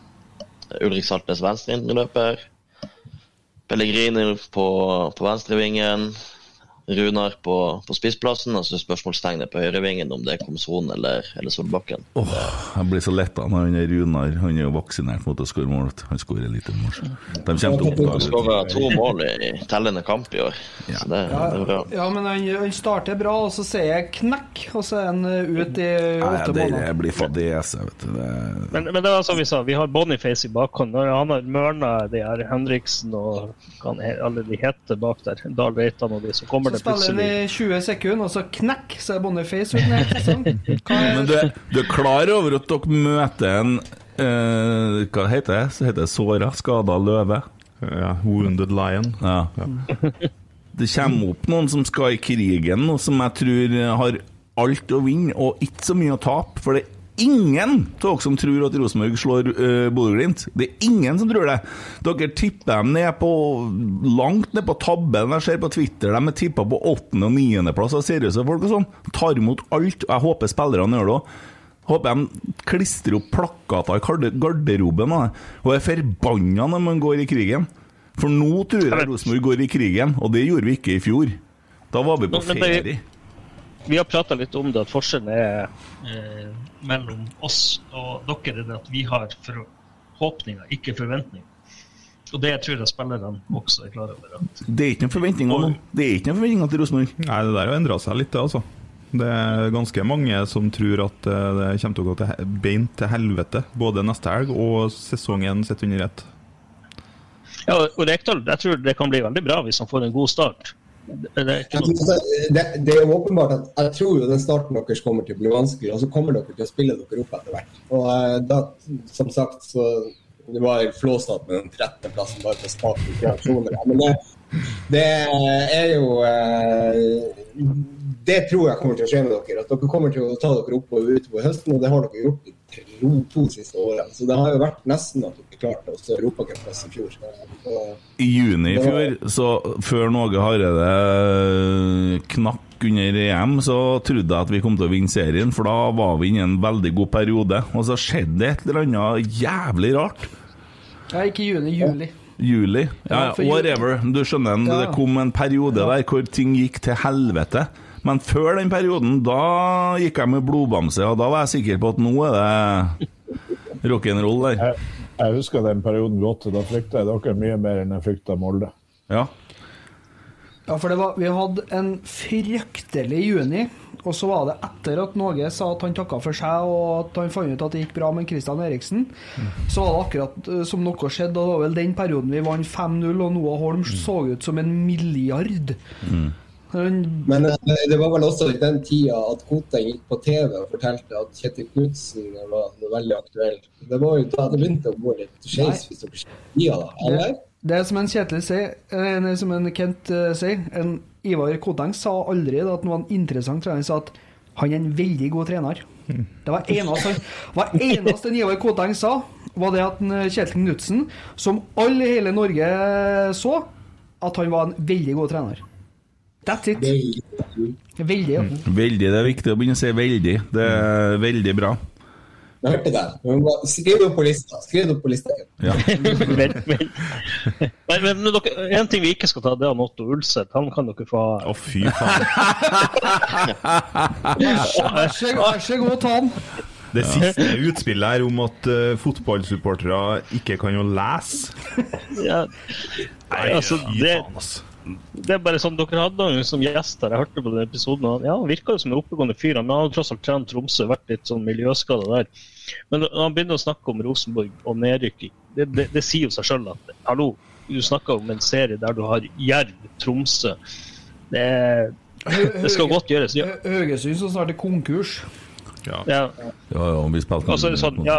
Ulrik Saltnes venstre indreløper, Pellegrini på, på venstrevingen, Runar på, på spissplassen, og så spørsmålstegnet på høyrevingen om det er Komson eller, eller Solbakken. Åh, jeg blir så letta når han er Runar Han er jo vaksinert mot å skåre mål. Han skårer lite mål. så De kommer til å Han skåra to mål i tellende kamp i år, så det, det er bra. Ja, men han, han starter bra, og så sier jeg knekk, og så er han uh, ut i åtte det blir fadese, vet du. Det, Men, men det var som vi sa, vi har Boniface i bakhånd. Når han har mørna de her Henriksen og alle de heter bak der, Dahl Reitan og de, så kommer Så spiller han i 20 sekunder, og så knekk, så er Boniface ute. Er men du, er- du er klar over at dere møter en uh, Hva heter det? Så heter det såra? Skada løve? Ja, Wounded Lion. Ja. Det kommer opp noen som skal i krigen, og som jeg tror har alt å vinne og ikke så mye å tape. For det ingen av dere som tror at Rosenborg slår uh, Bodø-Glimt. Det er ingen som tror det. Dere tipper dem ned på langt ned på tabben. Jeg ser på Twitter de er tippa på åttende- og niendeplass av seriøse folk og sånn. Tar imot alt. Jeg håper spillerne gjør det òg. Håper de klistrer opp plakater i garderoben og er forbanna når man går i krigen. For nå tror jeg Rosenborg går i krigen, og det gjorde vi ikke i fjor. Da var vi på ferie. Vi har prata litt om det, at forskjellen er eh, mellom oss og dere er det at vi har forhåpninger, ikke forventninger. Og det tror jeg spillerne også er klar over. At Det er ikke noen forventninger nå. Det er ikke noen forventninger til Rosenborg. Nei, det der har endra seg litt, det, altså. Det er ganske mange som tror at eh, det kommer til å gå til beint til helvete både neste helg og sesongen sett under ett. ja, og Rekdal, jeg tror det kan bli veldig bra hvis han får en god start. Det, er noe Altså, åpenbart at jeg tror jo den starten deres kommer til å bli vanskelig, og så kommer dere til å spille dere opp etter hvert. Og eh, da, som sagt, så det var flåsatt med den 13. plassen bare for å skape reaksjoner. Men det, det er jo eh, Det tror jeg kommer til å skje med dere. At dere kommer til å ta dere opp og utover høsten, og det har dere gjort de to, to siste årene. Så det har jo vært nesten at dere klarte å stå europacuplass i fjor. Så, så, I juni i fjor, så før Någe Hareide knakk under EM, så trodde jeg at vi kom til å vinne serien, for da var vi inne i en veldig god periode. Og så skjedde det et eller annet jævlig rart. Ja, ikke juni, juli. Juli. Ja, Ja, whatever. Du skjønner, Ja. det kom en periode der hvor ting gikk til helvete. Men før den perioden, da gikk jeg med blodbamse, og da var jeg sikker på at nå er det rock'n'roll der. Jeg, jeg husker den perioden godt. Da frykta jeg dere mye mer enn jeg frykta Molde. Ja. Ja, for det var, vi hadde en fryktelig juni, og så var det etter at Norge sa at han takka for seg, og at han fant ut at det gikk bra med Christian Eriksen, så var det akkurat eh, som noe skjedde. og Det var vel den perioden vi vant 5-0, og Noah Holm så ut som en milliard. Han, Men eh, det var vel også i den tida at Koteng gikk på TV og fortalte at Kjetil Knutsen var veldig aktuell. Det var jo da det begynte å gå litt skeis, hvis dere. Eller? det, det er som en Kjetil sier, eh, som en Kent eh, sier, en Ivar Koteng sa aldri at han var en interessant trener, han sa at han er en veldig god trener. Det var eneste, var eneste Ivar Koteng sa, var det at Kjetil Knutsen, som alle i hele Norge så, at han var en veldig god trener. That's it. Veldig, ja. Veldig, det er viktig å begynne å si veldig. Det er veldig bra. Jeg hørte det. Skriv det opp på lista. Skriv det opp på lista. Ja. Nei, men men dere, en ting vi ikke skal ta, det er han Otto Ulseth. Han kan dere få Å, Å, fy faen. Vær så god, ta den. Det siste utspillet her om at uh, fotballsupportere ikke kan jo lese Ja. Nei, altså, fy det, faen, ass. Det er bare sånn, Dere hadde han som gjest her, jeg hørte på den episoden. og Ja, Han virka jo som en oppegående fyr. men Han har tross alt trent Tromsø, vært litt sånn miljøskada der. Men når han begynner å snakke om Rosenborg og nedrykking, det, det, det sier jo seg sjøl at hallo, du snakker om en serie der du har Jerv, Tromsø. Det, det skal godt gjøres. Ja, Haugesund som snart er konkurs. Ja. ja. Ja, ja, vi spilte Og er sånn, ja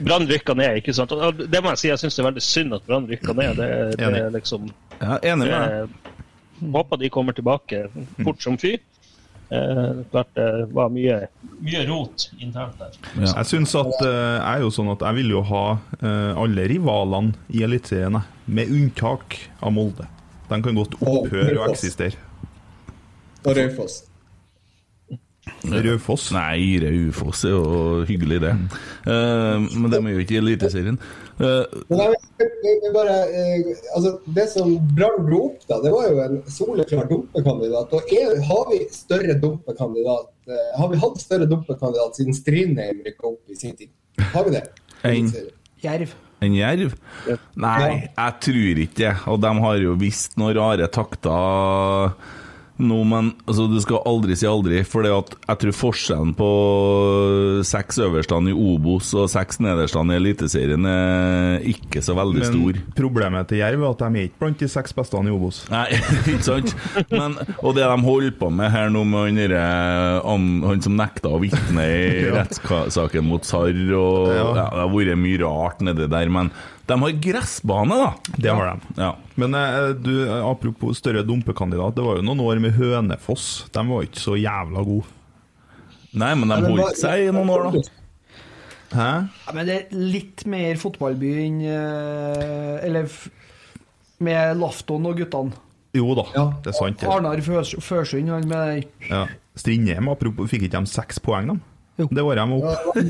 Brann rykka ned, ikke sant. Og det må jeg si, jeg syns det er veldig synd at Brann rykka ned. Det, det Enig. liksom Ja, enig med deg. Eh, Håper de kommer tilbake fort som fy. Eh, klart det var mye, mye rot internt der. Ja. Jeg synes at eh, jeg er jo sånn at jeg vil jo ha eh, alle rivalene i Eliteserien, med unntak av Molde. De kan godt opphøre å eksistere. Og Raufoss. Raufoss. Nei, Raufoss er jo hyggelig, det. Uh, men de er jo ikke i Eliteserien. Uh, Men jeg, jeg, jeg bare, uh, altså, det som Brann dro opp, da, det var jo en soleklar dumpekandidat. Og er, har vi større dumpekandidat eh, Har vi hatt større dumpekandidat siden Strindheim rykka opp i sin tid? Har vi det? En. Jerv. En jerv? Nei, jeg tror ikke det. Og de har jo visst noen rare takter nå, men altså, du skal aldri si aldri. For jeg tror forskjellen på seks øverstene i Obos og seks nederstene i Eliteserien er ikke så veldig stor. Men problemet til Jerv er at de er ikke blant de seks beste i Obos. Nei, ikke sant? Men, og det de holder på med her nå, med han, han, han som nekta å vitne i rettssaken mot Sarr og ja. Ja. Det har vært mye rart nedi der, men de har gressbane, da. Det har de. Ja. Men eh, du, apropos større dumpekandidat, det var jo noen år med Hønefoss. De var ikke så jævla gode. Nei, men de holdt seg i noen år, da. Hæ? Ja, men det er litt mer fotballby enn eh, Eller med Lafton og guttene. Jo da, det er sant. Arnar Førsund, han med Ja. Strindheim, apropos, fikk ikke de seks poeng, da? Det året de var oppe.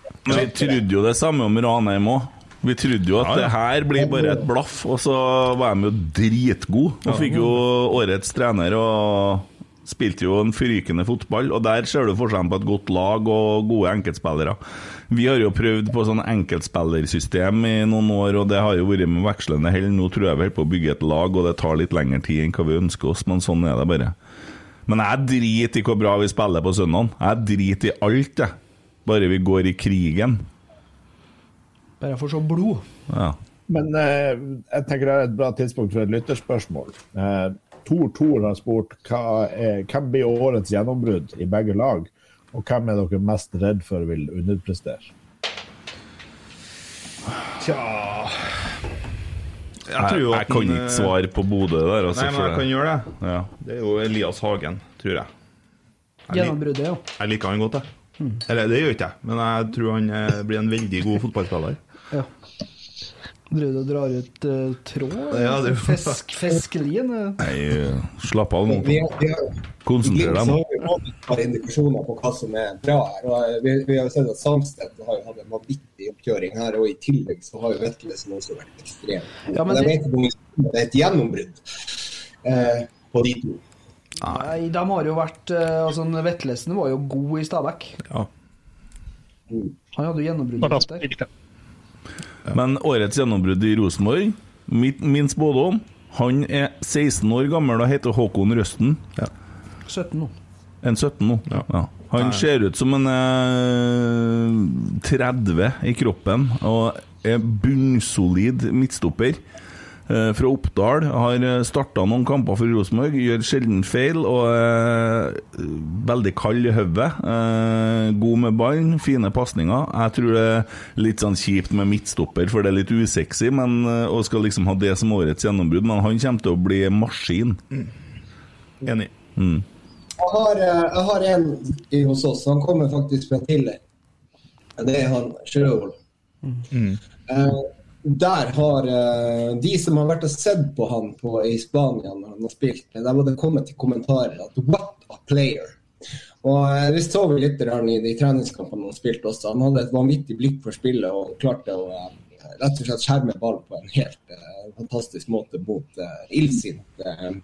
Men vi trodde jo det samme om Ranheim òg. Vi trodde jo at Ja, ja. det her blir bare et blaff, og så var de jo dritgode. Og fikk jo årets trener og spilte jo en frykende fotball. Og der ser du forskjellen på et godt lag og gode enkeltspillere. Vi har jo prøvd på sånn enkeltspillersystem i noen år, og det har jo vært med vekslende hell. Nå tror jeg vi holder på å bygge et lag, og det tar litt lengre tid enn hva vi ønsker oss, men sånn er det bare. Men jeg driter i hvor bra vi spiller på søndag. Jeg driter i alt, jeg. Bare vi går i krigen. Bare for så se blod. Ja. Men eh, jeg tenker det er et bra tidspunkt for et lytterspørsmål. Eh, Tor Tor har spurt hva er, hvem blir årets gjennombrudd i begge lag, og hvem er dere mest redd for vil underprestere? Tja Jeg, tror jo jeg, at kan den, ikke eh, svare på Bodø der. Altså, Nei, men jeg kan gjøre det. Ja. Det er jo Elias Hagen, tror jeg. Jeg, Gjennombruddet, ja. jeg liker han godt, jeg. Eller det gjør ikke jeg, men jeg tror han eh, blir en veldig god fotballspiller. ja. Driver du og drar ut eh, tråd? Ja, det- Fisk, fiskelien? eh. Nei, eh, slapp av nå. Vi, vi har, Konsentrer så deg. har vi fått et par indikasjoner på hva som er bra her. og eh, Vi, vi har jo sett at Samstedt har jo hatt en vanvittig oppkjøring her, og i tillegg så har jo Vetlesen også vært ekstrem. Ja, men men jeg det- vet ikke om det er et gjennombrudd eh, på de to. Nei, de har jo vært eh, altså Vetlesen var jo god i Stabæk. Ja. Han hadde jo gjennombrudd der. Men årets gjennombrudd i Rosenborg, mitt, min spådom Han er 16 år gammel og heter Håkon Røsten. 17 nå. En 17 nå. Ja. Han Nei. ser ut som en eh, 30 i kroppen og er bunnsolid midtstopper. Eh, fra Oppdal. Har starta noen kamper for Rosenborg, gjør sjelden feil og er veldig kald i hodet. Eh, god med ballen, fine pasninger. Jeg tror det er litt sånn kjipt med midtstopper, for det er litt usexy, men, eh, og skal liksom ha det som årets gjennombrudd, men han kommer til å bli maskin. Enig. Mm. Jeg har, eh, jeg har en i hos oss. Han kommer faktisk fra Tiller. Det er han Sjøvold. Mm. Eh, der har uh, de som har vært og sett på han på, i Spania når han har spilt, der var det kommet til kommentarer at 'what a player'. Og uh, Vi så litt i de treningskampene han spilte også. Han hadde et vanvittig blikk for spillet og klarte å eh, rett og slett skjermer ball på en helt uh, fantastisk måte mot uh, illsinte uh,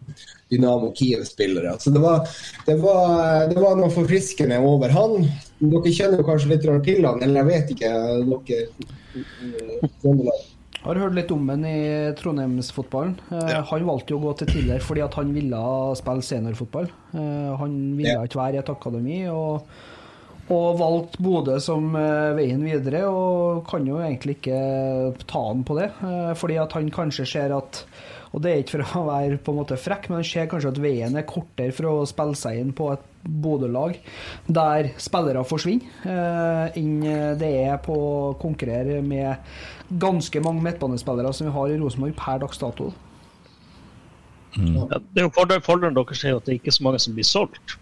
Dynamo Kiev-spillere. Så det var, det, var, det var noe forfriskende over han. Dere kjenner jo kanskje litt til han, eller jeg vet ikke. dere eh, Trøndelag. Har hørt litt om ham i Trondheimsfotballen. Eh, Han valgte jo å gå til Tiller fordi at han ville spille seniorfotball. Eh, han ville Ja. ikke være i et akademi, og, og valgte Bodø som eh, veien videre. Og kan jo egentlig ikke ta han på det, eh, fordi at han kanskje ser at og det er ikke for å være på en måte frekk, men han ser kanskje at veien er kortere for å spille seg inn på et Bodø-lag der spillere forsvinner, eh, enn det er på å konkurrere med ganske mange midtbanespillere som vi har i Rosenborg per dags dato. Ja, det er jo fordelen, fordelen deres er at det er ikke så mange som blir solgt.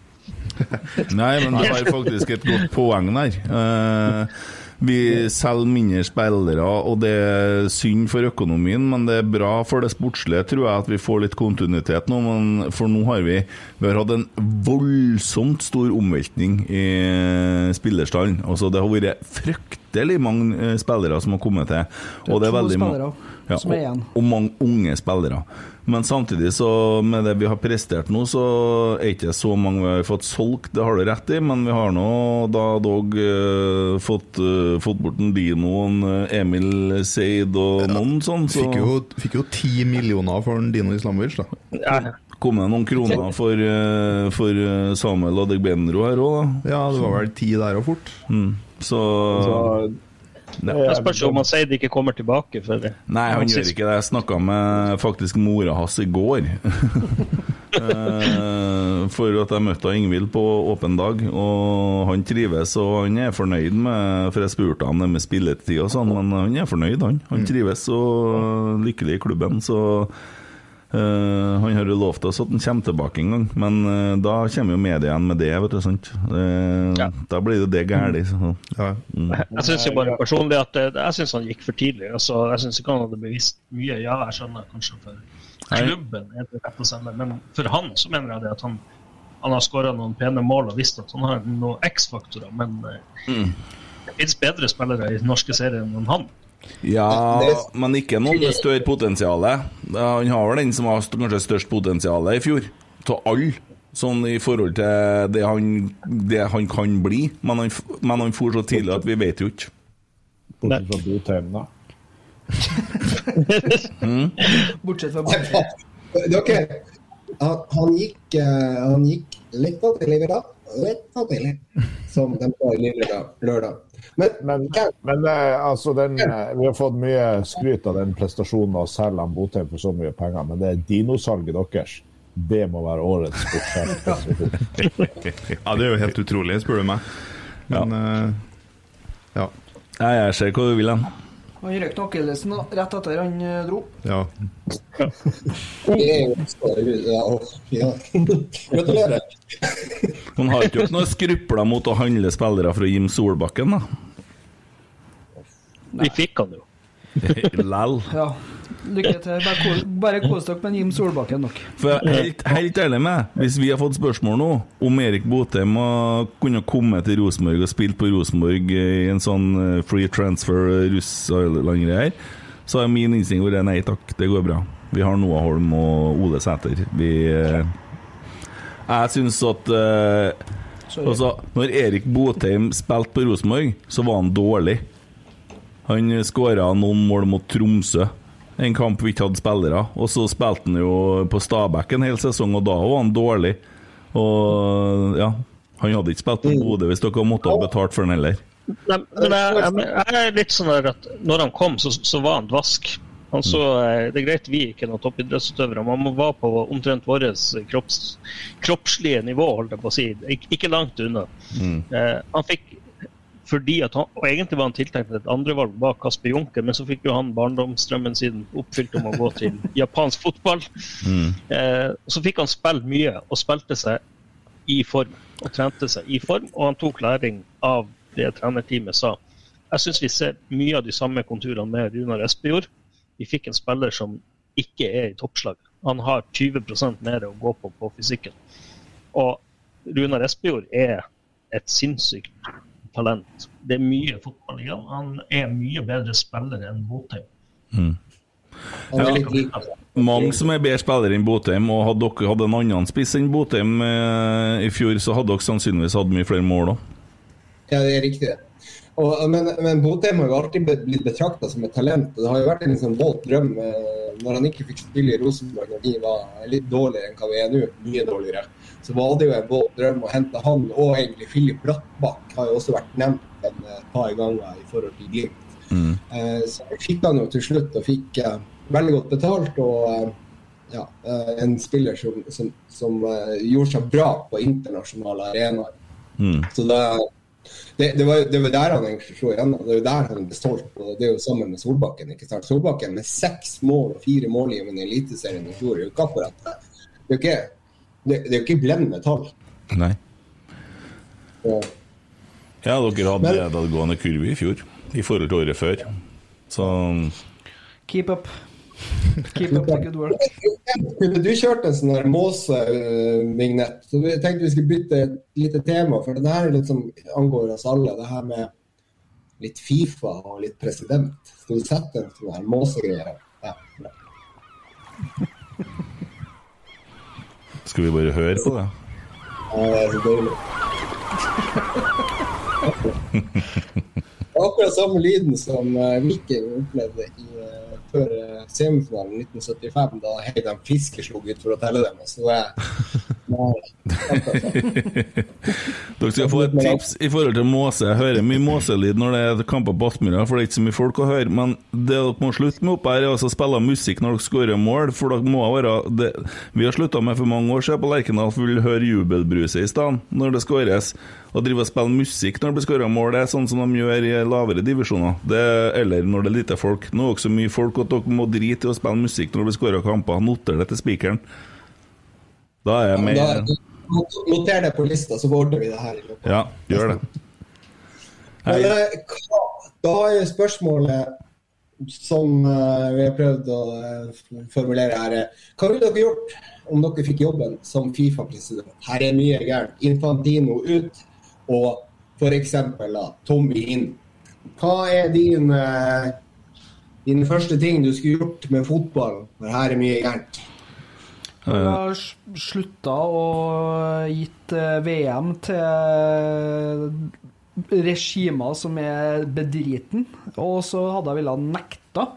Nei, men det har faktisk et godt poeng der. Uh, vi selger mindre spillere, og det er synd for økonomien, men det er bra for det sportslige, tror jeg, at vi får litt kontinuitet nå. Men for nå har vi, vi har hatt en voldsomt stor omveltning i spillerstallen. Altså, det har vært fryktelig mange eh, spillere som har kommet til. Det er det to veldig ma- ja, er og, og mange unge spillere. Men samtidig, så med det vi har prestert nå, så er ikke så mange vi har fått solgt, det har du rett i, men vi har nå da dog uh, fått, uh, fått bort en Dino, en eh, Emil Seid og noen sånn. Så Fikk jo, fikk jo 10 millioner for en Dino Islamovic, da. kom det noen kroner for, for Samuel og Degbenro her òg, da. Ja, det var vel ti der og fort. Mm. Så, Jeg spørs spørsmål, om han Seid ikke kommer tilbake. For Nei, han gjør ikke det. Jeg snakka med faktisk mora hans i går. Eh, for at jeg møtte Ingvild på åpen dag, og han trives og han er fornøyd med For jeg spurte han det med spilletid og sånn, men han er fornøyd, han. Han trives og lykkelig i klubben, så eh, han har jo lovt oss at han kommer tilbake en gang, men uh, da kommer jo media igjen med det, vet du. sant? Eh, Da blir det det gærent. Ja. Mm. Jeg syns bare personlig at jeg synes han gikk for tidlig. Altså, jeg syns ikke han hadde bevist mye. Ja, jeg skjønner kanskje for klubben er det rett å sende, men for han så mener jeg det at han, han har skåra noen pene mål og visst at han har noen X-faktorer, men Mm. det fins bedre spillere i den norske serien enn han. Ja, men ikke noen med større potensial. Han har vel den som har kanskje størst potensial i fjor, av alle. Sånn i forhold til det han, det han kan bli. Men han, men han for så tidlig at vi vet jo ikke. Bortsett fra Botheim, da. Mm. Bortsett fra Dere, han, han, gikk, eh, han gikk litt på tidlig i dag. For tidlig, som de sa i lille lørdag. Men, Men, men eh, altså den, eh, vi har fått mye skryt av den prestasjonen å selge Botheim for så mye penger, men det er dinosalget deres. Det må være årets sportsprestasjon. Ja, det er jo helt utrolig, spør du meg. Men eh, ja. Nei, jeg ser hva du vil hen. Han røk akillesen rett etter han eh, dro. ja. er. Gratulerer. Han har ikke noen noe skrupler mot å handle spillere fra Jim Solbakken, da. Vi fikk han jo. Lell. Ja. Lykke til. Bare bare kos dere med Jim Solbakken nok. For helt, helt ærlig med, hvis vi har fått spørsmål nå om Erik Botheim kunne komme til Rosenborg og spilt på Rosenborg i en sånn eh, free transfer Russland-greier, så har min innstilling vært nei takk, det går bra. Vi har Noah Holm og Ole Sæter. Vi eh, Jeg syns at eh, altså, Når Erik Botheim spilte på Rosenborg, så var han dårlig. Han skåra noen mål mot Tromsø. En kamp vi ikke hadde spillere. Og så spilte han jo på Stabæk en hel sesong, og da var han dårlig. Og ja, han hadde ikke spilt på Bodø hvis dere måtte ha betalt for han heller. Nei, men jeg, jeg, er litt sånn at når han kom, så, så var han dvask. Han så, eh, det er greit vi ikke er noen toppidrettsutøvere, men man var på omtrent vårt kropps, kroppslige nivå, holdt jeg på å si. Ik ikke langt unna. Eh, han fikk fordi at han, og Egentlig var han tiltenkt et andrevalg bak Kasper Junker, men så fikk jo han barndomsdrømmen sin oppfylt om å gå til japansk fotball. Eh, så fikk han spille mye, og spilte seg i form. Og trente seg i form, og han tok læring av det trenerteamet sa. jeg syns vi ser mye av de samme konturene med Runar Espejord. Vi fikk en spiller som ikke er i toppslag. Han har 20% mer å gå på på fysikken. Og Runar Espejord er et sinnssykt talent. Det er mye fotball i han. Han er mye bedre spiller enn Botheim. Mm. Ja, mange som er bedre spillere enn Botheim, og hadde dere hatt en annen spiss enn Botheim eh, i fjor, så hadde dere sannsynligvis hatt mye flere mål òg. Ja, det er riktig. Og, men, men Botheim har jo alltid blitt betrakta som et talent. og Det har jo vært en liksom våt drøm eh, når han ikke fikk spille i Rosenborg når de var litt dårligere enn hva vi er nå. Mye dårligere. Så var det jo en våt drøm å hente han, og egentlig Filip Brattbakk har jo også vært nevnt en eh, par ganger i forhold til Glimt. Mm. Så så fikk han jo til slutt, og fikk eh, veldig godt betalt. og eh, ja, eh, en spiller som, som, som eh, gjorde seg bra på internasjonale arenaer. Mm. Så det, det, det, var, det var der han egentlig slo igjennom. Det er jo der han ble stolt. og Det er jo sammen med Solbakken. ikke sant? Solbakken med seks mål og fire målgivende i Eliteserien i fjor er jo ikke akkurat. Det er jo ikke, det, det er jo ikke blendende tall. Nei. Ja. Ja, dere hadde Men- nedadgående kurve i fjor i forhold til året før. Så Keep up. Keep up the good work. Skulle du kjørt en sånn her Måse-vignett, så vi tenkte vi skulle bytte et lite tema. For det her liksom angår oss alle. Det her med litt Fifa og litt president. Skal du sette en sånn her Måse-greie? Ja. Skal vi bare høre på det? Ja, det er så deilig. Akkurat samme lyden som eh, Viking opplevde i, eh, før eh, semifinalen 1975, da Heidan Fiske slo ut for å telle dem. Og Så Dere skal få et tips i forhold til måse. Jeg hører mye måselyd når det er kamper på Aspmyra, for det er ikke så mye folk å høre. Men det dere må slutte med oppe her, er å spille musikk når dere skårer mål. For dere må være det, Vi har slutta med for mange år siden på Lerkendal, for vi vil høre jubelbruset i stedet når det skåres. Å drive og spille musikk når det blir skåra mål, det er sånn som de gjør i lavere divisjoner. Det, eller når det er lite folk. Nå er det også mye folk at dere må drite i å spille musikk når det blir skåra kamper. Noter det til spikeren. Da er jeg med. Da, noter det på lista, så ordner vi det her. i løpet. Ja, gjør det. Hei. Eh, da er spørsmålet som eh, vi har prøvd å eh, formulere her, hva ville dere gjort om dere fikk jobben som Fifa-president? Her er mye gærent. Infantino ut, og f.eks. Tommy inn. Hva er din, eh, din første ting du skulle gjort med fotball, for her er mye gærent? Jeg har slutta og gitt eh, VM til regimer som er bedriten. Og så hadde jeg villet nekta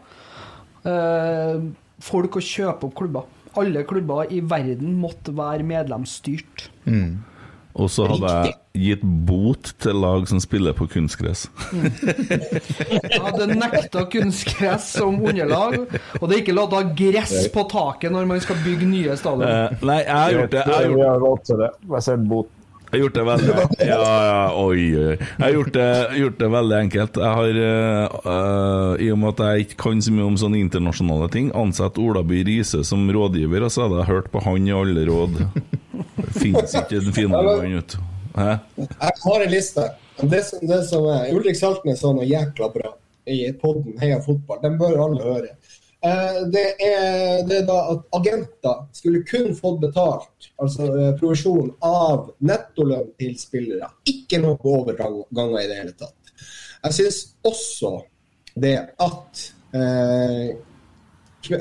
eh, folk å kjøpe opp klubber. Alle klubber i verden måtte være medlemsstyrt. Og så hadde jeg gitt bot til lag som spiller på kunstgress. Jeg hadde nekta kunstgress som underlag, og det er ikke lov å ha gress på taket når man skal bygge nye stadioner. Nei, jeg har gjort det. Jeg har gjort, har det. Jeg ser bot. jeg har gjort det veldig Ja, ja, oi, oi. Jeg har gjort det, gjort det veldig enkelt. Jeg har, eh, eh, I og med at jeg ikke kan så mye om sånne internasjonale ting, ansatt Ola By Riise som rådgiver, og så hadde jeg hørt på han i alle råd. Fins ikke en finere mann, vet du. Jeg har en liste. Det som, det som er, Ulrik Saltnes sa noe jækla bra i podden Heia fotball. Den bør alle høre. Eh, det, er, det er da at agenter skulle kun fått betalt, altså eh, provisjon, av nettolønn til spillere. Ikke noe overganger i det hele tatt. Jeg syns også det at eh,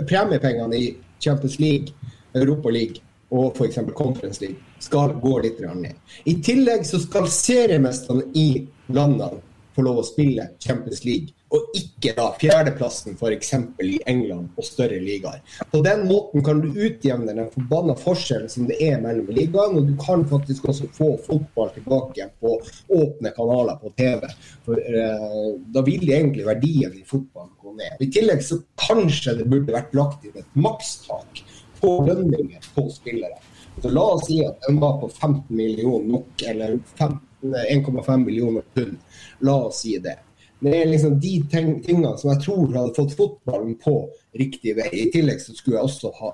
premiepengene i Champions League, Europa League og f.eks. Conference League skal gå litt ned. I tillegg så skal seriemesterne i landene få lov å spille Champions League, og ikke da fjerdeplassen f.eks. i England og større ligaer. På den måten kan du utjevne den forbanna forskjellen som det er mellom ligaene, og du kan faktisk også få fotball tilbake på åpne kanaler på TV. For eh, Da vil egentlig verdien i fotballen gå ned. I tillegg så kanskje det burde vært lagt inn et makstak på lønninger på spillere. Så la oss si at den var på 15 millioner nok, eller 15 1,5 millioner pund. La oss si det. Det er liksom de tingene som jeg tror hadde fått fotballen på riktig vei. I tillegg så skulle jeg også ha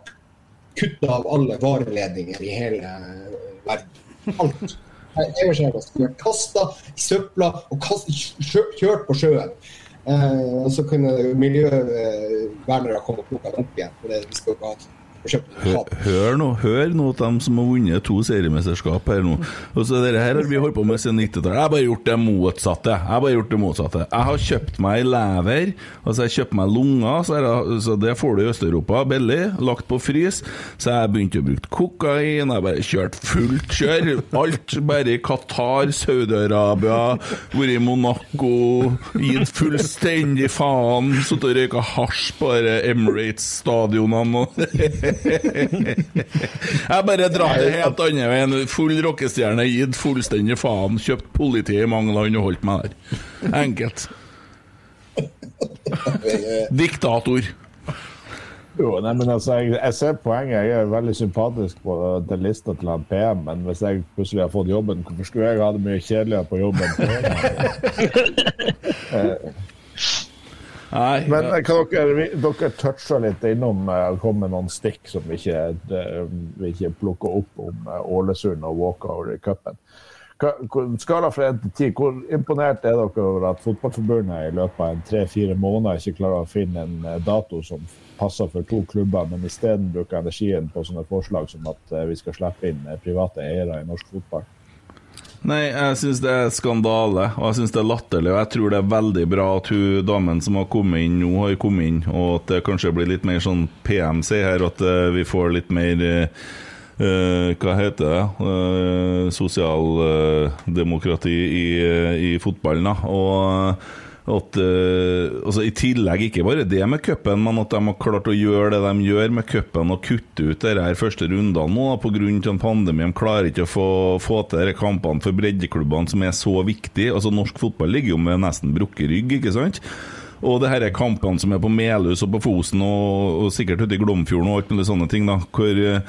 kutta av alle vareledninger i hele verden. Alt. TV-skjermer skulle vært kasta i søpla og kastet, kjørt på sjøen. Eh, og så kunne miljøvernere komme og plukke dem opp igjen. For det, vi skal jo ikke ha Hør, hør nå, hør nå dem som har vunnet to seriemesterskap her nå. Og så Dette her har vi holdt på med siden 90-tallet. Jeg har bare gjort det motsatte. Jeg har bare gjort det motsatte. Jeg har kjøpt meg lever, altså jeg har kjøpt meg lunger, så, jeg, så det får du i Øst-Europa billig, lagt på frys. Så jeg begynte å bruke kokain, jeg har bare kjørt fullt kjør. Alt bare i Qatar, Saudi-Arabia, vært i Monaco, gitt fullstendig faen. Sittet og røyka hasj på Emirates-stadionene og Jeg bare dratt det helt andre veien. Full rockestjerne, gitt fullstendig faen, kjøpt politi i mange land og holdt meg der. Enkelt. Diktator. Jo, nei, men altså, jeg, jeg ser poenget. Jeg er veldig sympatisk på den lista til han PM, men hvis jeg plutselig har fått jobben, hvorfor skulle jeg ha det mye kjedeligere på jobben? Eh, Nei, Men eh, kan dere, dere toucha litt innom det kom med noen stikk som vi ikke, det, vi ikke plukker opp om eh, Ålesund og walkover i cupen. Skala fra 1 til 10, hvor imponert er dere over at Fotballforbundet i løpet av tre-fire måneder ikke klarer å finne en eh, dato som passer for to klubber, men isteden bruker energien på sånne forslag som at eh, vi skal slippe inn eh, private eiere i norsk fotball? Nei, jeg syns det er skandale, og jeg syns det er latterlig. Og jeg tror det er veldig bra at hun damen som har kommet inn nå, har kommet inn, og at det kanskje blir litt mer sånn PMC her, at eh, vi får litt mer eh, hva heter det? Uh, Sosialdemokrati i, eh, i fotballen. da, og at, uh, altså I tillegg ikke bare det med cupen, men at de har klart å gjøre det de gjør med cupen og kutte ut de første rundene nå pga. pandemien. De klarer ikke å få, få til de kampene for breddeklubbene som er så viktige. Altså Norsk fotball ligger jo med nesten brukket rygg, ikke sant? Og det er kampene som er på Melhus og på Fosen og, og sikkert ute i Glomfjorden og alt mulig sånne ting, da, hvor uh,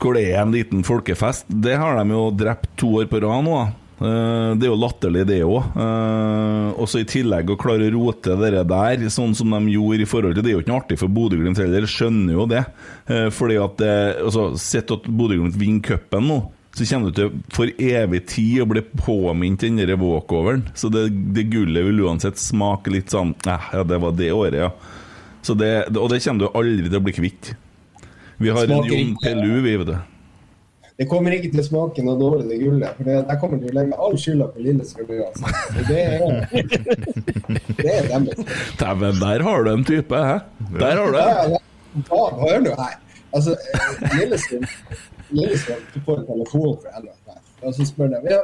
hvor det er en liten folkefest. Det har de jo drept to år på rad nå. Eh, Det er jo latterlig, det òg. Og så i tillegg å klare å rote det der, sånn som de gjorde i forhold til Det er jo ikke noe artig for Bodø-Glimt heller, skjønner jo det. Eh, Fordi at altså, Sett at Bodø-Glimt vinner cupen nå, så kommer du til for evig tid å bli påminnet den der walkoveren. Så det, det gullet vil uansett smake litt sånn Ja, det var det året, ja. Så det, og det kommer du aldri til å bli kvitt. Vi har en Smaker Jon Pelu, vi, vet du. Det kommer ikke til å smake noe dårlig, det gullet. For det, der kommer til å legge all skylda på Lillestrøm uansett. Det er det er deres. Dæven, der har du en type, hæ? Der har du en. ja, ja, hør nå her. Altså, eh, Lillestrøm Lillestrøm du får en telefon fra NFF, og så spør de ja,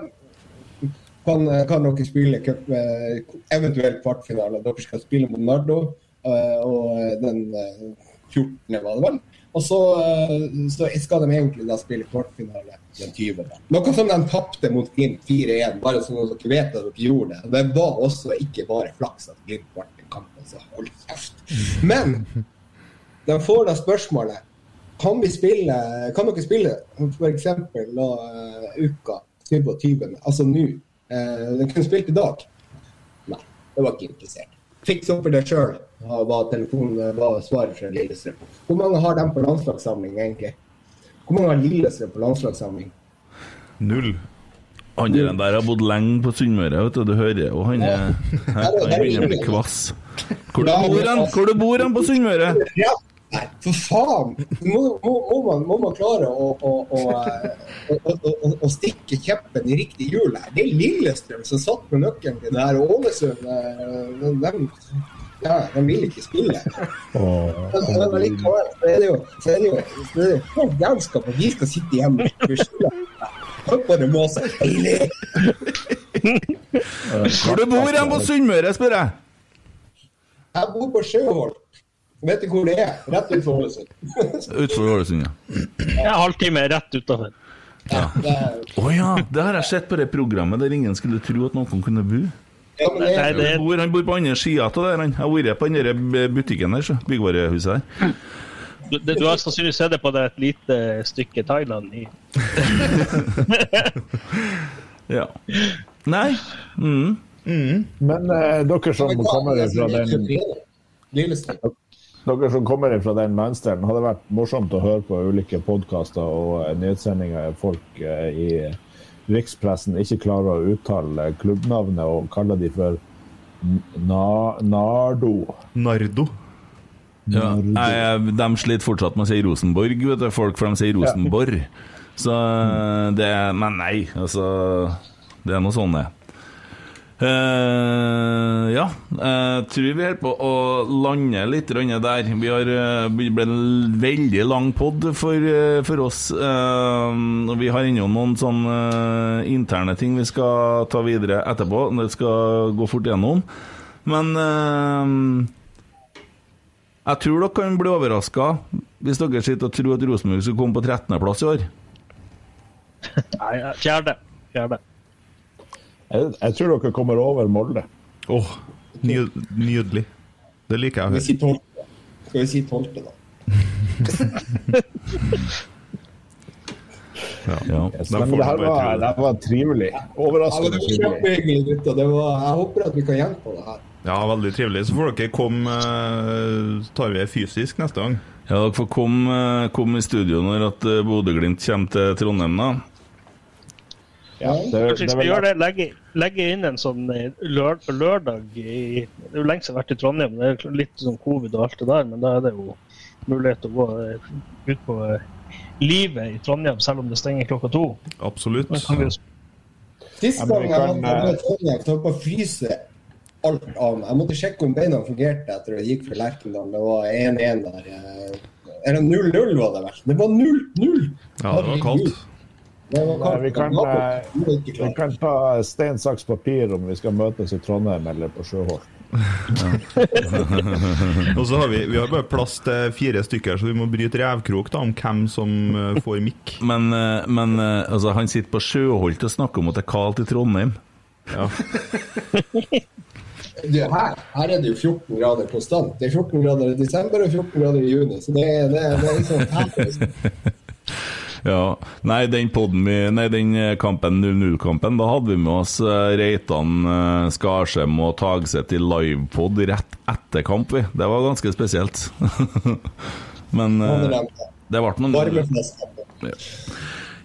kan, kan dere spille cup, eh, eventuelt kvartfinale. Dere skal spille mot Nardo, eh, og den eh, 14. var det vel. Og så, eh, så skal de egentlig da spille kvartfinale den 20. Noe som de tapte mot Glimt 4-1, bare at dere vet at dere gjorde det. Det var også ikke bare flaks at Glimt ble en kamp, så hold kjeft. Men de får da spørsmålet kan vi spille, kan dere spille f.eks. Uh, uka 27., altså nå. Uh, de kunne spilt i dag. Nei, det var ikke interessert. Fiks opp i det sjøl, var, telefonen- var svaret fra Lillestrøm. Hvor mange har de på landslagssamling, egentlig? Hvor mange har Lillestrøm på landslagssamling? Null. Han der, der har bodd lenge på Sunnmøre, vet du. Du hører jo han er Han begynner å bli kvass. Hvor du bor han? Hvor du bor han på Sunnmøre? Nei, for faen! Må, må, må, man, må man klare å, å, å, å, å, å, å stikke kjeppen i riktig hjul her. Det er Lillestrøm som satt med nøkkelen til det her. og Ålesund eh, de, ja, de vil ikke spille. Men, men likevel så er det jo så er det jo, så er det jo helt at vi skal sitte hjemme og skylde. Det måse. Deilig! Hvor du bor hen på Sunnmøre, spør jeg? Jeg bor på Sjøholt. Vet du hvor det er? Rett utenfor Ålesund. Utenfor Ålesund, ja. En halvtime rett utafor. Å ja, det har jeg sett på det programmet der ingen skulle tro at noen kunne bo. Ja, det- Nei, det- Han bor, han bor på andre sida av der. Han Jeg har vært på den butikken der, så. Byggvarehuset der. Du, det- du har sannsynligvis sett det på det et lite stykke Thailand i Ja. Nei. Mm. Men eh, dere som kommer fra den Lillestrøm. Dere som kommer fra den landsdelen, hadde vært morsomt å høre på ulike podkaster og eh, nyhetssendinger av folk eh, i rikspressen ikke klarer å uttale klubbnavnet og kaller de for na Nardo. Nardo. Ja, jeg, de sliter fortsatt med å si Rosenborg, vet du, folk, for de sier Rosenborg. Så det Men nei, altså Det er noe sånn, det. Eh, ja, jeg tror vi holder på å lande litt der. Vi har uh, ble en veldig lang pod for, eh, for oss. og vi har ennå noen sånne interne ting vi skal ta videre etterpå. Det skal gå fort gjennom. Men jeg tror dere kan bli overraska hvis dere sitter og tror at Rosenborg skal komme på 13.-plass i år. Nei, fjerde. Fjerde. Jeg, jeg tror dere kommer over Molde. Åh, ny, nydelig. Det liker jeg å Skal vi si høre. Skal vi si tolvte, da? Ja. Yes, men det her var, det. her var trivelig. Ja, Overraskende det var trivelig. kjempehyggelig. Det var, jeg håper at vi kan gjenta det her. Ja, veldig trivelig. Så får dere komme eh, tar vi det fysisk neste gang. Ja, dere får komme, eh, komme i studio når eh, Bodø-Glimt kommer til Trondheim, da. Ja, det, Kanskje vi det skal gjøre det, legge, legge inn en sånn eh, lør, lørdag i Det er jo lenge siden jeg har vært i Trondheim, det er litt sånn covid og alt det der, men da er det jo mulighet til å gå eh, ut på eh, livet i Trondheim, selv om det stenger klokka to. Absolutt. Sist gang jeg hadde var eh, i Trondheim, holdt på å fryse alt av meg. Jeg måtte sjekke om beina fungerte etter det gikk for Lerkendal. Det var 1-1 der. Eller 0-0 var det vel. Det var 0-0! Ja, det var kaldt. Nei, vi, kan, eh, vi kan ta stein, saks, papir om vi skal møtes i Trondheim eller på Sjøholt. Og så har vi, vi har bare plass til fire stykker, så vi må bryte revkrok da, om hvem som eh, får mikk. Men, eh, men altså, han sitter på Sjøholt og snakker om at det er kaldt i Trondheim. Ja. Her, her er det jo 14 grader konstant. Det er 14 grader i desember og 14 grader i juni. Så det, det, det er liksom her. Ja, nei, den, vi, nei, den eh, kampen 0-0-kampen, da hadde vi med oss eh, Reitan, eh, Skarsheim og Tagseth i livepod rett etter kamp, vi. Det var ganske spesielt. Men det ble noen.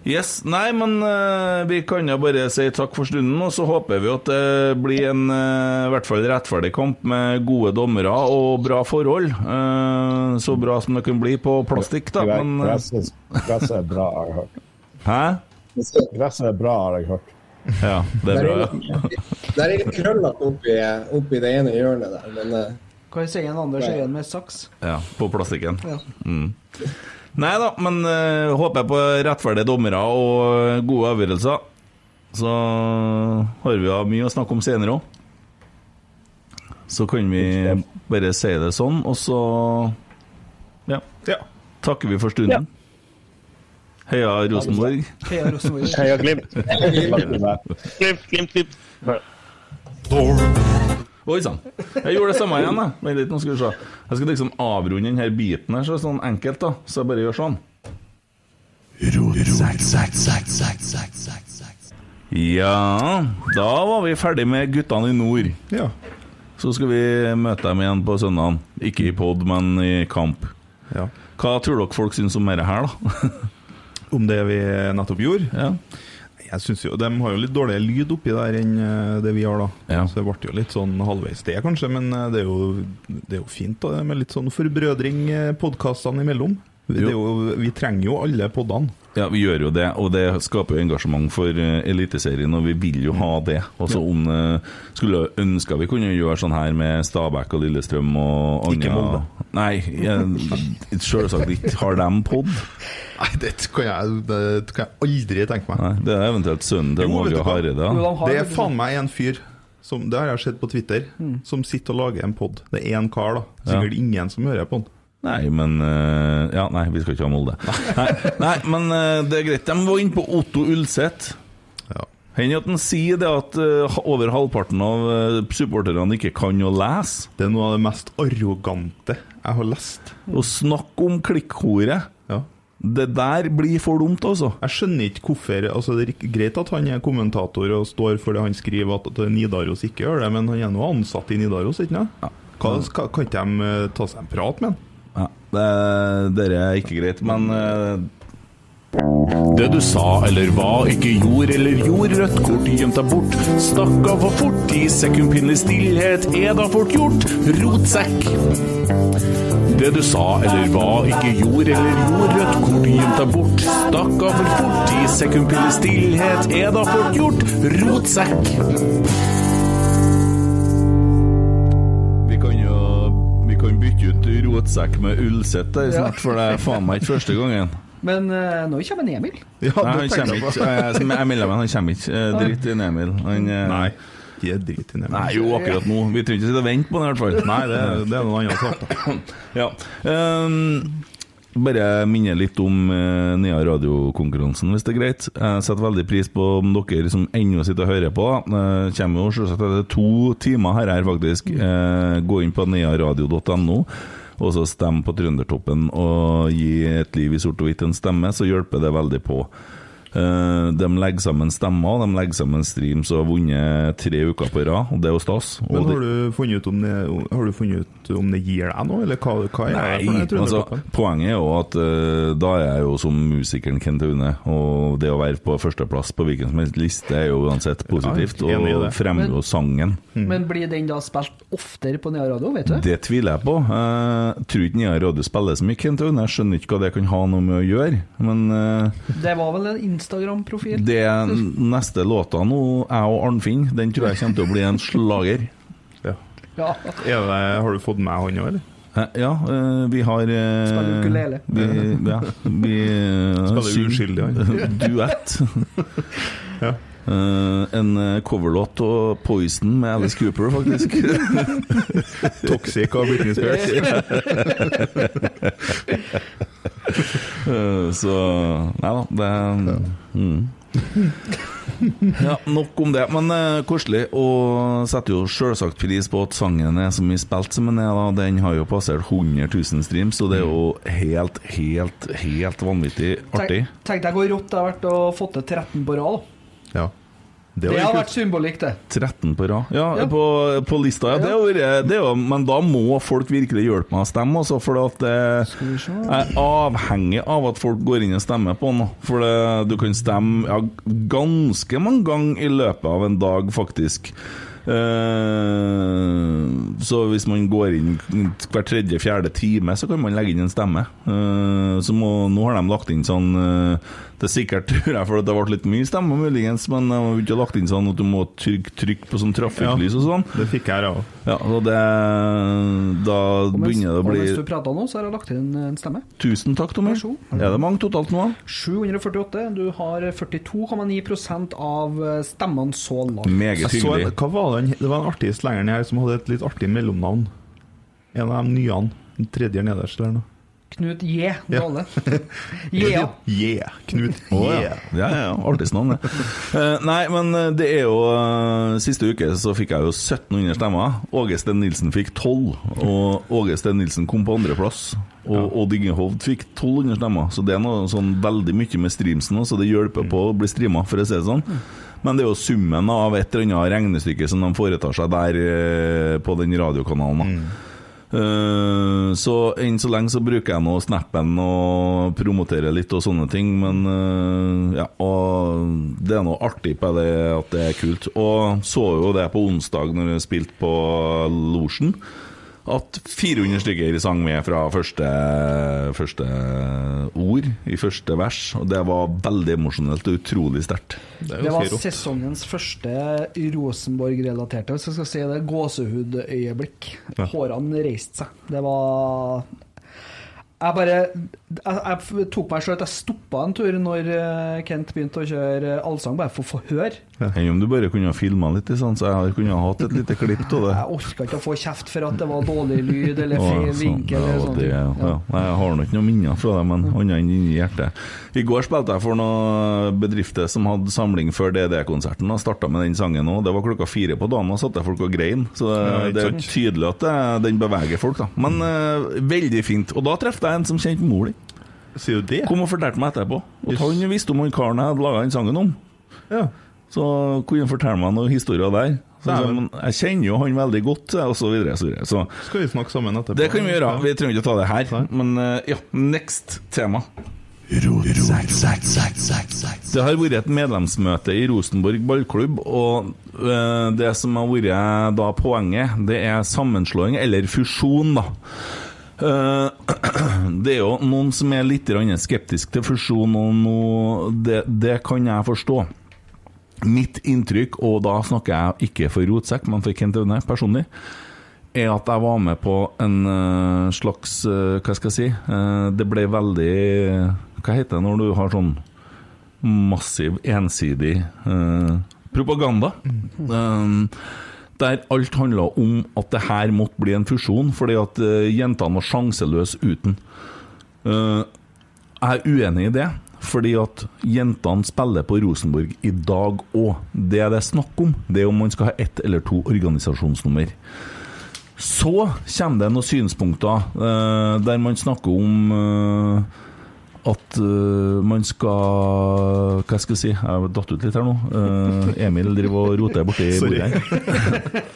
Yes, nei, men uh, vi kan jo bare si takk for stunden, og så håper vi at det blir en uh, i hvert fall rettferdig kamp med gode dommere og bra forhold. Uh, så bra som det kan bli på plastikk, da. Men, Gresset, gresset er bra, har jeg hørt. hæ? Gresset er bra, har jeg hørt. Ja, det er Der bra, er, ja. der er litt krøllete oppi, oppi det ene hjørnet der, men Hva sier en Anders Øyen med saks? ja på plastikken. Ja. Mm. Nei da, men uh, håper på rettferdige dommere og eh, gode avgjørelser. Så har vi jo mye å snakke om senere òg. Så kan vi bare si det sånn, og så ja. takker vi for stunden. Heia Rosenborg. Heia Rosenborg. Heia Glimt. Glimt, Glimt, Glimt. Oi sann. Jeg gjorde det samme igjen. da. Vent litt, nå skal vi se. Jeg skal liksom avrunde denne biten her så sånn enkelt, da. Så jeg bare gjør sånn. Ja, da var vi ferdig med guttene i nord. Ja. Så skal vi møte dem igjen på søndag. Ikke i pod, men i kamp. Ja. Hva tror dere folk syns om dette her, da? Om det vi nettopp gjorde? Ja. Jeg synes jo, De har jo litt dårligere lyd oppi der enn eh, det vi har, da. Ja. Så det ble jo litt sånn halvveis det, kanskje. Men eh, det er jo, det er jo fint da, med litt sånn forbrødring eh, podkastene imellom. Det er jo, vi trenger jo alle podene. Ja, vi gjør jo det, og det skaper jo engasjement for uh, Eliteserien, og vi vil jo ha det. Altså om uh, Skulle ønska vi kunne gjøre sånn her med Stabæk og Lillestrøm og Ikke Molde. Nei, selvsagt ikke. Har dem pod? Nei, det kan jeg, det kan jeg aldri tenke meg. Nei, det er eventuelt sønnen til Norge? Hareide. De Det er faen meg en fyr som, Det har jeg sett på Twitter, som sitter og lager en pod. Det er én kar, da. Sikkert ingen som hører på den. Nei, men uh, Ja, nei, vi skal ikke ha Molde. Nei, nei men uh, det er greit. De var inne på Otto Ulseth. Ja. Hender at han sier det at uh, over halvparten av supporterne ikke kan å lese. Det er noe av det mest arrogante jeg har lest. Å snakke om klikkhore. Ja. Det der blir for dumt, altså. Jeg skjønner ikke hvorfor altså Det er greit at han er kommentator og står for det han skriver, at at Nidaros ikke gjør det, men han er nå ansatt i Nidaros, ikke sant? Ja. Kan ikke de eh, ta seg en prat med han? Det, er ikke greit, men uh, Det du sa eller hva, ikke gjorde eller gjorde, rødt kort gjemt deg bort. Stakk av for fort i sekundpinnelig stillhet, er da fort gjort. Rotsekk. Det du sa eller hva, ikke gjorde eller gjorde, rødt kort gjemt deg bort. Stakk av for fort i sekundpinnelig stillhet, er da fort gjort. Rotsekk. Kan bytte ut rotsekk med ullsett der snart, for det er faen meg ikke første gangen. Men uh, nå kommer en Emil. Ja, Nei, han kommer ikke. Jeg, jeg melder meg, han kommer ikke. Drit i Emil. Han, uh, Nei, Ikke drit i Emil. Nei, jo, akkurat nå. Vi trenger ikke sitte og vente på den i hvert fall. Nei, det, det er noe annet sak. Ja. Ehm, bare minne litt om uh, Nea radiokonkurransen, hvis det er greit. Jeg setter veldig pris på om dere som ennå sitter og hører på. Uh, kommer jo selvsagt etter to timer her, her faktisk. Eh, gå inn på nearadio.no. Og så stem på Trøndertoppen og gi et liv i sort og hvitt en stemme, så hjelper det veldig på. Eh, de legger sammen stemmer, de legger sammen streams og har vunnet tre uker på rad, og det er jo stas. Men det- har du funnet ut om det, har du funnet ut om det gir deg noe, eller hva, hva er det Nei, for det altså, poenget er jo at uh, da er jeg jo som musikeren Kent Aune, og det å være på førsteplass på hvilken som helst liste er jo uansett positivt, Ja, og fremmer jo sangen. Men blir den da spilt oftere på Nea Radio, vet du? Det tviler jeg på. Jeg tror ikke Nia Radio spiller så mye Kent Aune, jeg skjønner ikke hva det kan ha noe med å gjøre, men uh, Det var vel en Instagram-profil? det neste låta nå, jeg og Arnfinn, den tror jeg kommer til å bli en slager. Ja. Ja. Det, har du fått med han òg, eller? Eh, Ja, eh, vi har eh, Spiller ukulele. Vi, ja, vi Spiller uskyldig, han. Duett. Ja. Uh, en coverlåt av Poison med Alice Cooper, faktisk. Toxic av Britney Spears. Eh, så Nei da, det mm. Ja, nok om det. Men eh, koselig. Og setter jo selvsagt pris på at sangen er så mye spilt som den er. da Den har jo passert 100 000 streams, og det er jo helt, helt, helt vanvittig artig. Tenk, tenk deg hvor rått det har vært å få til 13 på rad. Ja. Det, har vært symbolikk, det. 13 på rad. Ja, Ja. På, på lista, ja. Det er, det er jo, men da må folk virkelig hjelpe meg å stemme, altså, for at det, jeg er avhengig av at folk går inn og stemmer på noe. For det, du kan stemme ja, ganske mange ganger i løpet av en dag, faktisk. Uh, så hvis man går inn hver tredje-fjerde time, så kan man legge inn en stemme. Uh, så må, nå har de lagt inn sånn eh, Det er sikkert, tror jeg, for det ble litt mye stemme, muligens, men jeg har ikke lagt inn sånn at du må trykke trykk på sånn trafikklys og sånn. Det fikk jeg, ja. Ja, og det Da Og mens, begynner det å og bli mens du prater nå, så har jeg lagt inn en stemme. Tusen takk, Tommy. Er det mange totalt nå? 748. Du har 42,9% av stemmene så langt. Meget hyggelig. hva var det, det var en artig slengeren her som hadde et litt artig mellomnavn. En av de nye. Den tredje nederst der nå. Knut J. Ja. Dale. Yeah. Yeah. Knut J. ja. Ja, ja, ja. Artig navn, det. Eh, nei, men eh, det er jo eh, Siste uke så fikk jeg jo 1700 stemmer. Åge Sten Nilsen fikk 12, og Åge Sten Nilsen kom på andreplass. Og Odd Ingehovd fikk 1200 stemmer, så det er noe sånn veldig mye med streamsen, så det hjelper på å bli streama, for å si det sånn. Men det er jo summen av et eller annet regnestykke som de foretar seg der på den radiokanalen. da. Eh, så enn så lenge så bruker jeg nå snappen og promoterer litt og sånne ting, men uh, ja, og det er noe artig på det at det er kult. Og så jo det på onsdag når jeg spilte på Losjen, at 400 stykker sang med fra første, første ord i første vers, og det var veldig emosjonelt og utrolig sterkt. Det var sesongens første Rosenborg-relaterte, hvis jeg skal si det, gåsehudøyeblikk. Ja. Hårene reiste seg. Det var Jeg bare Jeg, jeg tok meg sjøl at jeg stoppa en tur når eh, Kent begynte å kjøre allsang, bare for å få høre. Enn om du bare kunne ha filma litt, sånn, så jeg kunne ha hatt et lite klipp av det. Jeg orka ikke å få kjeft for at det var dårlig lyd eller feil sånn, vinkel. ja, eller sånne det, ja. Jeg har nok noen minner fra det, men annet enn inni hjertet. I går spilte jeg for noen bedrifter som hadde samling før DD-konserten, og starta med den sangen òg. Det var klokka fire på dagen, og satt der folk og grein. Så det, Ja, det er tydelig at det, den beveger folk, da. Men uh, veldig fint. Og da traff jeg en som kjente mor di. Sier du det? Kom og fortalte meg etterpå. Og han visste om han karen jeg hadde laga den sangen om. Ja. Så kunne han fortelle meg noen historier der. Så, jeg kjenner jo han veldig godt, og så videre. Så videre. Så Skal vi snakke sammen etterpå? det kan vi gjøre. Vi trenger ikke ta det her. Men eh, ja, next tema. Det har vært et medlemsmøte i Rosenborg ballklubb, og eh, det som har vært da poenget, det er sammenslåing, eller fusjon, da. Eh, Det er jo noen som er litt grann skeptisk til fusjon, og det, det kan jeg forstå. Mitt inntrykk, og da snakker jeg ikke for Rotsekk, men for Kent Aune personlig, er at jeg var med på en eh, slags eh, Hva skal jeg si? Eh, det ble veldig Hva heter det når du har sånn massiv, ensidig eh, propaganda? Eh, der alt handla om at det her måtte bli en fusjon, fordi at jentene var sjanseløse uten. Jeg er uenig i det, fordi at jentene spiller på Rosenborg i dag òg. Det det er snakk om, det er om man skal ha ett eller to organisasjonsnummer. Så kommer det noen synspunkter eh, der man snakker om eh, at uh, man skal Hva skal jeg si? Jeg datt ut litt her nå. Uh, Emil driver og roter borti bordet her.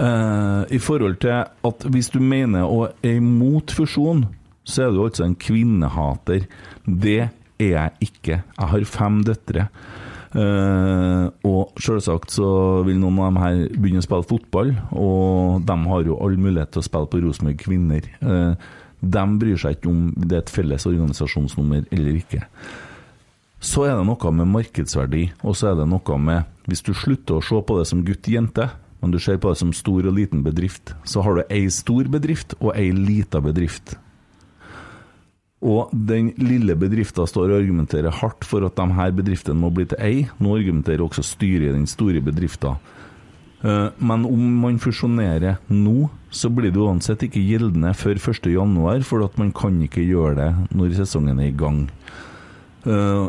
uh, I forhold til at hvis du mener å er imot fusjon, så er du altså en kvinnehater. Det er jeg ikke. Jeg har fem døtre. Uh, og selvsagt så vil noen av dem her begynne å spille fotball, og de har jo all mulighet til å spille på Rosenborg Kvinner. Uh, de bryr seg ikke om det er et felles organisasjonsnummer eller ikke. Så er det noe med markedsverdi, og så er det noe med Hvis du slutter å se på det som gutt-jente, men du ser på det som stor og liten bedrift, så har du ei stor bedrift og ei lita bedrift. Og den lille bedriften står og argumenterer hardt for at de her bedriftene må bli til ei. Nå argumenterer også styret i den store bedriften. Eh, Men om man fusjonerer nå, så blir det uansett ikke gjeldende før 1.1, for at man kan ikke gjøre det når sesongen er i gang. Eh,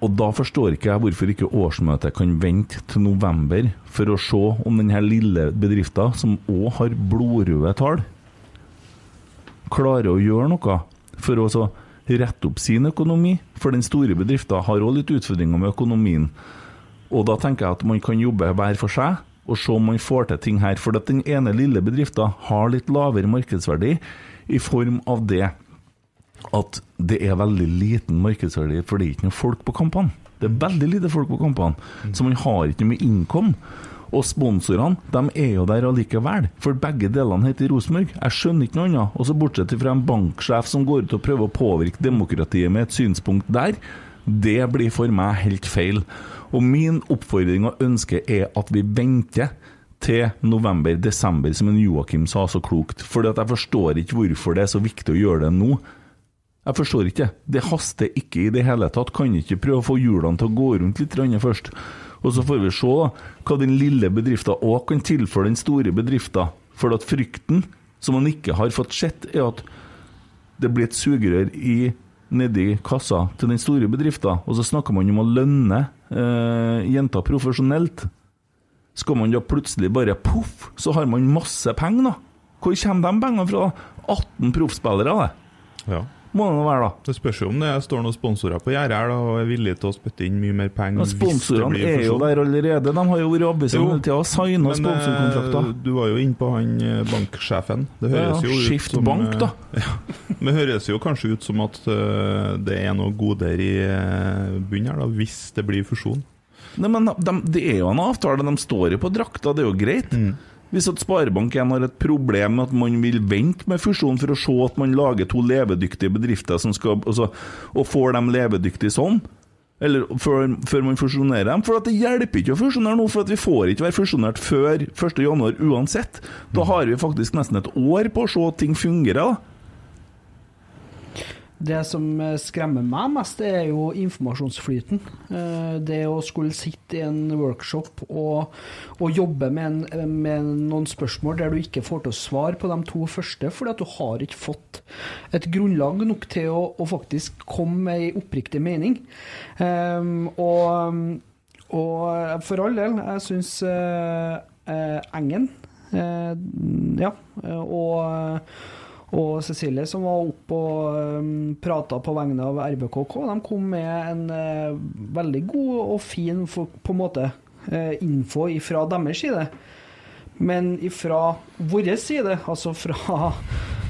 Og da forstår ikke jeg hvorfor ikke årsmøtet kan vente til november for å se om denne lille bedriften, som òg har blodrøde tall, klarer å gjøre noe for å rette opp sin økonomi. For den store bedriften har òg litt utfordringer med økonomien. Og da tenker jeg at man kan jobbe hver for seg og se om man får til ting her. For at den ene lille bedriften har litt lavere markedsverdi i form av det at det er veldig liten markedsverdi, for det er ikke noe folk på kampene. Det er veldig lite folk på kampene, så man har ikke mye innkom. Og sponsorene de er jo der allikevel, for begge delene heter Rosenborg. Jeg skjønner ikke noe annet. Og så Bortsett fra en banksjef som går ut og prøver å påvirke demokratiet med et synspunkt der, det blir for meg helt feil. Og min oppfordring og ønske er at vi venter til november-desember, som en Joakim sa så klokt. For jeg forstår ikke hvorfor det er så viktig å gjøre det nå. Jeg forstår ikke. Det haster ikke i det hele tatt. Kan ikke prøve å få hjulene til å gå rundt litt først. Og så får vi se da, hva den lille bedriften òg kan tilføre den store bedriften. For at frykten, som man ikke har fått sett, er at det blir et sugerør i nedi kassa til den store bedriften. Og så snakker man om å lønne eh, jenter profesjonelt. Skal man da plutselig bare poff, så har man masse penger, da. Hvor kommer de pengene fra? da? 18 proffspillere, det. Ja. Må det være, da. Det spørs jo om det står noen sponsorer på gjerdet her og er villige til å spytte inn mye mer penger. Men det Sponsorene er jo der allerede. De har jo vært i Jo, hele tida og signa Men, sponsorkontrakter. eh, Du var jo inne på han eh, banksjefen. Det høres ja, jo ut Skift som bank, eh, da. Ja, men høres jo kanskje ut som at eh, det er noe goder i eh, bunnen her, da, hvis det blir fusjon. Nei, men de, Det er jo en avtale, de står jo på drakta, det er jo greit. Mm. Hvis at Sparebank1 har et problem med at man vil vente med fusjon for å se at man lager to levedyktige bedrifter som skal, altså, og får dem levedyktige sånn, eller før, før man fusjonerer dem. For at det hjelper ikke å fusjonere nå, for at vi får ikke være fusjonert før 1.1 uansett. Da har vi faktisk nesten et år på å se at ting fungerer. da. Det som eh, skremmer meg mest, det er jo informasjonsflyten. Eh, Det å skulle sitte i en workshop og, og jobbe med, en, med noen spørsmål der du ikke får til å svare på de to første, fordi at du har ikke fått et grunnlag nok til å, å faktisk komme med ei oppriktig mening. Um, og, og for all del, jeg syns uh, uh, Engen uh, Ja, og og Cecilie, som var oppe og um, prata på vegne av RBKK, de kom med en uh, veldig god og fin for, på en måte uh, info fra deres side. Men fra vår side, altså fra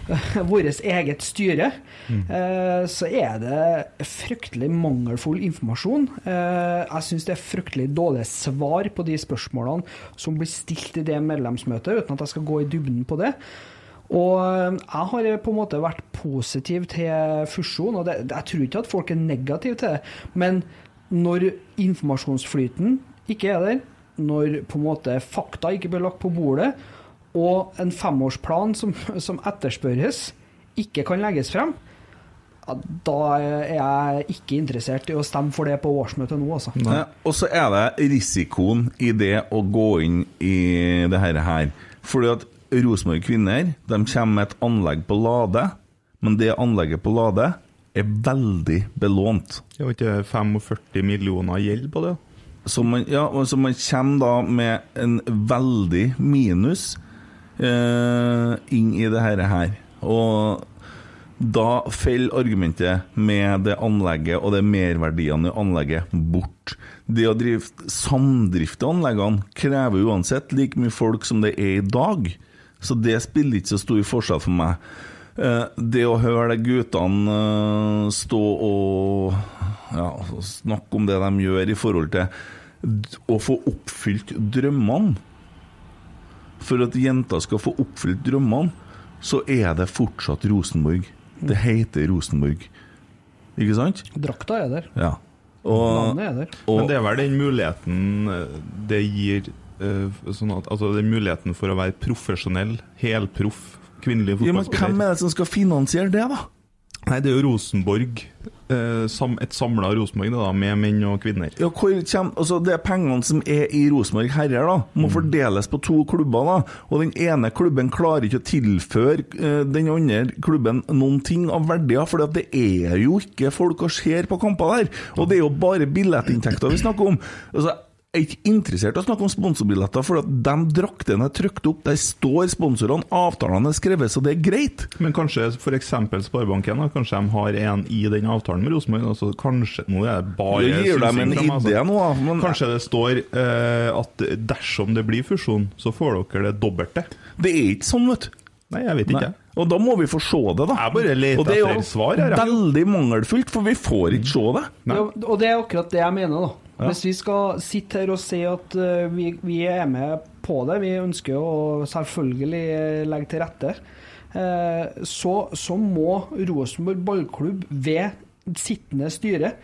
vårt eget styre, eh, så er det fryktelig mangelfull informasjon. Eh, jeg syns det er fryktelig dårlige svar på de spørsmålene som blir stilt i det medlemsmøtet, uten at jeg skal gå i dybden på det. Og eh, jeg har på en måte vært positiv til fusjon, og det, jeg tror ikke at folk er negative til det. Men når informasjonsflyten ikke er der, når på en måte fakta ikke blir lagt på bordet, og en femårsplan som, som etterspørres, ikke kan legges frem, da er jeg ikke interessert i å stemme for det på årsmøtet nå, altså. Nei, Og så er det risikoen i det å gå inn i det her. her. Fordi at Rosenborg Kvinner de kommer med et anlegg på Lade, men det anlegget på Lade er veldig belånt. Det var ikke 45 millioner gjeld på det? Så man, ja, så man kommer da med en veldig minus eh, inn i det her. her. Og da faller argumentet med det anlegget og det merverdiene i anlegget bort. Det å drive samdrifte anleggene krever uansett like mye folk som det er i dag. Så det spiller ikke så stor forskjell for meg. Eh, Det å høre de guttene eh, stå og ja, snakke om det de gjør i forhold til å få oppfylt drømmene For at jenter skal få oppfylt drømmene, så er det fortsatt Rosenborg. Det heter Rosenborg. Ikke sant? Drakta er der. Ja. Og, Navnet er der. og Men det er vel den muligheten eh, det gir sånn at, Altså den muligheten for å være profesjonell, helproff kvinnelig ja, men hvem er det som skal finansiere det, da? Nei, det er jo Rosenborg. Eh, sam, et samla Rosenborg, da, med menn og kvinner. Ja, hvor kommer, altså Det er pengene som er i Rosenborg herrer, da, må fordeles på to klubber. da, og Den ene klubben klarer ikke å tilføre eh, den andre klubben noen ting av verdier, for det er jo ikke folk og ser på kamper der. Og det er jo bare billettinntekter vi snakker om. Altså, er ikke interessert i å snakke om sponsorbilletter, for at de draktene er trykt opp, der står sponsorene, avtalene er skrevet, så det er greit. Men kanskje f.eks. Sparebanken kanskje de har en i den avtalen med Rosenborg? Altså, kanskje, nå er det bare Det gir dem en idé nå, da, men- Kanskje det står eh, at dersom det blir fusjon, så får dere det dobbelte? Det er ikke sånn, vet du. Nei, jeg vet ikke. Nei. Og da må vi få se det, da. Jeg bare leter Og det er jo svar her, veldig mangelfullt, for vi får ikke se det. Ja, og det er akkurat det jeg mener, da. Ja. Hvis vi skal sitte her og si at eh, vi, vi er med på det, vi ønsker å selvfølgelig eh, legge til rette, eh, så, så må Rosenborg ballklubb ved sittende styre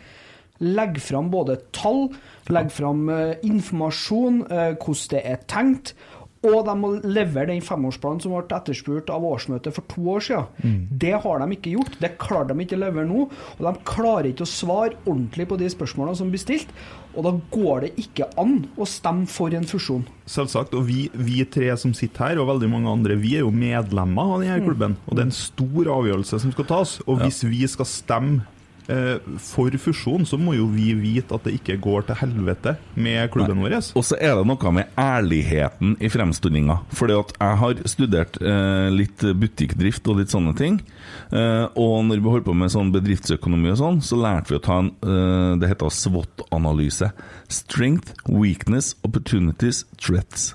legge fram både tall, legge fram informasjon, hvordan det er tenkt, og de må levere den femårsplanen som ble etterspurt av årsmøtet for to år siden. Det har de ikke gjort. Det klarer de ikke å levere nå. Og de klarer ikke å svare ordentlig på de spørsmålene som blir stilt. Og da går det ikke an å stemme for en fusjon. Selvsagt. Og vi, vi tre som sitter her, og veldig mange andre, vi er jo medlemmer av denne Mm. klubben. Og det er en stor avgjørelse som skal tas. Og hvis vi skal stemme for fusjon, så må jo vi vite at det ikke går til helvete med klubben vår. Og så er det noe med ærligheten i fremstillinga. Fordi at jeg har studert eh, litt butikkdrift og litt sånne ting. Eh, og når vi holdt på med sånn bedriftsøkonomi og sånn, så lærte vi å ta en eh, Det heter SWOT-analyse. Strength, weakness, opportunities, threats.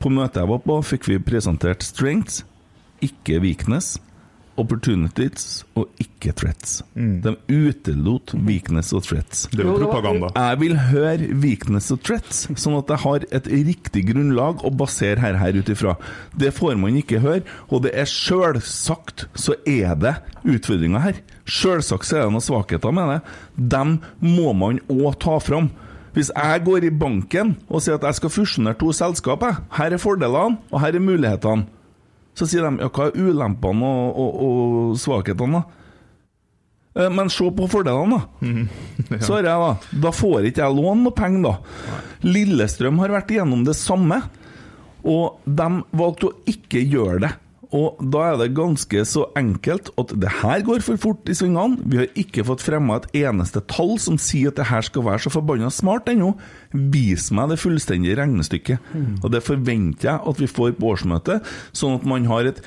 På møtet jeg var på, fikk vi presentert strengths, ikke weakness. Opportunities og ikke threats. De utelot weakness og threats. Det er jo propaganda. Jeg vil høre weakness og threats, sånn at jeg har et riktig grunnlag å basere her, her ut ifra. Det får man ikke høre, og det er sjølsagt så er det utfordringer her. Sjølsagt er det noen svakheter med det. Dem må man òg ta fram. Hvis jeg går i banken og sier at jeg skal fusjonere to selskaper, her er fordelene, og her er mulighetene, så sier de ja, hva er ulempene og, og, og svakhetene, da? Eh, Men se på fordelene, da. Så har jeg da Da får ikke jeg låne noe penger, da. Lillestrøm har vært igjennom det samme, og de valgte å ikke gjøre det. Og da er det ganske så enkelt at det her går for fort i svingene. Vi har ikke fått fremma et eneste tall som sier at det her skal være så forbanna smart ennå. Vis meg det fullstendige regnestykket. Og det forventer jeg at vi får på årsmøtet, sånn at man har et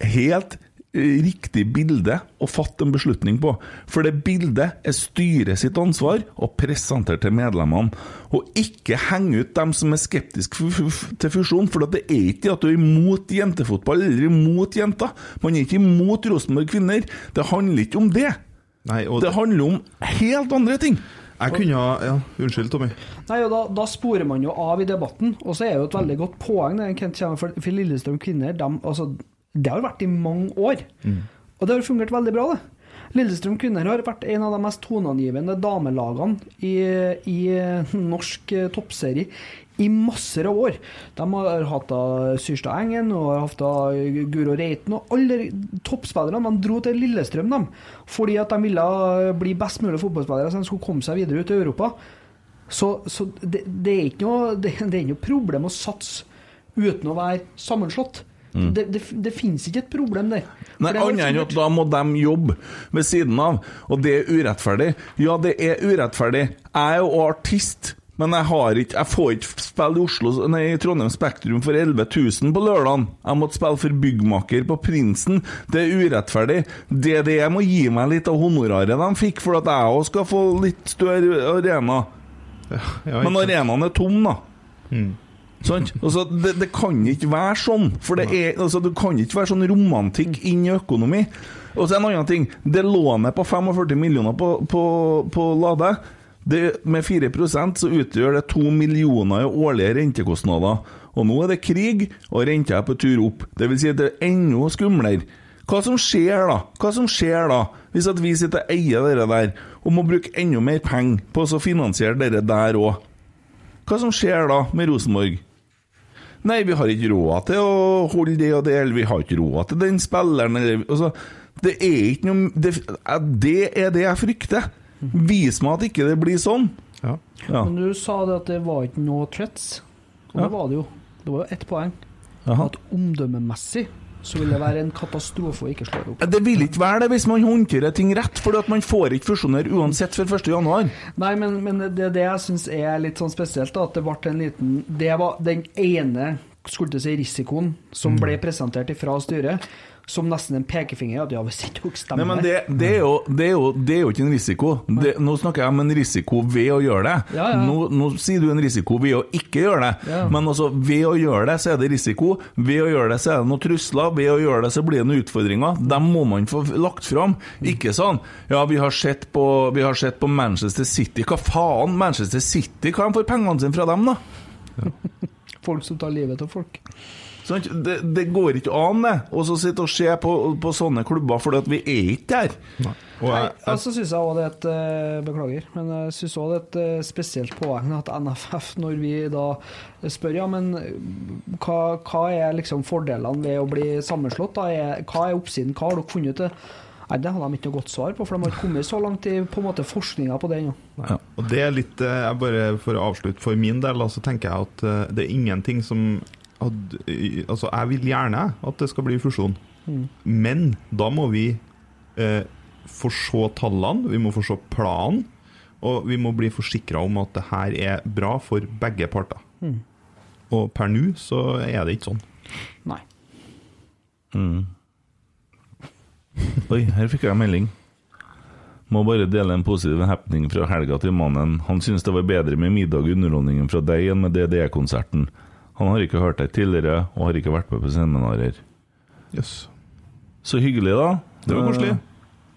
helt riktig bilde å fatte en beslutning på. For det bildet er styret sitt ansvar å presentere til medlemmene, og ikke henge ut dem som er skeptiske til fusjon. For det er ikke det at du er imot jentefotball eller imot jenter. Man er ikke imot Rosenborg kvinner. Det handler ikke om det. det handler om helt andre ting. Jeg kunne ha ja, Unnskyld, Tommy. Nei, og da, da sporer man jo av i debatten. Og så er det jo et veldig godt poeng det Kent kommer for, for Lillestrøm kvinner. dem- altså, det har vært i mange år. Og det har fungert veldig bra, det. Lillestrøm kvinner har vært en av de mest toneangivende damelagene i, i norsk eh, toppserie i masser av år. De har hatt Syrstad Engen og hatt Guro Reiten og alle toppspillerne. De dro til Lillestrøm dem, fordi at de ville bli best mulig fotballspillere så de skulle komme seg videre ut i Europa. Så, så det, det, er ikke noe, det, det er ikke noe problem å satse uten å være sammenslått. Mm. Det, det, det finnes ikke et problem der. Nei, Annet enn at da må de jobbe ved siden av, og det er urettferdig. Ja, det er urettferdig. Jeg er jo artist, men jeg, har ikke, jeg får ikke spille i Oslo, nei, i Trondheim Spektrum for 11 000 på lørdagen. Jeg måtte spille for byggmaker på Prinsen. Det er urettferdig. DDE må gi meg litt av honoraret de fikk, for at jeg òg skal få litt større arena. ja, men arenaen er tom, da. Sant? Altså, det, det kan ikke være sånn. For det er, altså, det kan ikke være sånn romantikk inn i økonomi. Og så en annen ting. Det lånet på 45 millioner på, på, på Lade, det, med 4% så utgjør det 2 millioner i årlige rentekostnader. Og nå er det krig, og renta er på tur opp. Det vil si at det er enda skumlere. Hva som skjer da? Hva som skjer da, hvis at vi sitter og eier dere der, og må bruke enda mer penger på å finansiere dere der òg? Hva som skjer da med Rosenborg? Nei, vi har ikke råd til å holde det og det, eller vi har ikke råd til den spilleren, eller altså, Det er ikke noe det, det er det jeg frykter. Vis meg at ikke det blir sånn. Ja. Men du sa det at det var ikke noe threats. Og Ja. det var det jo. Det var jo ett poeng. Aha. At omdømmemessig så vil det være en katastrofe å ikke slå det opp. Det vil ikke være det hvis man håndterer ting rett, for man får ikke fusjoner uansett før 1. januar. Nei, men, men det, det jeg syns er litt sånn spesielt, da, at det ble en liten Det var den ene skulle til si risikoen som Mm. ble presentert fra styret, som nesten en pekefinger. At ja, hvis ikke dere Nei, men det, det, er jo, det, er jo, det er jo ikke en risiko. Nå snakker jeg om en risiko ved å gjøre det. Ja, ja. Nå, nå sier du en risiko ved å ikke gjøre det. Men altså, ved å gjøre det, så er det risiko. Ved å gjøre det, så er det noen trusler. Ved å gjøre det, så blir det noen utfordringer. Dem må man få lagt fram. Ikke sånn Ja, vi har sett på, vi har sett på Manchester City. Hva faen? Manchester City, hva de får pengene sine fra dem, da? Folk som tar livet av folk. Sant? Det, det går ikke an, det. Og så sitte og se på, på sånne klubber, for vi er ikke der. Og jeg, jeg, så syns jeg òg det er et eh, Beklager, men jeg syns òg det er et eh, spesielt poeng at NFF, når vi da spør ja, men eh, hva, hva er liksom fordelene ved å bli sammenslått? Da? Er, hva er oppsiden? Hva har dere funnet ut? Nei, Det hadde de ikke noe godt svar på, for de har ikke kommet så langt i på en måte forskninga på det ennå. Ja, Og det er litt jeg bare For å avslutte for min del, så tenker jeg at det er ingenting som hadde, Altså, jeg vil gjerne at det skal bli fusjon, Mm. men da må vi eh, få se tallene, vi må få se planen, og vi må bli forsikra om at det her er bra for begge parter. Mm. Og per nå så er det ikke sånn. Nei. Mm. Oi, her fikk jeg en melding. Må bare dele en positiv happening fra helga til mannen. Han syns det var bedre med middag og underholdningen fra deg enn med DDE-konserten. Han har ikke hørt deg tidligere, og har ikke vært med på seminarer. Yes. Så hyggelig, da. Det var koselig.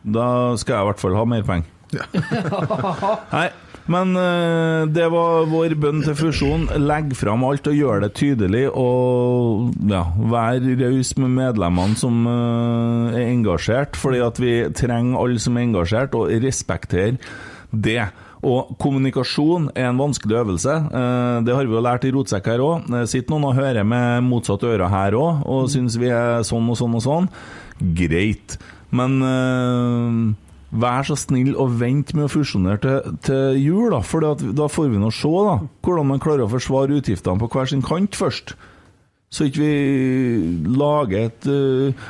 Da skal jeg i hvert fall ha mer penger. Nei, men eh, det var vår bønn til fusjon. Legg fram alt og gjør det tydelig, og ja, vær raus med medlemmene som eh, er engasjert, fordi at vi trenger alle som er engasjert, og respekter det. Og kommunikasjon er en vanskelig øvelse. Eh, Det har vi jo lært i Rotsekk her òg. Sitter noen og hører med motsatt øre her òg, og syns vi er sånn og sånn og sånn. Greit. Men øh, vær så snill og vent med å fusjonere til, til jul, da. For da får vi nå se da, hvordan man klarer å forsvare utgiftene på hver sin kant først. Så ikke vi lager et eh,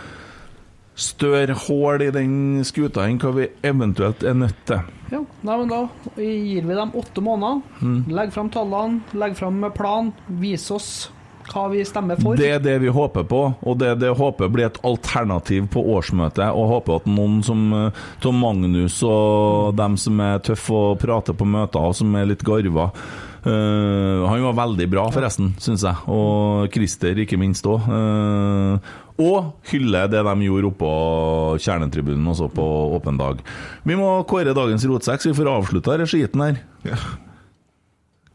større hull i den skuta enn hva vi eventuelt er nødt til. Ja, nei, men da gir vi dem åtte måneder. Mm. Legg fram tallene, legg fram plan, vis oss hva vi stemmer for. Det er det vi håper på, og det, det håper blir et alternativ på årsmøtet. Og håper at noen som eh, Tom Magnus og dem som er tøffe og prater på møter, og som er litt garva uh, Han var veldig bra, forresten, syns jeg. Og Christer, ikke minst òg. Og hylle det de gjorde oppå kjernetribunen også på åpen dag. Vi må kåre dagens rotsekk, så vi får avslutta denne skiten her.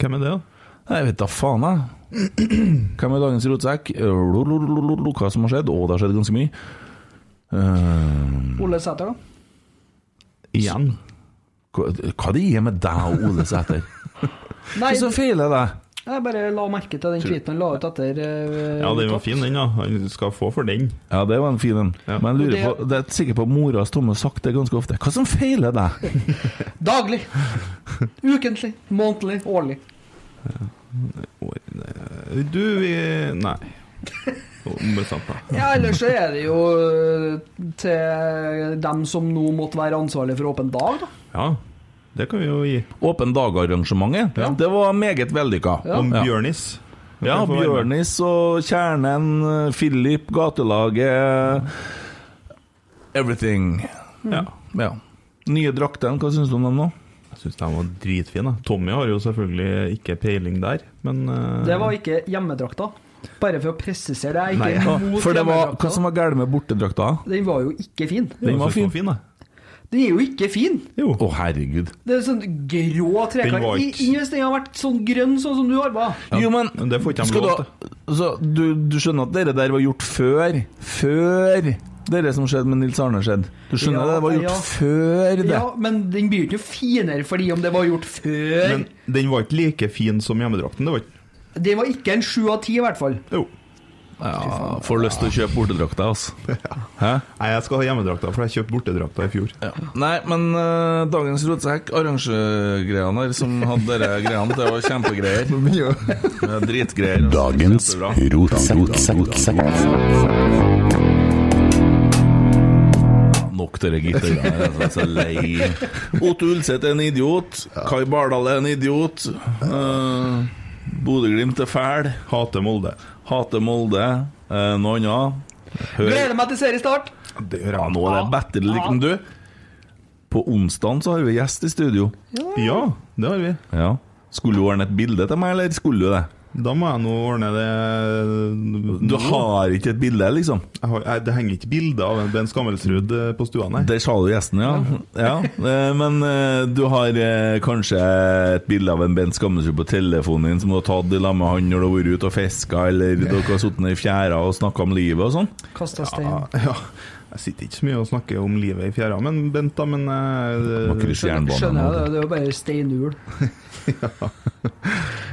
Hvem er det, da? Jeg vet da faen, jeg. Hvem er dagens rotsekk? Hva som har skjedd? Å, det har skjedd ganske mye. Uh... Ole Sæter, da? igjen. Hva, hva det er med deg og Ole Sæter? Hva Nei, som feiler deg? Jeg bare la merke til den tweeten han la ut etter uh, Ja, den var fin, den. da Han skal få for den. Ja, det var en fin en. Men jeg lurer på, det er sikkert på moras Tomme sagt det ganske ofte. Hva som feiler deg? Daglig. Ukentlig. Månedlig. Årlig. Du, vi Nei. Ombestemt da Ja, ellers så er det jo eh, til dem som nå måtte være ansvarlig for Åpen dag, da. Ja, det kan vi jo gi. Åpen dag-arrangementet. Det var meget vellykka. Ja. Om Bjørnis. Ja. Bjørnis og Kjernen, Philip, Gatelaget Everything. Ja. ja. Nye draktene, hva syns du om dem nå? Jeg syns de var dritfine. Tommy har jo selvfølgelig ikke peiling der, men eh, Det var ikke hjemmedrakta. Bare for å presisere det. Nei, ja. mot For det var, hva som var galt med bortedrakta? Den var jo ikke fin. Den var fin. da. Den er jo ikke fin. Å, herregud. Det er sånn grå Den trekant. var ikke- Hvis den har vært sånn grønn, sånn som du har på Jo, men det får ikke de lov til. Så du, du skjønner at dere der var gjort før Før det som skjedde med Nils Arne skjedde? Du skjønner Ja, det var gjort ja. før det? Ja, men den blir ikke finere fordi om det var gjort før. Men den var ikke like fin som hjemmedrakten. Det var ikke Det var ikke en sju av ti, i hvert fall. Jo. Ja, får lyst til å kjøpe bortedrakta, altså. Hæ? Nei, jeg skal ha hjemmedrakta, for jeg kjøpte bortedrakta i fjor. Nei, men uh, dagens rotsekk, arrangegreiene her som hadde dere greiene, det var kjempegreier. Ja, dritgreier. Dagens rotsekk. Nok til det gitteret der. Jeg er så lei. Otto Ulseth er en idiot. Kai Bardal er en idiot. Uh, Bodø-Glimt er fæl. Hater Molde. Hater Molde. Eh, noe annet? Hør. Gleder meg til seriestart! Det gjør Ja, nå er det bedre liksom du. På onsdag så har vi gjest i studio. Ja, det har vi. Ja. Skulle du ordne et bilde til meg, eller skulle du det? Da må jeg nå ordne det Du har ikke et bilde, liksom? Jeg har, jeg, Det henger ikke bilde av en Ben Skammelsrud eh, på stua, nei. Der sa du gjesten, ja. ja. eh, Men eh, du har kanskje et bilde av en Bent Skammelsrud på telefonen din som du har tatt i lag med han når du har vært ute og fiska, eller dere har sittet i fjæra og snakka om livet og sånn? Kasta stein. Ja, ja. Jeg sitter ikke så mye og snakker om livet i fjæra, men Bent, da, men uh, Skjønner. Skjønner jeg det, det er jo bare steinhjul.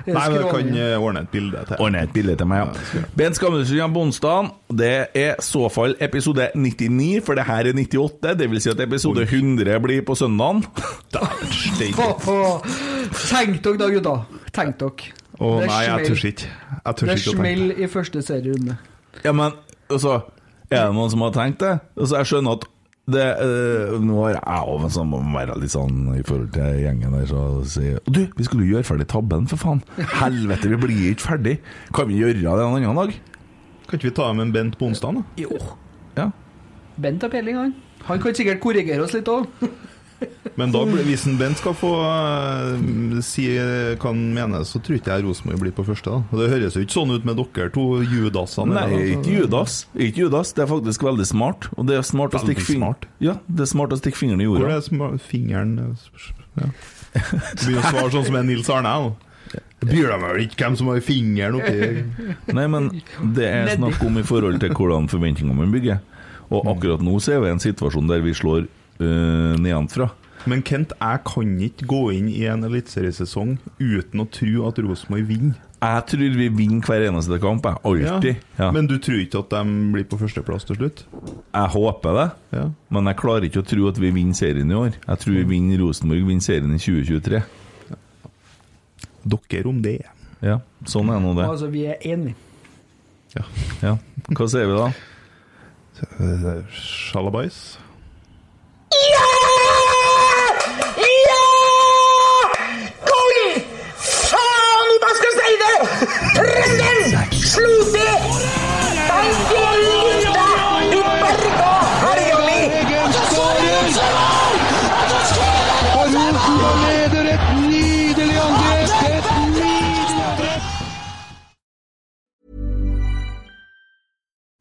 Nei, men jeg kan eh, ordne et bilde til. Ordne et bilde til meg, ja. Bent Skammelsrud kommer på onsdag. Det er så fall episode 99, for det her er 98. Det vil si at episode 100 blir på søndagen. Tenk dere da, gutta. Tenk dere. Å Det nei, jeg tør ikke. Jeg tør ikke å tenke. Det smeller i første serierunde. Ja, men altså Er det noen som har tenkt det? Altså, jeg skjønner at det øh, Nå har jeg òg sånn, må være litt sånn i forhold til gjengen der, så sier Du, vi skulle jo gjøre ferdig tabben, for faen. Helvete, vi blir ikke ferdig. Kan vi gjøre det en annen dag? Kan ikke vi ta med en Bent på onsdag, da? Jo. Ja. Bent har peiling, han. Han kan sikkert korrigere oss litt òg. Men da, hvis en Bent skal få uh, si hva han mener, så tror ikke jeg Rosenborg blir på første. da Det høres jo ikke sånn ut med dere to judasene. Nei, eller, ikke Judas. Ikke Judas. Det er faktisk veldig smart. Og det er smart å stikke fingeren smart. Ja, det er smart å stikke fingeren i Hvor jorda. er sma- fingeren ja. Begynner å svare sånn som er Nils Arne. nå. Bryr deg vel ikke hvem som har fingeren oppi Nei, men det er snakk om i forhold til hvordan forventningene man bygger. Og akkurat nå så er vi i en situasjon der vi slår uh, nedenfra. Men Kent, jeg kan ikke gå inn i en eliteseriesesong uten å tro at Rosenborg vinner. Jeg tror vi vinner hver eneste kamp. Jeg. Alltid. Ja. Men du tror ikke at de blir på førsteplass til slutt? Jeg håper det, Ja. men jeg klarer ikke å tro at vi vinner serien i år. Jeg tror vi vinner Rosenborg vinner serien i 2023. Dere om det. Ja, sånn er nå det. Altså, vi er enige. Ja. Hva sier vi da? Eh, Sjalabais. Faen, hva skal jeg si det?! Trønderen! Sluti! Tankelita!